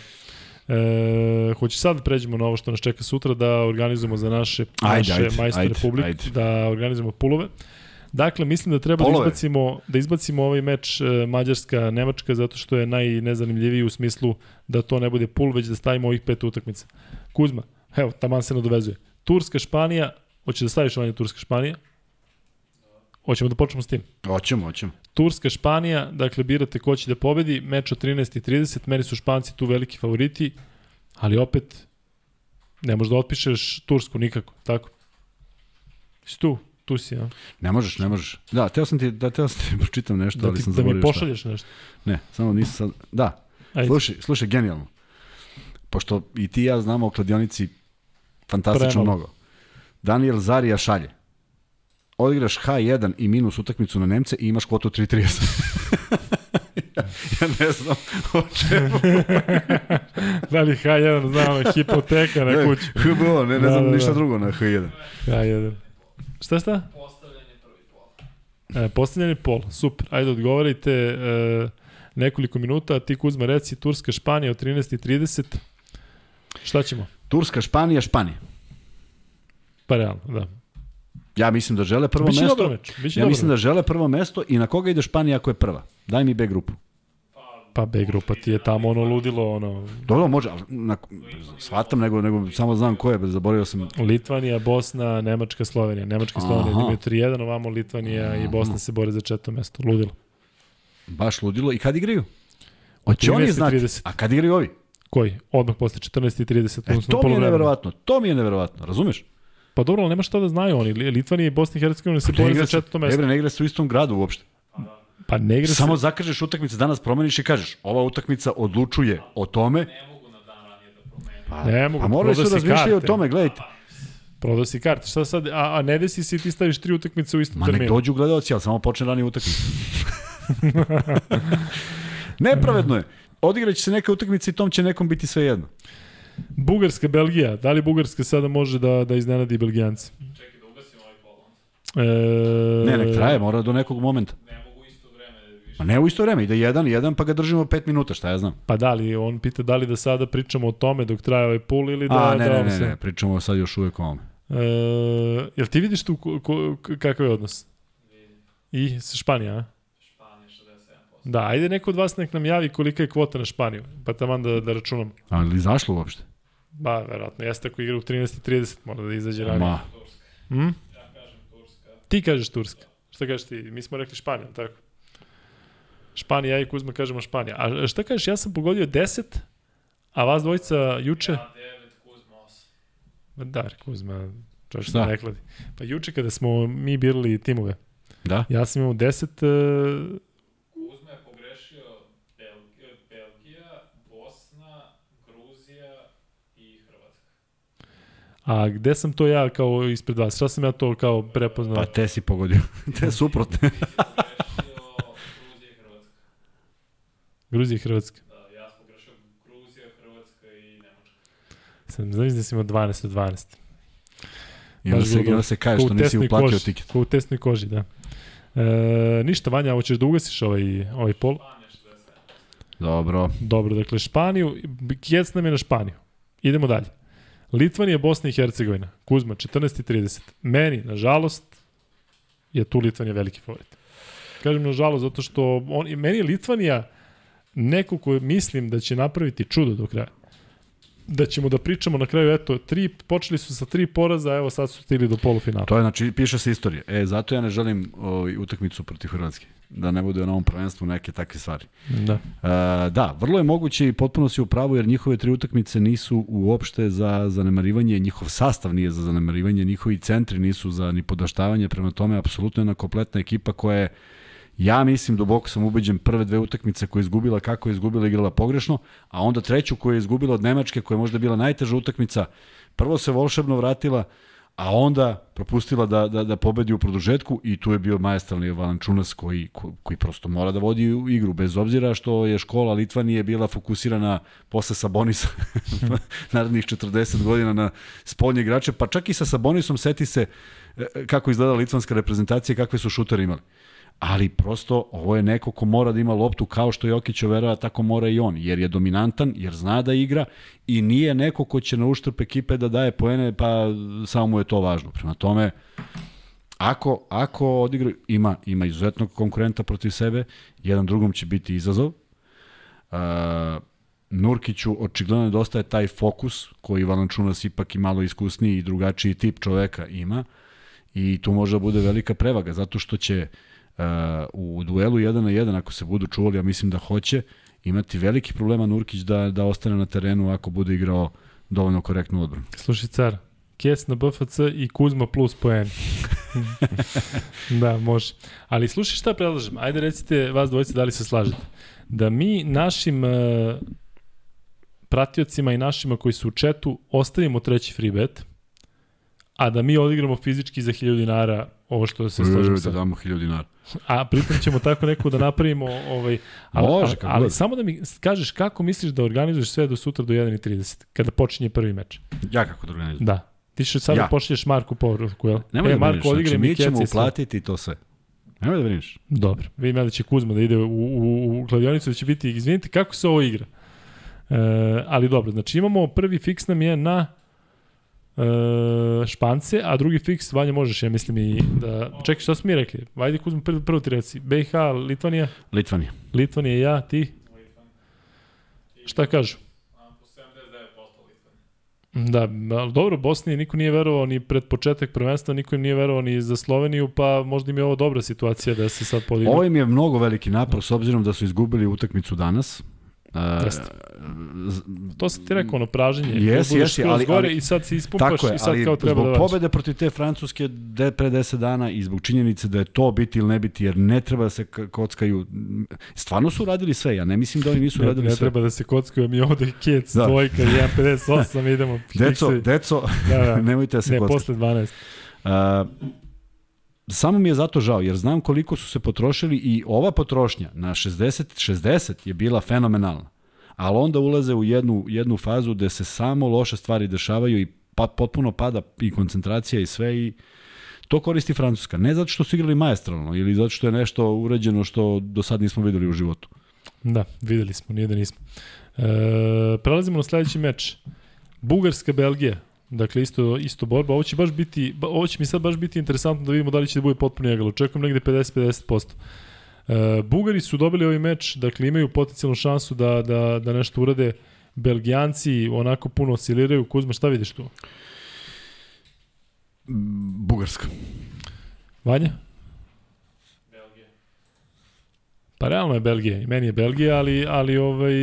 E, hoće sad da pređemo na ovo što nas čeka sutra, da organizujemo za naše, Ajde, naše ajde, majstore ajde, publik, ajde. da organizujemo pulove. Dakle, mislim da treba Polove? da izbacimo, da izbacimo ovaj meč e, Mađarska-Nemačka zato što je najnezanimljiviji u smislu da to ne bude pul, već da stavimo ovih pet utakmica. Kuzma, evo, taman se nadovezuje. Turska-Španija, hoće da staviš ovaj Turska-Španija? Hoćemo da počnemo s tim. Hoćemo, hoćemo. Turska, Španija, dakle birate ko će da pobedi, meč od 13.30, meni su Španci tu veliki favoriti, ali opet ne možeš da otpišeš Tursku nikako, tako? Si tu, tu si, ja? Ne možeš, ne možeš. Da, teo sam ti, da, teo sam ti pročitam nešto, Da, ali ti, sam da mi zaboravio šta. pošalješ nešto. Ne, samo nisam sad... Da, Ajde. slušaj, slušaj, genijalno. Pošto i ti i ja znamo o kladionici fantastično Premalo. mnogo. Daniel Zarija šalje. Odigraš H1 i minus utakmicu na Nemce i imaš kvotu 3.30. ja, ja ne znam o čemu. da li H1 zna ona hipoteka na kuću? HBO, ne, ne Da, znam da, ništa da. drugo na H1. H1. Šta šta? Postavljanje prvi pol. E, postavljeni pol, super. Ajde, odgovarajte e, nekoliko minuta, a ti Kuzma reci Turska, Španija od 13.30. Šta ćemo? Turska, Španija, Španija. Pa realno, da. Ja mislim da žele prvo Biće mesto. meč. Biće Ja mislim meč. da žele prvo mesto i na koga ide Španija ako je prva? Daj mi B grupu. Pa B grupa ti je tamo ono ludilo, ono Dobro, može, ali na, shvatam, nego, nego samo znam ko je, zaboravio sam. Litvanija, Bosna, Nemačka, Slovenija. Nemačka Slovenija Aha. imaju 3-1, ovamo Litvanija i Bosna se bore za četvrto mesto. Ludilo. Baš ludilo. I kad igraju? Hoće oni 13:30. znati. A kad igraju ovi? Koji? Odmah posle 14.30. E, to mi je neverovatno. To mi je neverovatno. Razumeš? Pa dobro, ali nema šta da znaju oni. Li- Litvanija i Bosna i Hercegovina se bore za četvrto mesto. bre, ne igra se u istom gradu uopšte. Pa ne igra Samo se... zakažeš utakmice, danas promeniš i kažeš, ova utakmica odlučuje o tome. Ne mogu na dan ranije da promenu. Pa, Ne mogu, pa se si razmišljati o karte. tome, gledajte. Prodao si karte. Šta sad? A, a ne desi si ti staviš tri utakmice u istom Ma nek terminu. dođu gledalci, ali samo počne ranije utakmice. Nepravedno je. Odigraće se neka utakmica i tom će nekom biti sve jedno. Bugarska, Belgija. Da li Bugarska sada može da, da iznenadi Belgijance? Čekaj da ugasim ovaj pol. E, Ne, nek traje, mora do nekog momenta. Ne mogu isto vreme više. Ma ne u isto vreme, ide jedan, jedan, pa ga držimo pet minuta, šta ja znam. Pa da li, on pita da li da sada pričamo o tome dok traje ovaj pul ili da... A, ne, da ne, ne, se- ne, pričamo sad još uvek o ovome. E, jel ti vidiš tu ko, ko, k- kakav je odnos? I sa Španija, a? Španija 67%. Da, ajde neko od vas nek nam javi kolika je kvota na Španiju, pa taman da, da računam. Ali zašlo uopšte? Ba, verovatno, jeste ako igra u 13.30, mora da izađe ranije. Ma. Hm? Ja kažem Turska. Ti kažeš Turska. Šta kažeš ti? Mi smo rekli Španija, tako? Španija, ja i Kuzma kažemo Španija. A šta kažeš, ja sam pogodio 10, a vas dvojica juče? Ja 9, Kuzma 8. Ma Da, Kuzma, čovječ Šta? ne kladi. Pa juče kada smo mi birali timove, da? ja sam imao 10, uh, Kuzma je pogrešio Belgija, Belgija, Bosna, Gruzija i Hrvatska. a gde sam to ja kao ispred vas? Šta sam ja to kao prepoznao? Pa te si pogodio. te suprotne. Pogrešio Gruzija i Hrvatska. Gruzija i Hrvatska. Da, ja sam Gruzija, Hrvatska i Nemačka. Sam, znam da sam imao 12 od 12. I onda se, onda se kaže što nisi uplatio koži, tiket. Ko u tesnoj koži, da. E, ništa, Vanja, hoćeš da ugasiš ovaj, ovaj pol? Španija 67%. Dobro. Dobro, dakle, Španiju, kjec nam je na Španiju. Idemo dalje. Litvanija, Bosna i Hercegovina. Kuzma, 14.30. Meni, nažalost, je tu Litvanija veliki favorit. Kažem nažalost, zato što on, meni je Litvanija neko ko mislim da će napraviti čudo do kraja. Da ćemo da pričamo na kraju, eto, tri, počeli su sa tri poraza, evo sad su stigli do polufinala. To je, znači, piše se istorija. E, zato ja ne želim ovaj, utakmicu protiv Hrvatske. da ne bude na ovom prvenstvu neke takve stvari. Da. E, da, vrlo je moguće i potpuno si u pravu jer njihove tri utakmice nisu uopšte za zanemarivanje, njihov sastav nije za zanemarivanje, njihovi centri nisu za ni podaštavanje, prema tome apsolutno jedna kompletna ekipa koja je Ja mislim, duboko sam ubeđen, prve dve utakmice koje je izgubila, kako je izgubila, igrala pogrešno, a onda treću koju je izgubila od Nemačke, koja je možda bila najteža utakmica, prvo se volšebno vratila, a onda propustila da, da, da pobedi u produžetku i tu je bio majestralni Valančunas koji, ko, koji prosto mora da vodi igru, bez obzira što je škola Litvanije bila fokusirana posle Sabonisa narednih 40 godina na spoljne igrače, pa čak i sa Sabonisom seti se e, kako izgleda litvanska reprezentacija i kakve su šutere imali ali prosto ovo je neko ko mora da ima loptu kao što Jokić overava, tako mora i on, jer je dominantan, jer zna da igra i nije neko ko će na uštrp ekipe da daje poene, pa samo mu je to važno. Prema tome, ako, ako odigra, ima, ima izuzetnog konkurenta protiv sebe, jedan drugom će biti izazov. Uh, Nurkiću očigledno nedostaje taj fokus koji Valančunas ipak i malo iskusniji i drugačiji tip čoveka ima i tu može da bude velika prevaga zato što će uh, u duelu 1 na 1, ako se budu čuvali, ja mislim da hoće, imati veliki problema Nurkić da, da ostane na terenu ako bude igrao dovoljno korektnu odbranu. Slušaj, car, Kes na BFC i Kuzma plus poen. da, može. Ali slušaj šta predlažem. Ajde recite vas dvojice da li se slažete. Da mi našim uh, pratiocima i našima koji su u četu ostavimo treći free bet, a da mi odigramo fizički za 1000 dinara ovo što se složimo Da damo 1000 dinara. A pritom ćemo tako neko da napravimo ovaj ali, Može, ali, ali samo da mi kažeš kako misliš da organizuješ sve do sutra do 1:30 kada počinje prvi meč. Ja kako da organizujem? Da. Ti što sada Ja. pošalješ Marku poruku, jel? Nemoj e, da Marko, odigraj znači, mi ćemo uplatiti to sve. Nemoj da brineš. Dobro. Vidim ja da će Kuzma da ide u, u, u kladionicu, da će biti, izvinite, kako se ovo igra? E, ali dobro, znači imamo prvi fiks nam je na e, Špance, a drugi fiks, Vanja možeš, ja mislim i da... Čekaj, šta smo mi rekli? Vajde Kuzma, prvo, prvo ti reci. BiH, Litvanija, Litvanija. Litvanija, ja, ti? Šta kažu? A, po 79% Litvan. Da, ali dobro, Bosni niko nije verovao ni pred početak prvenstva, niko im nije verovao ni za Sloveniju, pa možda im je ovo dobra situacija da se sad podigne. Ovo im je mnogo veliki napor s obzirom da su izgubili utakmicu danas. Uh, Jeste. To sam ti rekao, ono praženje. Jesi, jesi, ali- gore ali- I sad se ispumpaš je, i sad ali kao treba zbog da pobede protiv te Francuske de, pre 10 dana i zbog činjenice da je to biti ili ne biti, jer ne treba da se kockaju. Stvarno su radili sve, ja ne mislim da oni nisu Ne, radili ne sve. treba da se kockaju, mi ovde kec, Da. dvojka, 1.58, idemo. Deco, deco, da, da. nemojte da se ne, kockaju. posle 12. Uh, samo mi je zato žao, jer znam koliko su se potrošili i ova potrošnja na 60, 60 je bila fenomenalna. Ali onda ulaze u jednu, jednu fazu gde se samo loše stvari dešavaju i pa, potpuno pada i koncentracija i sve i to koristi Francuska. Ne zato što su igrali majestralno ili zato što je nešto urađeno što do sad nismo videli u životu. Da, videli smo, nije da nismo. E, prelazimo na sledeći meč. Bugarska, Belgija. Dakle, isto, isto borba. Ovo će baš biti, ovo će mi sad baš biti interesantno da vidimo da li će da bude potpuno jagalo. Očekujem negde 50-50%. E, Bugari su dobili ovaj meč, dakle imaju potencijalnu šansu da, da, da nešto urade. Belgijanci onako puno osciliraju. Kuzma, šta vidiš tu? Bugarska. Vanja? Belgija. Pa realno je Belgija. I meni je Belgija, ali, ali ovaj,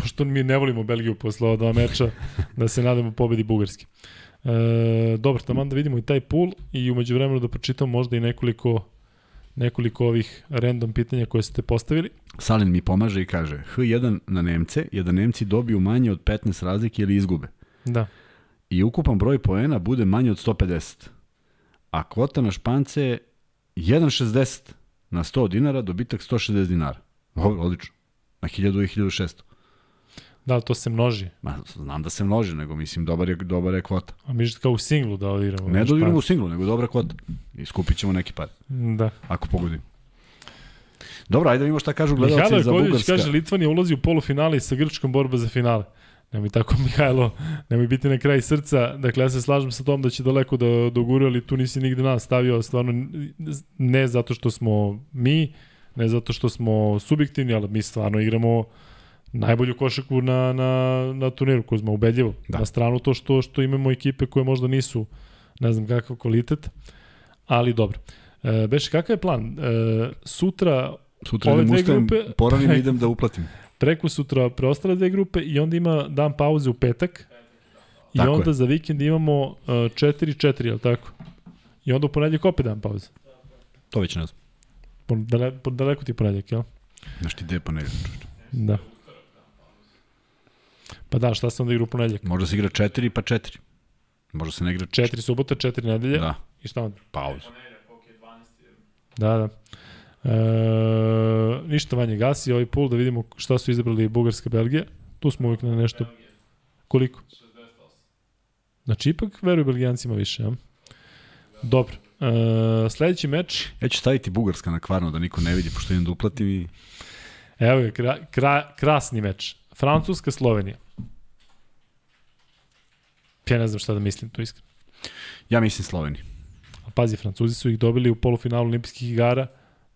pošto mi ne volimo Belgiju posle ova dva meča, da se nadamo pobedi Bugarski. E, dobro, tamo da vidimo i taj pool i umeđu vremenu da pročitam možda i nekoliko nekoliko ovih random pitanja koje ste postavili. Salin mi pomaže i kaže H1 na Nemce je da Nemci dobiju manje od 15 razlike ili izgube. Da. i ukupan broj poena bude manji od 150. A kvota na špance je 1,60 na 100 dinara, dobitak 160 dinara. Ovo, odlično. Na 1000 i 1600. Da, to se množi. Ma, znam da se množi, nego mislim dobar je, dobar je kvota. A mi kao u singlu da odigramo. Ne Znaš, dodiramo pa- u singlu, nego dobra kvota. I skupit ćemo neki par, Da. ako pogodimo. Dobro, ajde da vidimo šta kažu gledalci Mihajlo za Bugarska. kaže Litvanija ulazi u polufinale i sa Grčkom borba za finale. Nemoj tako, Mihajlo, nemoj biti na kraj srca. Dakle, ja se slažem sa tom da će daleko da doguru, ali tu nisi nigde nas stavio, stvarno ne zato što smo mi, ne zato što smo subjektivni, ali mi stvarno igramo najbolju košaku na, na, na turniru, Kuzma, ubedljivo. Da. Na stranu to što, što imamo ekipe koje možda nisu, ne znam kakav kvalitet, ali dobro. E, Beše, kakav je plan? E, sutra, Sutra Ove dve grupe- poravim i idem da uplatim. preko sutra preostale dve grupe i onda ima dan pauze u petak. I Tako onda je. za vikend imamo uh, 4-4, je li tako? I onda u ponedjeljak opet dan pauze. To već ne znam. Po, dale, po daleko ti je ponedjeljak, jel? Znaš ti gde pa ne Da. Pa da, šta se onda igra u ponedjeljak? Možda se igra četiri pa četiri. Možda se ne igra Četiri subota, četiri nedelje. Da, I šta onda? pauza. Ponedjeljak, ok, 12. je. Da, da. E, ništa manje gasi ovaj pul da vidimo šta su izabrali Bugarska, Belgija. Tu smo uvijek na nešto. Belgija, Koliko? 68. Znači, ipak veruju Belgijancima više, ja? Dobro. E, sledeći meč, Ja ću staviti Bugarska na kvarno da niko ne vidi, pošto idem da uplatim i... evo je, kra, kra, krasni meč. Francuska, Slovenija. Ja ne znam šta da mislim tu iskreno. Ja mislim Sloveniji. A pazi, Francuzi su ih dobili u polufinalu olimpijskih igara,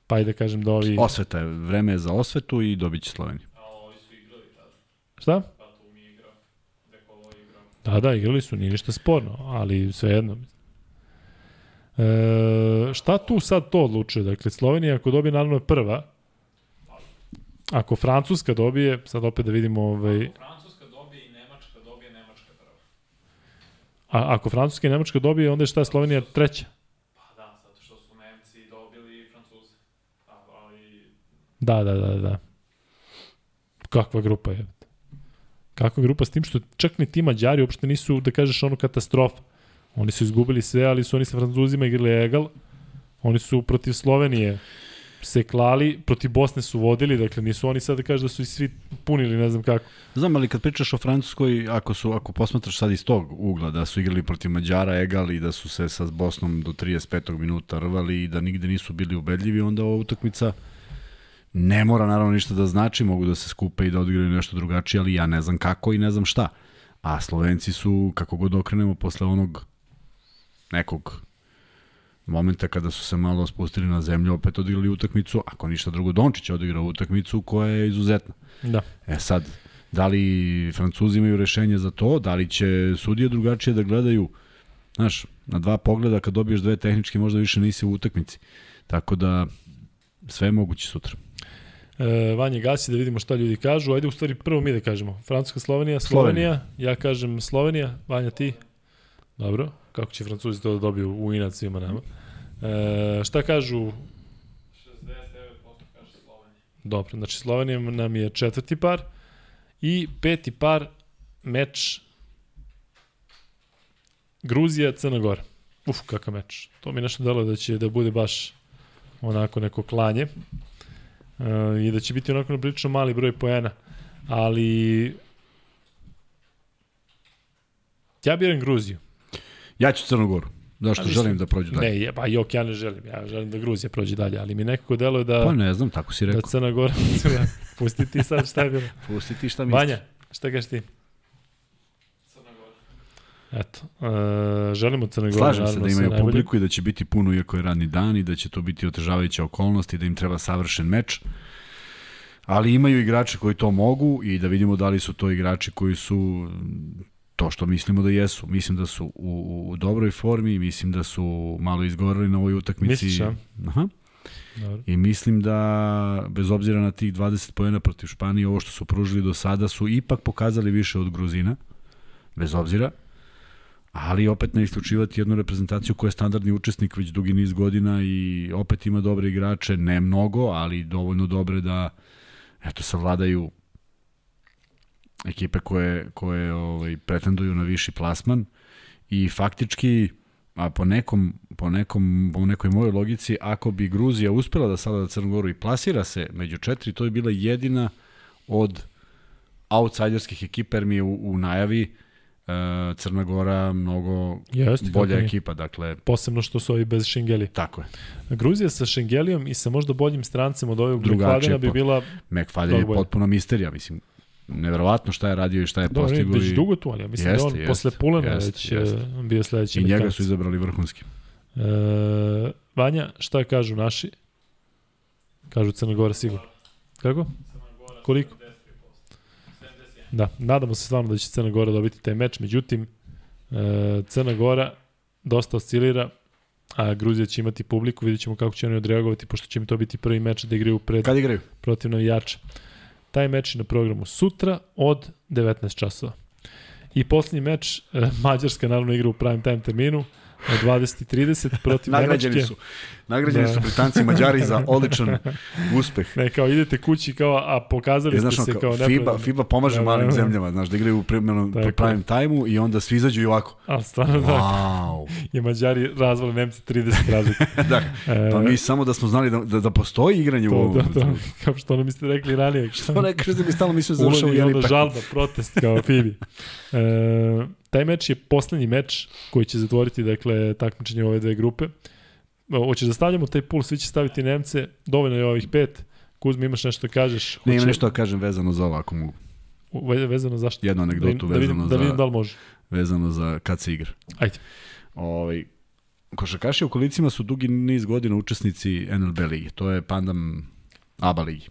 pa i da kažem da ovi... Osveta je, vreme je za osvetu i dobit će Sloveniju. A ovi su igrali tada. Šta? Pa. Da, da, igrali su, nije ništa sporno, ali svejedno. E, šta tu sad to odlučuje? Dakle, Slovenija ako dobije naravno je prva, ako Francuska dobije, sad opet da vidimo, ovaj, Ako Francuska dobije i Nemačka dobije, Nemačka prva. A, ako Francuska i Nemačka dobije, onda je šta Slovenija treća? Pa da, zato što su Nemci dobili Francuze. Ali Da, da, da, da. Kakva grupa je. Kakva grupa s tim što čak ni ti Mađari uopšte nisu, da kažeš, ono katastrofa. Oni su izgubili sve, ali su oni sa Francuzima igrali egal. Oni su protiv Slovenije se klali, protiv Bosne su vodili, dakle nisu oni sad da kažeš da su i svi punili, ne znam kako. Znam, ali kad pričaš o Francuskoj, ako, su, ako posmatraš sad iz tog ugla da su igrali protiv Mađara egal i da su se sa Bosnom do 35. minuta rvali i da nigde nisu bili ubedljivi, onda ova utakmica ne mora naravno ništa da znači, mogu da se skupe i da odigraju nešto drugačije, ali ja ne znam kako i ne znam šta. A Slovenci su, kako god okrenemo, posle onog nekog momenta kada su se malo spustili na zemlju, opet odigrali utakmicu, ako ništa drugo, Dončić je odigrao utakmicu koja je izuzetna. Da. E sad, da li Francuzi imaju rešenje za to, da li će sudije drugačije da gledaju, znaš, na dva pogleda kad dobiješ dve tehničke možda više nisi u utakmici. Tako da, sve je moguće sutra. E, Vanja gasi da vidimo šta ljudi kažu. Ajde u stvari prvo mi da kažemo. Francuska, Slovenija, Slovenija. Slovenija. Ja kažem Slovenija. Vanja ti? Dobro. Kako će Francuzi to da dobiju u inat svima nama? E, šta kažu 69% kaže Slovenija. Dobro, znači Slovenija nam je četvrti par i peti par meč Gruzija, Crna Gora. Uf, kakav meč. To mi nešto delo da će da bude baš onako neko klanje. E, I da će biti onako prilično mali broj poena. Ali ja biram Gruziju. Ja ću Crnu Goru. Zašto A mislim- želim da prođu dalje? Ne, je, pa jok, ja ne želim. Ja želim da Gruzija prođe dalje, ali mi nekako deluje da, Pa ne znam, tako si da rekao. Crna Gora... Pusti ti sad šta je bilo. Pusti ti šta misliš. Vanja, šta kažeš ti? Crna Gora. Eto, uh, želimo Crne Gore, Slažem se da imaju najbolje. publiku i da će biti puno iako je radni dan i da će to biti otežavajuća okolnost i da im treba savršen meč. Ali imaju igrače koji to mogu i da vidimo da li su to igrači koji su to što mislimo da jesu. Mislim da su u, u dobroj formi, mislim da su malo izgorali na ovoj utakmici. Misliš, a? Aha. Dobro. I mislim da, bez obzira na tih 20 pojena protiv Španije, ovo što su pružili do sada, su ipak pokazali više od Gruzina, bez obzira, ali opet ne isključivati jednu reprezentaciju koja je standardni učesnik već dugi niz godina i opet ima dobre igrače, ne mnogo, ali dovoljno dobre da eto savladaju ekipe koje, koje ovaj, pretenduju na viši plasman i faktički a po nekom, po nekom po nekoj mojoj logici ako bi Gruzija uspela da sada da Crnu Goru i plasira se među četiri, to je bila jedina od outsiderskih ekipa jer mi je u, u najavi uh, Crna Gora mnogo Jeste, bolja ekipa, dakle Posebno što su ovi bez Šengeli. tako je. Gruzija sa Šengelijom i sa možda boljim strancem od ovog Drugačije Drugačije bi bila... McFadden je potpuno misterija, mislim. Neverovatno šta je radio i šta je Dobro, postigao. već i, dugo tu, ali ja mislim Jeste, da on jeste, posle Pulena jeste, već jeste. e, bio sledeći I njega su izabrali vrhunski. E, Vanja, šta kažu naši? Kažu Crna Gora sigurno. Kako? Koliko? 73%. 71. Da, nadamo se stvarno da će Crna Gora dobiti taj meč, međutim, e, Crna Gora dosta oscilira, a Gruzija će imati publiku, vidjet ćemo kako će oni odreagovati, pošto će im to biti prvi meč da igraju pred Kad igraju? protiv navijača. Taj meč je na programu sutra od 19 časova. I poslednji meč, eh, Mađarska naravno igra u prime time terminu, na 20.30 protiv Nagrađeni Nemačke. su. Nagrađeni Da. su Britanci i Mađari za odličan uspeh. Ne, kao idete kući, kao, a pokazali ste znaš, ono se kao, kao FIBA. FIBA pomaže Da, malim da, da. zemljama, znaš, da igraju u primjerno je. prime time-u i onda svi izađu i ovako. Ali stvarno da, Wow. i Mađari razvali Nemci 30 razlika. da, E, pa mi samo da smo znali da, da, da postoji igranje u to, ovom. da, to, kao što ono mi ste rekli ranije. To ne kažeš da mi stalno mislio da završava Ulovi i onda jeli žalba, protest kao Fibi. E, taj meč je poslednji meč koji će zatvoriti dakle, takmičenje ove dve grupe. Hoćeš da stavljamo taj pul, svi će staviti Nemce, dovoljno je ovih pet. Kuzmi, imaš nešto da kažeš? Ne, ima Hoće- nešto da kažem vezano za ovo, ako mogu. ve- vezano zašto? Jednu Da, anegdotu da, vidim, vezano da vidim za, da li može. vezano za kad se igra. Ajde. Ovaj, košarkaši u kolicima su dugi niz godina učesnici NLB ligi. To je pandam ABA ligi.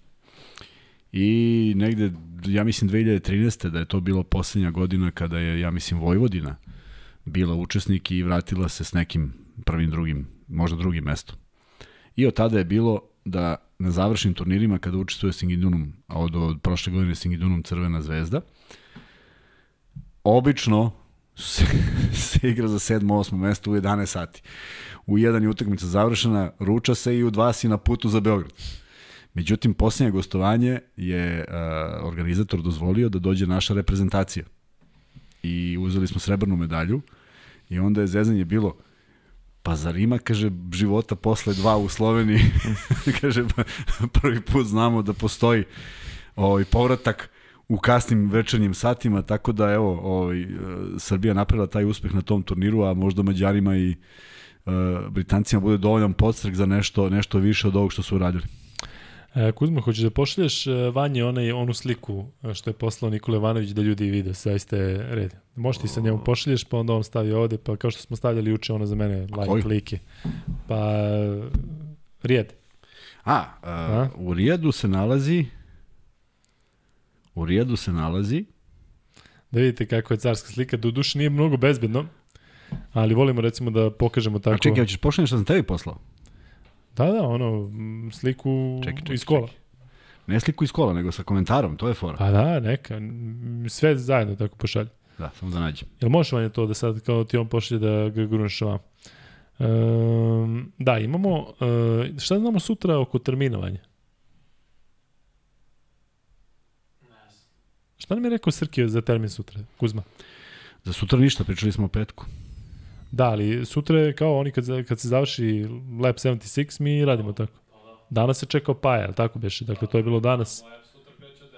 I negde, ja mislim 2013. da je to bilo poslednja godina kada je, ja mislim, Vojvodina bila učesnik i vratila se s nekim prvim, drugim, možda drugim mestom. I od tada je bilo da na završnim turnirima kada učestvuje Singidunum, a od, od prošle godine Singidunum Crvena zvezda, obično se, se igra za 7. 8. mesto u 11 sati. U jedan je utakmica završena, ruča se i u dva si na putu za Beograd. Međutim, posljednje gostovanje je uh, organizator dozvolio da dođe naša reprezentacija. I uzeli smo srebrnu medalju i onda je zezanje bilo pa zar ima, kaže, života posle dva u Sloveniji? kaže, pa, prvi put znamo da postoji ovaj, povratak u kasnim večernjim satima, tako da evo, ovaj, e, Srbija napravila taj uspeh na tom turniru, a možda Mađarima i uh, Britancima bude dovoljan podstrek za nešto, nešto više od ovog što su uradili. E, Kuzma, hoćeš da pošalješ e, Vanji onaj, onu sliku e, što je poslao Nikola Ivanović da ljudi vide, zaista je red. Možeš ti sa njemu pošalješ, pa onda on stavi ovde, pa kao što smo stavljali juče, ono za mene live koju? klike. Pa, Rijed. A, a, u Rijadu se nalazi u Rijadu se nalazi Da vidite kako je carska slika. Do duše nije mnogo bezbedno, ali volimo recimo da pokažemo tako. A čekaj, hoćeš pošaljati što sam tebi poslao? Da, da, ono, sliku Čekaj, čekaj, iz kola. čekaj. Ne sliku iz kola, nego sa komentarom, to je fora. Pa da, neka. Sve zajedno tako pošalje. Da, samo da nađem. Jel možeš Vanja to da sad kao ti on pošalje da ga gruneš vam? Um, da, imamo, uh, šta znamo sutra oko terminovanja? Šta nam je rekao Srkio za termin sutra, Kuzma? Za sutra ništa, pričali smo o petku. Da, ali sutra je kao oni kad, kad se završi Lab 76, mi radimo tako. Danas se čekao Paja, ali tako beše? Dakle, to je bilo danas Moja sutra kreće od 9.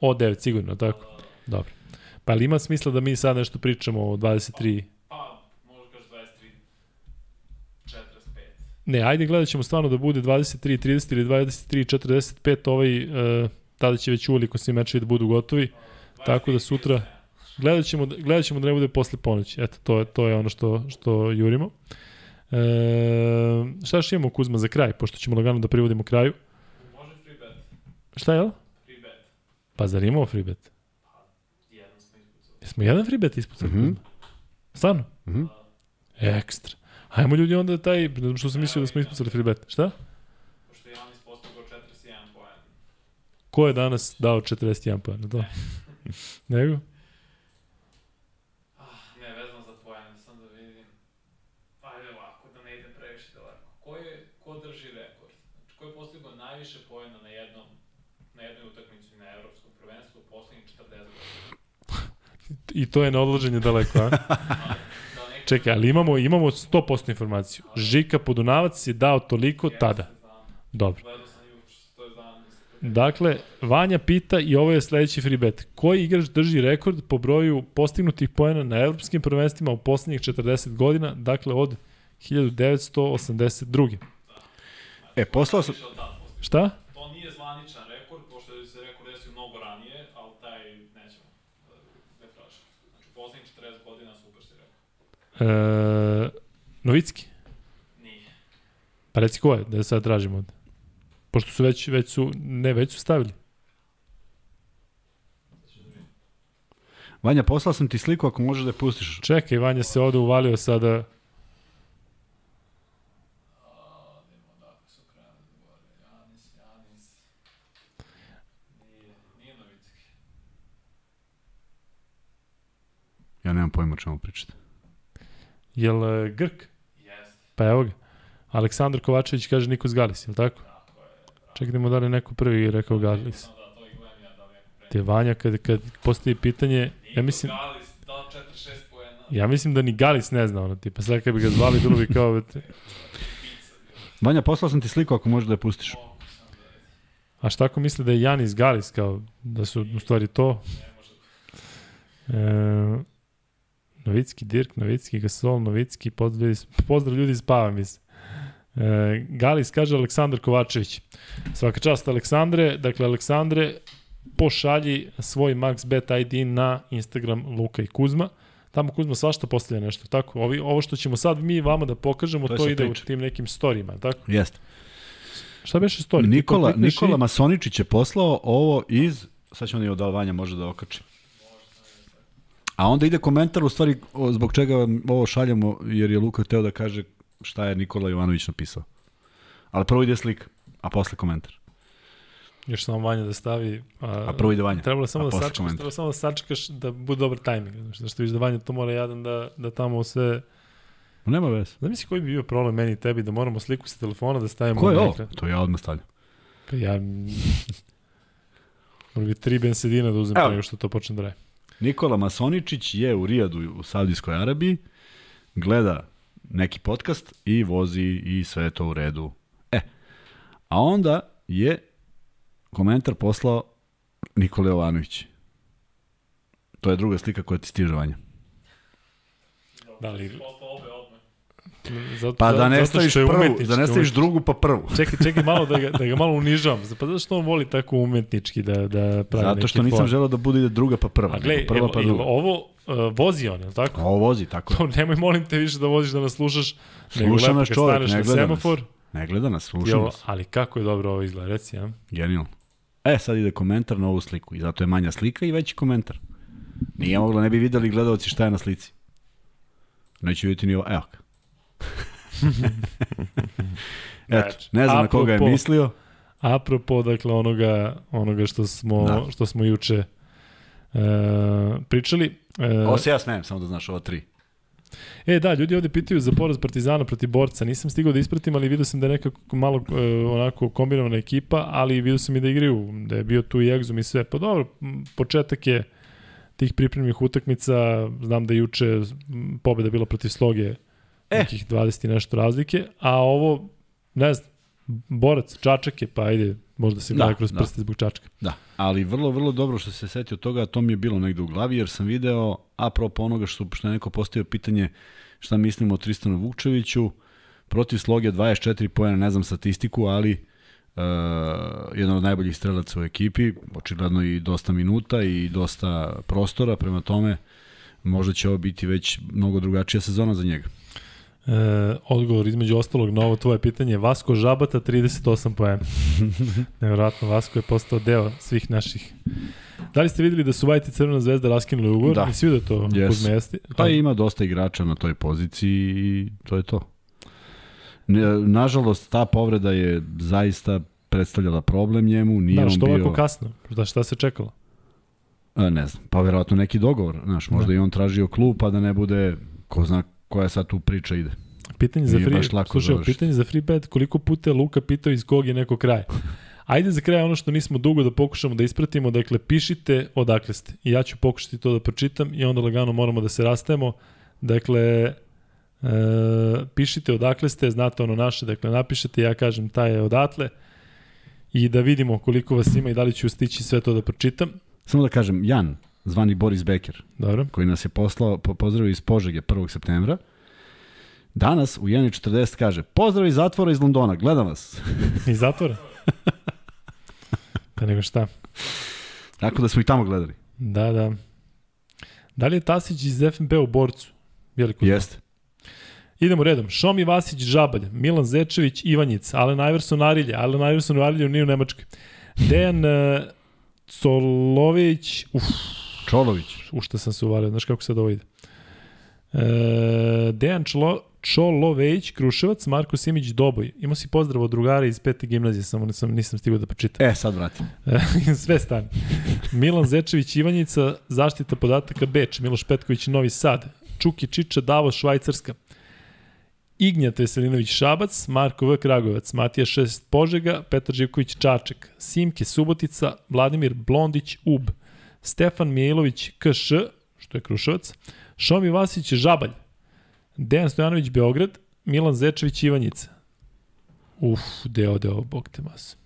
o 9, sigurno, tako? Dobro. Pa ali ima smisla da mi sad nešto pričamo o 23... Pa, možda kažeš 23, 45. Ne, ajde gledat ćemo stvarno da bude 23, 30 ili 23, 45, ovaj, uh, tada će već uveliko svi mečevi da budu gotovi, tako da sutra gledat ćemo, da- gledat ćemo da ne bude posle ponoći. Eto, to je, to je ono što, što jurimo. E, šta još imamo Kuzma za kraj, pošto ćemo lagano da privodimo kraju. Može free bet. Šta je ovo? Free bet. Pa zar imamo free bet? Jedan smo ispucali. Jesmo jedan free bet ispucali? Mhm. Mm -hmm. Stvarno? Mhm. Ekstra. Hajmo ljudi onda taj, ne znam što sam mislio da smo ispucali free bet. Šta? Pošto je Janis postigao 41 poen. Ko je danas dao 41 poena? To. Nego? Ne, vezano za poen, sam da vidim. Ajde ovako, da ne idem previše daleko. Ko, je, ko drži rekord? Znači, ko je postigao najviše poena na jednom na jednoj utakmici na evropskom prvenstvu u poslednjih 40 godina. I to je na odlaženje daleko, a? Čekaj, ali imamo, imamo 100% informaciju. Žika Podunavac je dao toliko tada. Dobro. Da Dakle, Vanja pita i ovo je sledeći free bet. Koji igrač drži rekord po broju postignutih poena na evropskim prvenstvima u poslednjih 40 godina, dakle od 1982. E, poslao sam. Šta? E, Novicki? Nije. Pa reci ko je, da sad tražimo ovde. Pošto su već, već su, ne, već su stavili. Vanja, poslao sam ti sliku ako možeš da je pustiš. Čekaj, Vanja se ovde uvalio sada. Ja nemam pojma o čemu pričate. Jel e, Grk? Jeste. Pa evo ga. Aleksandar Kovačević kaže Nikos Galis, je li tako? Čekaj da mu da li neko prvi rekao Galis. Samo da to i gledam ja da li. Te Vanja kad, kad postavi pitanje, ja mislim, Galis dao 4-6 poena. ja mislim da ni Galis ne zna ono, tipa sad kad bi ga zvali bilo bi kao, Vanja, poslao sam ti sliku ako možeš da je pustiš. Da a šta ako misle da je Janis Galis kao, da su u stvari to? E, Novicki, Dirk, Novicki, Gasol, Novicki, pozdrav pozdrav ljudi spava mi se. E, Galis kaže Aleksandar Kovačević. Svaka čast Aleksandre, dakle Aleksandre pošalji svoj MaxBet ID na Instagram Luka i Kuzma. Tamo Kuzma svašta postavlja nešto, tako? Ovi, ovo što ćemo sad mi vama da pokažemo, To to, ide priča. u tim nekim storijima, tako? Jeste. Šta beše story? Nikola, Nikola i- Masoničić je poslao ovo iz, sad ćemo da od Vanja može da okači. A onda ide komentar u stvari o, zbog čega vam ovo šaljamo, jer je Luka teo da kaže šta je Nikola Jovanović napisao. Ali prvo ide slika, a posle komentar. Još samo Vanja da stavi... A, A prvo ide Vanja. Trebalo samo da sačekaš, komentar. trebalo samo da sačekaš da bude dobar tajming. Znaš, zašto viš da Vanja to mora jadan da, da tamo sve... Ma Nema veze. Zamisli koji bi bio problem meni i tebi da moramo sliku sa telefona da stavimo Ko je ovo? ekran. To ja odmah stavljam. Pa ja... Moram bi tri bensedina da uzem Evo. nego što to počne da raje. Nikola Masoničić je u Rijadu u Saudijskoj Arabiji, gleda neki podcast i vozi i sve to u redu. E, a onda je komentar poslao Nikola Jovanović. To je druga slika koja ti stiže vanja. Da li... Zato, Pa da ne staviš prvu, da ne staviš drugu pa prvu. Čekaj, čekaj malo da ga, da ga malo unižavam. Pa zato što on voli tako umetnički da, da pravi Zato što nisam for. želeo da bude druga pa prva. A gledaj, prva pa druga. ovo uh, vozi on, je li tako? A ovo vozi, tako je. To nemoj molim te više da voziš da nas slušaš. Sluša nas čovjek, ne gleda nas. semafor. Ne gleda nas, sluša nas. ali kako je dobro ovo izgleda, reci, ja? Genijalno. E, sad ide komentar na ovu sliku i zato je manja slika i veći komentar. Nije moglo, ne bi videli gledalci šta je na slici. Neće vidjeti ni ovo. Evo ga. Eto, ne znam na koga je apropo- mislio. Apropo, dakle, onoga, onoga što smo, Da. što smo juče e, pričali. E, Ovo se ja smijem, samo da znaš, ova tri. E, da, ljudi ovde pitaju za poraz Partizana protiv borca. Nisam stigao da ispratim, ali vidio sam da je nekako malo e, onako kombinovana ekipa, ali vidio sam i da igraju, da je bio tu i Egzum i sve. Pa dobro, početak je tih pripremnih utakmica, znam da je juče pobeda bila protiv Sloge, E. nekih 20 i nešto razlike, a ovo, ne znam, borac, čačak je, pa ajde, možda se Da, gleda kroz da. prste zbog čačka. Da, ali vrlo, vrlo dobro što se setio toga, to mi je bilo negde u glavi, jer sam video, apropo onoga što, što je neko postavio pitanje šta mislimo o Tristanu Vukčeviću, protiv sloge 24 pojena, ne znam statistiku, ali uh, jedan od najboljih strelaca u ekipi, očigledno i dosta minuta i dosta prostora, prema tome možda će ovo biti već mnogo drugačija sezona za njega. E, odgovor između ostalog na ovo tvoje pitanje Vasko Žabata 38 poena. Nevjerojatno, Vasko je postao deo svih naših. Da li ste videli da su White i Crvena zvezda raskinuli ugovor? Da. Nisi vidio to Yes. Kuzme jesti? Pa ima dosta igrača na toj poziciji i to je to. Nažalost, ta povreda je zaista predstavljala problem njemu, nije Da, on što bio... ovako kasno? Da, šta se čekalo? A, ne znam, pa verovatno neki dogovor, znaš, možda Da. i on tražio klub, pa da ne bude, ko zna koja sad tu priča ide. Pitanje za free, slušaj, pitanje za free bet, koliko puta je Luka pitao iz kog je neko kraj? Ajde za kraj ono što nismo dugo da pokušamo da ispratimo, dakle pišite odakle ste. I ja ću pokušati to da pročitam i onda lagano moramo da se rastajemo. Dakle, e, pišite odakle ste, znate ono naše, dakle napišete, ja kažem taj je odatle i da vidimo koliko vas ima i da li ću stići sve to da pročitam. Samo da kažem, Jan, zvani Boris Beker, Dobro. koji nas je poslao, po, pozdravio iz Požege 1. septembra, danas u 1.40 kaže, pozdrav iz zatvora iz Londona, gledam vas. Iz zatvora? Pa nego šta? Tako da smo i tamo gledali. Da, da. Da li je Tasić iz FNP u borcu? Veliko Jeste. Idemo redom. Šomi Vasić Žabalj, Milan Zečević Ivanjica, Alen Iverson Arilje, Alen Iverson u Arilju nije u Nemačkoj. Dejan uh, Colović, uf, Čolović. u šta sam se uvalio, znaš kako sad ovo ide. E, Dejan Člo, Čolovejić, Kruševac, Marko Simić, Doboj. Imao si pozdrav od drugara iz pete gimnazije, samo nisam, nisam stigao da pročitam. E, sad vratim. Sve stane. Milan Zečević, Ivanjica, zaštita podataka Beč, Miloš Petković, Novi Sad, Čuki Čiča, Davo, Švajcarska, Ignjat Veselinović Šabac, Marko V. Kragovac, Matija Šest Požega, Petar Živković Čaček, Simke Subotica, Vladimir Blondić Ub, Stefan Mijailović KŠ, što je Kruševac, Šomi Vasić Žabalj, Dejan Stojanović Beograd, Milan Zečević Ivanjica. Uf, deo, deo, bog te mas.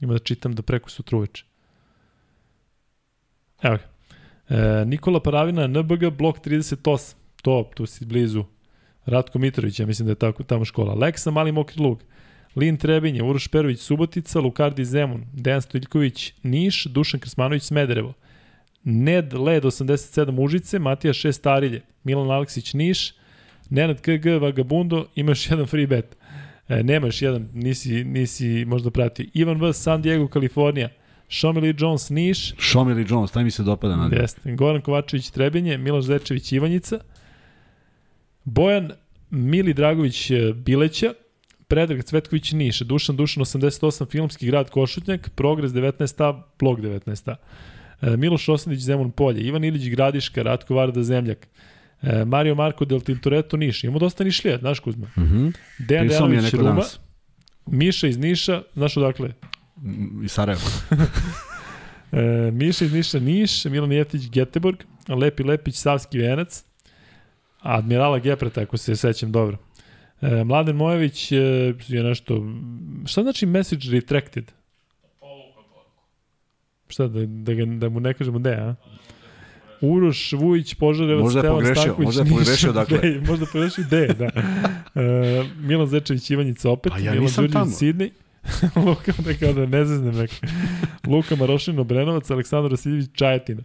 Ima da čitam da preko sutra uveče. Evo ga. E, Nikola Paravina, NBG, blok 38. To, tu si blizu. Ratko Mitrović, ja mislim da je tako, tamo škola. Leksa, Mali Mokri Lug. Lin Trebinje, Uroš Perović, Subotica, Lukardi Zemun, Dejan Stojiljković, Niš, Dušan Krsmanović, Smederevo. Ned Led 87 Užice, Matija 6 Starilje, Milan Aleksić Niš, Nenad KG Vagabundo, imaš jedan free bet. E, nemaš jedan, nisi, nisi možda pratio. Ivan V. San Diego, Kalifornija, Šomili Jones Niš, Šomili Jones, taj mi se dopada. Nadio. Jeste. Goran Kovačević Trebinje, Miloš Zečević Ivanjica, Bojan Mili Dragović e, Bileća, Predrag Cvetković Niš, Dušan Dušan 88, Filmski grad Košutnjak, Progres 19a, Blog 19a. E, Miloš Osnić Zemun Polje, Ivan Ilić Gradiška, Ratko Varda Zemljak, e, Mario Marko del Tintoretto Niš. Imamo dosta Nišlija, znaš Kuzma. Mm -hmm. Dejan Dejanović Ruma, danas. Miša iz Niša, znaš odakle? Mm, Iz Sarajeva. E, Miša iz Niša Niš, Milan Jeftić Geteborg, Lepi Lepić Savski Venac, Admirala Gepreta, ako se sećam dobro. E, Mladen Mojević e, je nešto... Šta znači message retracted? Povuka poruku. Šta, da, da, ga, da mu ne kažemo de, a? Uroš Vujić, Požarevac, Možda je Stevan pogrešio, Stanković, možda je pogrešio dakle. De, možda je pogrešio de, da. E, Milan Zečević Ivanjica opet, Pa ja Milan nisam Đurđević tamo. Sidney, Luka, da kao da ne zeznem neko. Luka Marošin Obrenovac, Aleksandar Vasiljević Čajetina,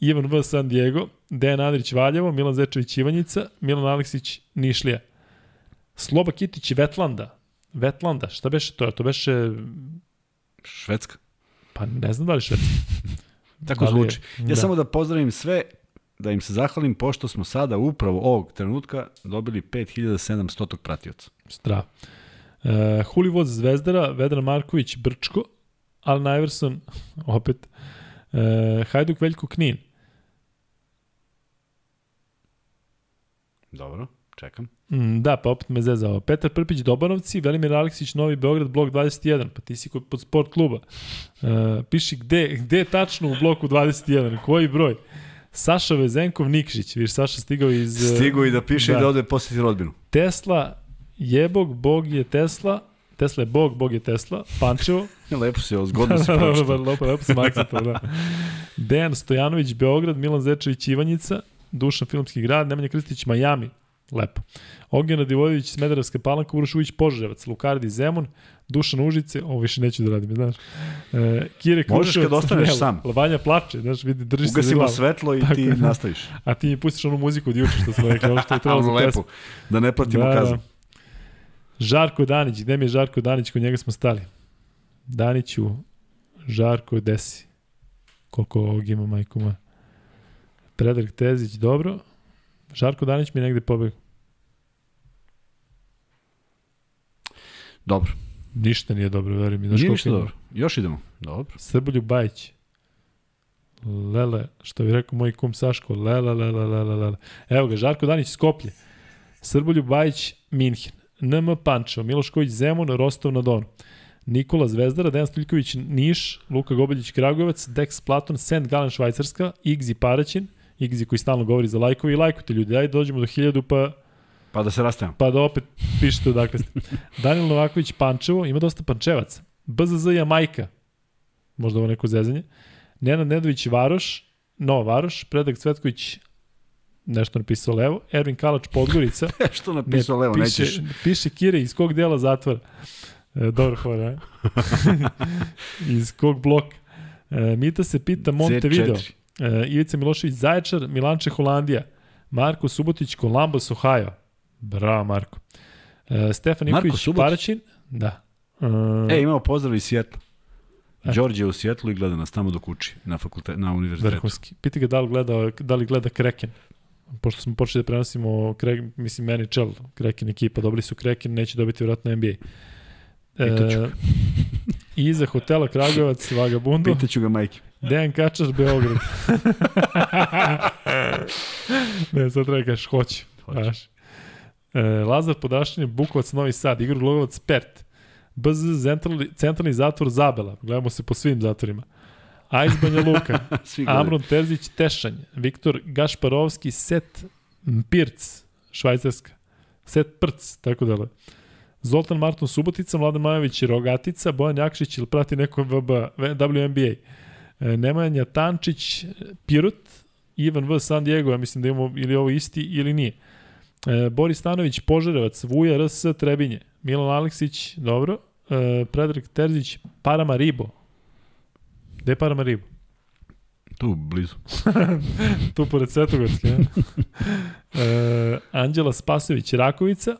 Ivan V. San Diego, Dejan Andrić Valjevo, Milan Zečević Ivanjica, Milan Aleksić Nišlija. Sloba Kitić Vetlanda. Vetlanda, šta beše to? To beše, Švedska. pa ne znam da li švedski. Tako Da li je? zvuči. Ja Da. samo da pozdravim sve, da im se zahvalim, pošto smo sada upravo ovog trenutka dobili 5700 pratioca. Strava. E, Huli Voz Zvezdara, Vedran Marković Brčko, Al Iverson, opet, e, Hajduk Veljko Knin, Dobro, čekam. Mm, da, pa opet me zezao. Petar Prpić Dobanovci, Velimir Aleksić Novi Beograd, blok 21, pa ti si kod, pod sport kluba. E, piši gde, gde tačno u bloku 21, koji broj? Saša Vezenkov Nikšić, viš Saša stigao iz... e, Stigu i da piše da. i da ode posjeti rodbinu. Tesla, jebog, bog je Tesla, Tesla je bog, bog je Tesla, Pančevo, Lepo si ovo, zgodno si da, da, da, pročitao. lepo, lepo sam akcentovao, da. Dejan Stojanović, Beograd, Milan Zečević, Ivanjica, Dušan Filmski grad, Nemanja Krstić, Majami, lepo. Ognjena Divojević, Smederevska palanka, Uroš Ujić, Požarevac, Lukardi, Zemun, Dušan Užice, ovo više neću da radim, znaš. E, Kire Možeš kad Kruševac, ostaneš Nel, sam. Vanja plače, znaš, vidi, drži se za Ugasimo glavu. svetlo i Tako ti je. nastaviš. A ti mi pustiš onu muziku od juče što smo rekli, ono što je trebalo za lepo, da ne platimo Da, kaznu. da. Žarko Danić, gde mi je Žarko Danić, kod njega smo stali. Daniću, Žarko, desi. Koliko ovog ima, majko moja. Predrag Tezić, dobro. Žarko Danić mi je negde pobegao. Dobro. Ništa nije dobro, verujem mi. Znaš Nije ništa ima? dobro. Još idemo. Dobro. Srboljub Bajić. Lele, što bi rekao moj kum Saško, lele, lele, lele, lele. Evo ga, Žarko Danić, Skoplje. Srboljub Bajić, Minhen. NM Pančevo, Miloš Ković Zemun, Rostov na Donu. Nikola Zvezdara, Dejan Stoljković Niš, Luka Gobeljić Kragujevac, Dex Platon, St. Galen Švajcarska, Igzi Paraćin, Igzi koji stalno govori za lajkovi i lajkujte ljudi, ajde dođemo do 1000 pa Pa da se rastavimo. pa da opet pišete odakle ste. Daniel Novaković Pančevo, ima dosta pančevaca. BZZ Jamajka, možda ovo neko zezanje. Nenad Nedović Varoš, Nova Varoš, Predrag Cvetković, nešto napisao levo, Ervin Kalač Podgorica, Što napisao levo, piše, nećeš. piše Kire iz kog dela zatvora. E, dobro, hvala. iz kog bloka. E, Mita se pita Montevideo. C4. E, Ivica Milošević Zaječar, Milanče Holandija, Marko Subotić Columbus, Ohio. Bravo, Marko. E, Stefan Ivković? Paraćin. Da. E, E, imamo pozdrav iz Sjetla. E. Đorđe je u Sjetlu i gleda nas tamo dok uči na, fakulte, na univerzitetu. vrhunski. Piti ga da li gleda, da li gleda Kreken. pošto smo počeli da prenosimo, Krek, mislim, meni čel, Krekin ekipa, dobili su Krekin, neće dobiti vratno NBA. E, iza hotela Kragujevac, Vagabundo. Pitaću ga majke. Dejan Kačar, Beograd. ne, sad treba kažeš, hoće. Hoće. E, Lazar Podašnje, Bukovac, Novi Sad, Igor Glogovac, Pert. BZ, centralni, centralni zatvor Zabela. Gledamo se po svim zatvorima. Ajs Banja Luka, Amron Terzić, Tešanj, Viktor Gašparovski, Set Pirc, Švajcarska, Set Prc, tako da Zoltan Marton Subotica, Mladen Majović Rogatica, Bojan Jakšić ili prati neko VB, WNBA. E, Nemanja Tančić, Pirot, Ivan V. San Diego, ja mislim da imamo ili ovo isti ili nije. E, Boris Stanović, Požarevac, Vuja RS, Trebinje, Milan Aleksić, dobro, e, Predrag Terzić, Paramaribo. Gde je Paramaribo? Tu, blizu. tu pored Svetogorske. e, Anđela Spasović, Rakovica,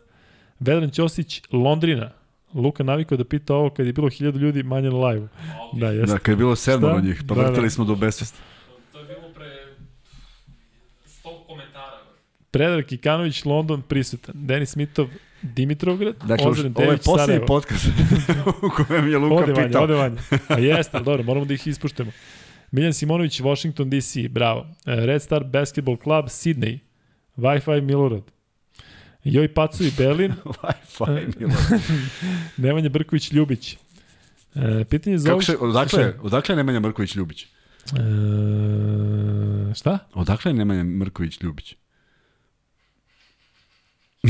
Vedran Ćosić, Londrina. Luka navikao da pita ovo kad je bilo hiljadu ljudi manje na live Da, jeste. Da, kad je bilo sedmano njih, pa da, vrtali da. smo do besvesta. To je bilo pre 100 komentara. Predrag Kikanović, London, prisutan. Denis Mitov, Dimitrovgrad, dakle, Ozren Ovo je posljednji podcast u kojem je Luka ode vanje, pitao. Ode vanje, A jeste, dobro, moramo da ih ispuštemo. Miljan Simonović, Washington DC, bravo. E, Red Star Basketball Club, Sydney. Wi-Fi Milorad. Joj Pacovi Berlin. Wi-Fi Milorad. Nemanja Brković Ljubić. E, pitanje za se, odakle, odakle je Nemanja Mrković Ljubić? E, šta? Odakle je Nemanja Mrković Ljubić?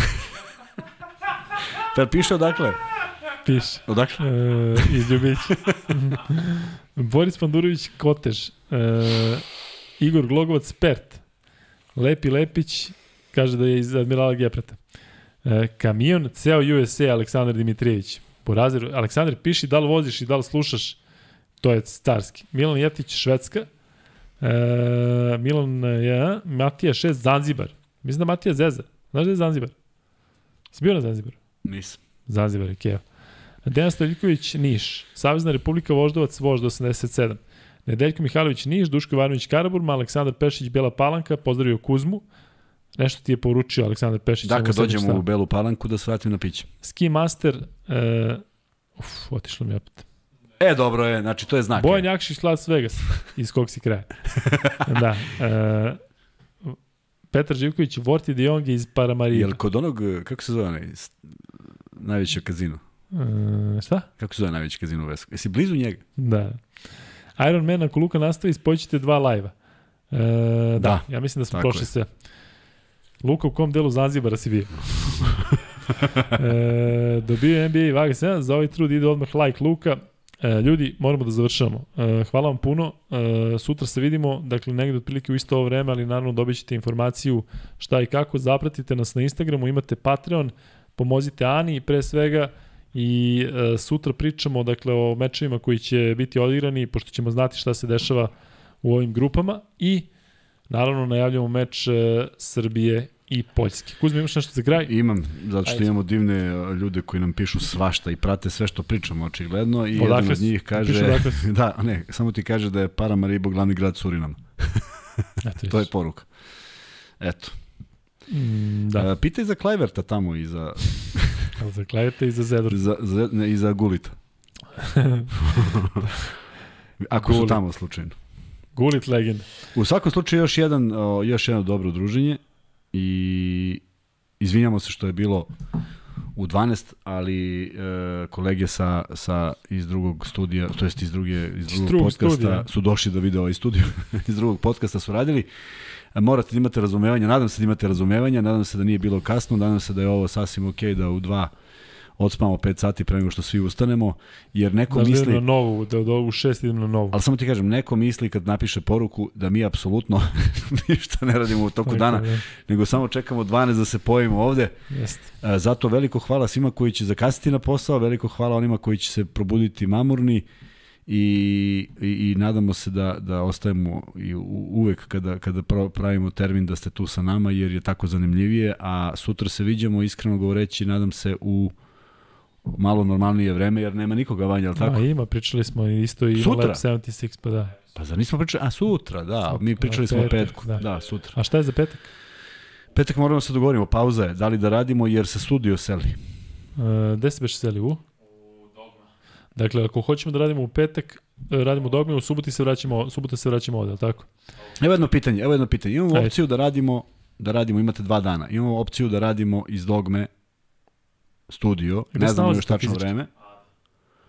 Da piše odakle? Piše. Odakle? E, iz Ljubića. Boris Pandurović Kotež. E, Igor Glogovac Pert. Lepi Lepić kaže da je iz Admirala Gepreta. E, kamion, ceo USA, Aleksandar Dimitrijević. Po razredu, Aleksandar, piši da li voziš i da li slušaš, to je carski. Milan Jetić, Švedska. E, Milan, ja, Matija 6, Zanzibar. Mislim da Matija Zeza. Znaš da je Zanzibar? Si bio na Zanzibaru? Nisam. Zanzibar je Keva. Dejan Stoljiković, Niš. Savezna Republika Voždovac, Vožda 87. Nedeljko Mihajlović, Niš. Duško Ivanović, Karaburma. Aleksandar Pešić, Bela Palanka. Pozdravio Kuzmu. Nešto ti je poručio Aleksandar Pešić. Da, kad dođemo šta. u Belu Palanku da svratim na piće. Ski Master, uh, uf, otišlo mi opet. E, dobro je, znači to je znak. Bojan Jakšić, Las Vegas, iz kog si kraja. da. Uh, Petar Živković, Vorti de Jong iz Paramarina. Jel kod onog, kako se zove onaj, najveće kazino? Uh, šta? Kako se zove najveći kazino u Vesku? Jesi blizu njega? Da. Iron Man, ako Luka nastavi, spojićete dva lajva. E, da, da, ja mislim da smo prošli sve. Luka, u kom delu Zanzibara si bio? e, dobio NBA i Vaga 7, za ovaj trud ide odmah like Luka. E, ljudi, moramo da završamo. E, hvala vam puno. E, sutra se vidimo, dakle, negde otprilike u isto ovo vreme, ali naravno dobit ćete informaciju šta i kako. Zapratite nas na Instagramu, imate Patreon, pomozite Ani pre svega i e, sutra pričamo dakle o mečevima koji će biti odigrani pošto ćemo znati šta se dešava u ovim grupama i naravno najavljamo meč e, Srbije i Poljske. Kuzma, imaš nešto za kraj? Imam, zato što Ajde. imamo divne e, ljude koji nam pišu svašta i prate sve što pričamo, očigledno. I odakle jedan od njih kaže... da, ne, samo ti kaže da je Paramaribo glavni grad Surinama. to je poruka. Eto. Mm, da. E, pitaj za Klajverta tamo i za... za Klajverta i za Zedor. Za, za, ne, I za Gulita. Ako Gulit. su tamo slučajno. Gulit legenda. U svakom slučaju još jedan, još jedno dobro druženje i izvinjamo se što je bilo u 12, ali e, kolege sa, sa iz drugog studija, to jest iz druge iz drugog drugog podcasta studija. su došli da vide ovaj studiju, iz drugog podcasta su radili. Morate da imate razumevanja, nadam se da imate razumevanja, nadam se da nije bilo kasno, nadam se da je ovo sasvim okej okay, da u 2 odspavamo 5 sati pre nego što svi ustanemo, jer neko da, misli... Da, na novu, da, da u 6 idem na novu. Ali samo ti kažem, neko misli kad napiše poruku da mi apsolutno ništa ne radimo u toku dana, nego samo čekamo 12 da se pojavimo ovde. Jeste. Zato veliko hvala svima koji će zakasiti na posao, veliko hvala onima koji će se probuditi mamurni i, i, i nadamo se da, da ostajemo i uvek kada, kada pravimo termin da ste tu sa nama jer je tako zanimljivije, a sutra se viđamo, iskreno govoreći, nadam se u malo normalnije vreme jer nema nikoga vanja, al tako? A ima, pričali smo isto i sutra? Lab 76, pa da. Pa zar nismo pričali? A sutra, da, sutra, mi pričali smo o petku. Da. da, sutra. A šta je za petak? petak moramo da se dogovorimo, pauza je. Da li da radimo jer se studio seli. E, gde se beše seli u? U dogma. Dakle, ako hoćemo da radimo u petak, e, radimo dogme, u subotu se vraćamo, subota se vraćamo ovde, tako? Evo jedno pitanje, evo jedno pitanje. Imamo Ajde. opciju da radimo, da radimo, imate dva dana. Imamo opciju da radimo iz dogme studio, Gde ne znamo još tačno fizički? vreme.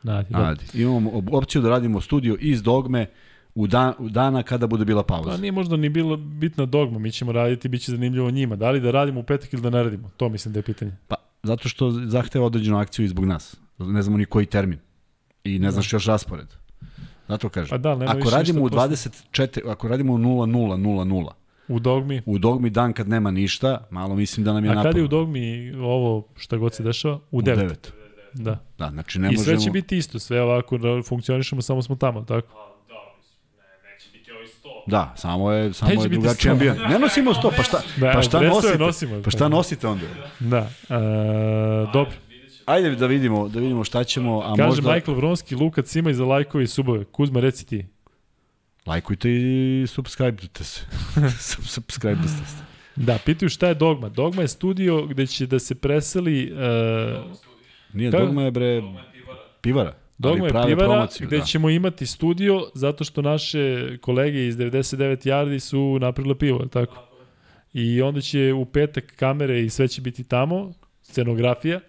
Nadi, da. Adi. Imamo op- opciju da radimo studio iz dogme u, dan, u dana kada bude bila pauza. Pa nije možda ni bilo bitna dogma, mi ćemo raditi, bit će zanimljivo njima. Da li da radimo u petak ili da ne radimo? To mislim da je pitanje. Pa, zato što zahteva određenu akciju i zbog nas. Ne znamo ni koji termin. I ne znaš još raspored. Zato kažem. Pa da, nema ako radimo u ništa posle. 24, ako radimo u 0000, U dogmi. u dogmi dan kad nema ništa, malo mislim da nam je A kad napad. je u dogmi ovo šta god se dešava? U U 9. devet. Da. Da, znači ne I možemo... sve će biti isto, sve ovako da funkcionišemo, samo smo tamo, tako? Pa da, mislim, ne, neće biti ovi 100. Da, samo je, samo Neće je drugačiji ambijent. Ne nosimo sto, pa šta, Da, pa šta nosite? nosimo, Pa šta nosite onda? Da. E, dobro. Ajde da vidimo, da vidimo šta ćemo, a Kaže možda... Michael Vronski, Luka Cima za lajkovi i subove. Kuzma, reci ti. Lajkujte i subscribe-te se. Sub- subscribe se. Da, pitaju šta je Dogma. Dogma je studio gde će da se preseli... Uh, Nije, Kako? dogma je bre pivara. Dogma ali je pivara promociju, gde da. ćemo imati studio zato što naše kolege iz 99 Yardi su napravile pivo, je tako? I onda će u petak kamere i sve će biti tamo, scenografija,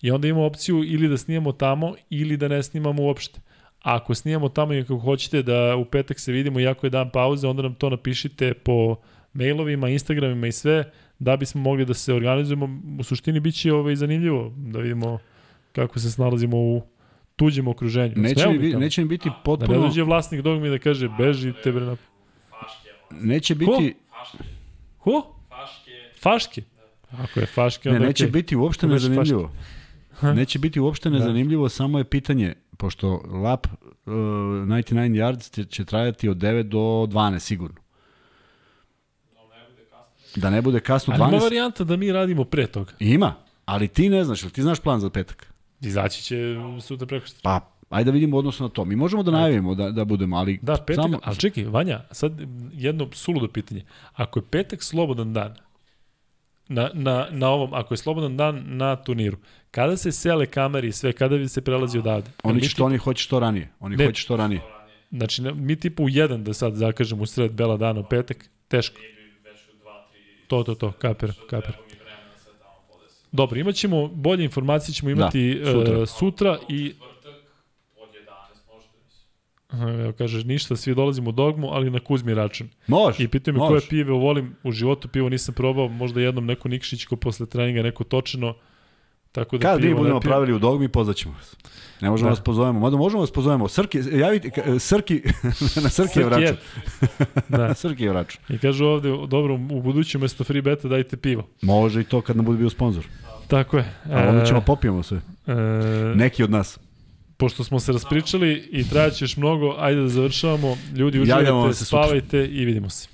i onda imamo opciju ili da snimamo tamo ili da ne snimamo uopšte. A ako snimamo tamo i ako hoćete da u petak se vidimo iako je dan pauze, onda nam to napišite po mailovima, instagramima i sve, da bismo mogli da se organizujemo. U suštini bit će ovaj zanimljivo da vidimo kako se snalazimo u tuđem okruženju. Neće mi, bi- neće mi biti Da ne potpuno... dođe vlasnik dogmi da kaže bežite bre na... Neće biti... Faške. Ho? Faške. Faške? Ako je faške, Ne, onda neće okej. biti uopšte nezanimljivo. Neće biti uopšte Da. nezanimljivo, samo je pitanje, pošto lap uh, 99 yards će, će trajati od 9 do 12 sigurno. Da ne bude kasno Ali ima 12. varijanta da mi radimo pre toga. Ima, ali ti ne znaš, ili ti znaš plan za petak? Izaći će sutra preko što. Pa, ajde da vidimo odnosno na to. Mi možemo da najavimo da, da budemo, ali Da, petak, samo, ali čekaj, Vanja, sad jedno suludo pitanje. Ako je petak slobodan dan, na, na, na ovom, ako je slobodan dan na turniru, kada se sele kamere i sve, kada bi se prelazi odavde? oni što oni hoće što ranije. Oni Ne. hoće što ranije. Znači, mi tipa u jedan da sad zakažemo u sred bela dana u petak, teško. Već u 2, 3, To, to, to, tamo podesi. Dobro, imat ćemo, bolje informacije ćemo imati Da, sutra. sutra. sutra i, Vrtak od 11 možda mislim. aha, evo kaže, ništa, svi dolazimo u dogmu, ali na Kuzmi račun. Može, I pitaju me može. koje pive volim, u životu pivo nisam probao, možda jednom neko Nikšićko posle treninga, neko točeno, tako da Kad mi pivo budemo pijem. pravili u dogmi, pozvaćemo vas. Ne možemo Da. vas pozovemo. Mada možemo vas pozovemo. Srki, javite, ka- Srki, na Srki je vraćan. da. Srki je vraćan. I kažu ovde, dobro, u budućem mesto free beta dajte pivo. Može i to kad nam bude bio sponsor. Tako je. A onda ćemo popijemo sve. e, Neki od nas. Pošto smo se raspričali i trajaće još mnogo, ajde da završavamo. Ljudi, uživajte, spavajte i vidimo se.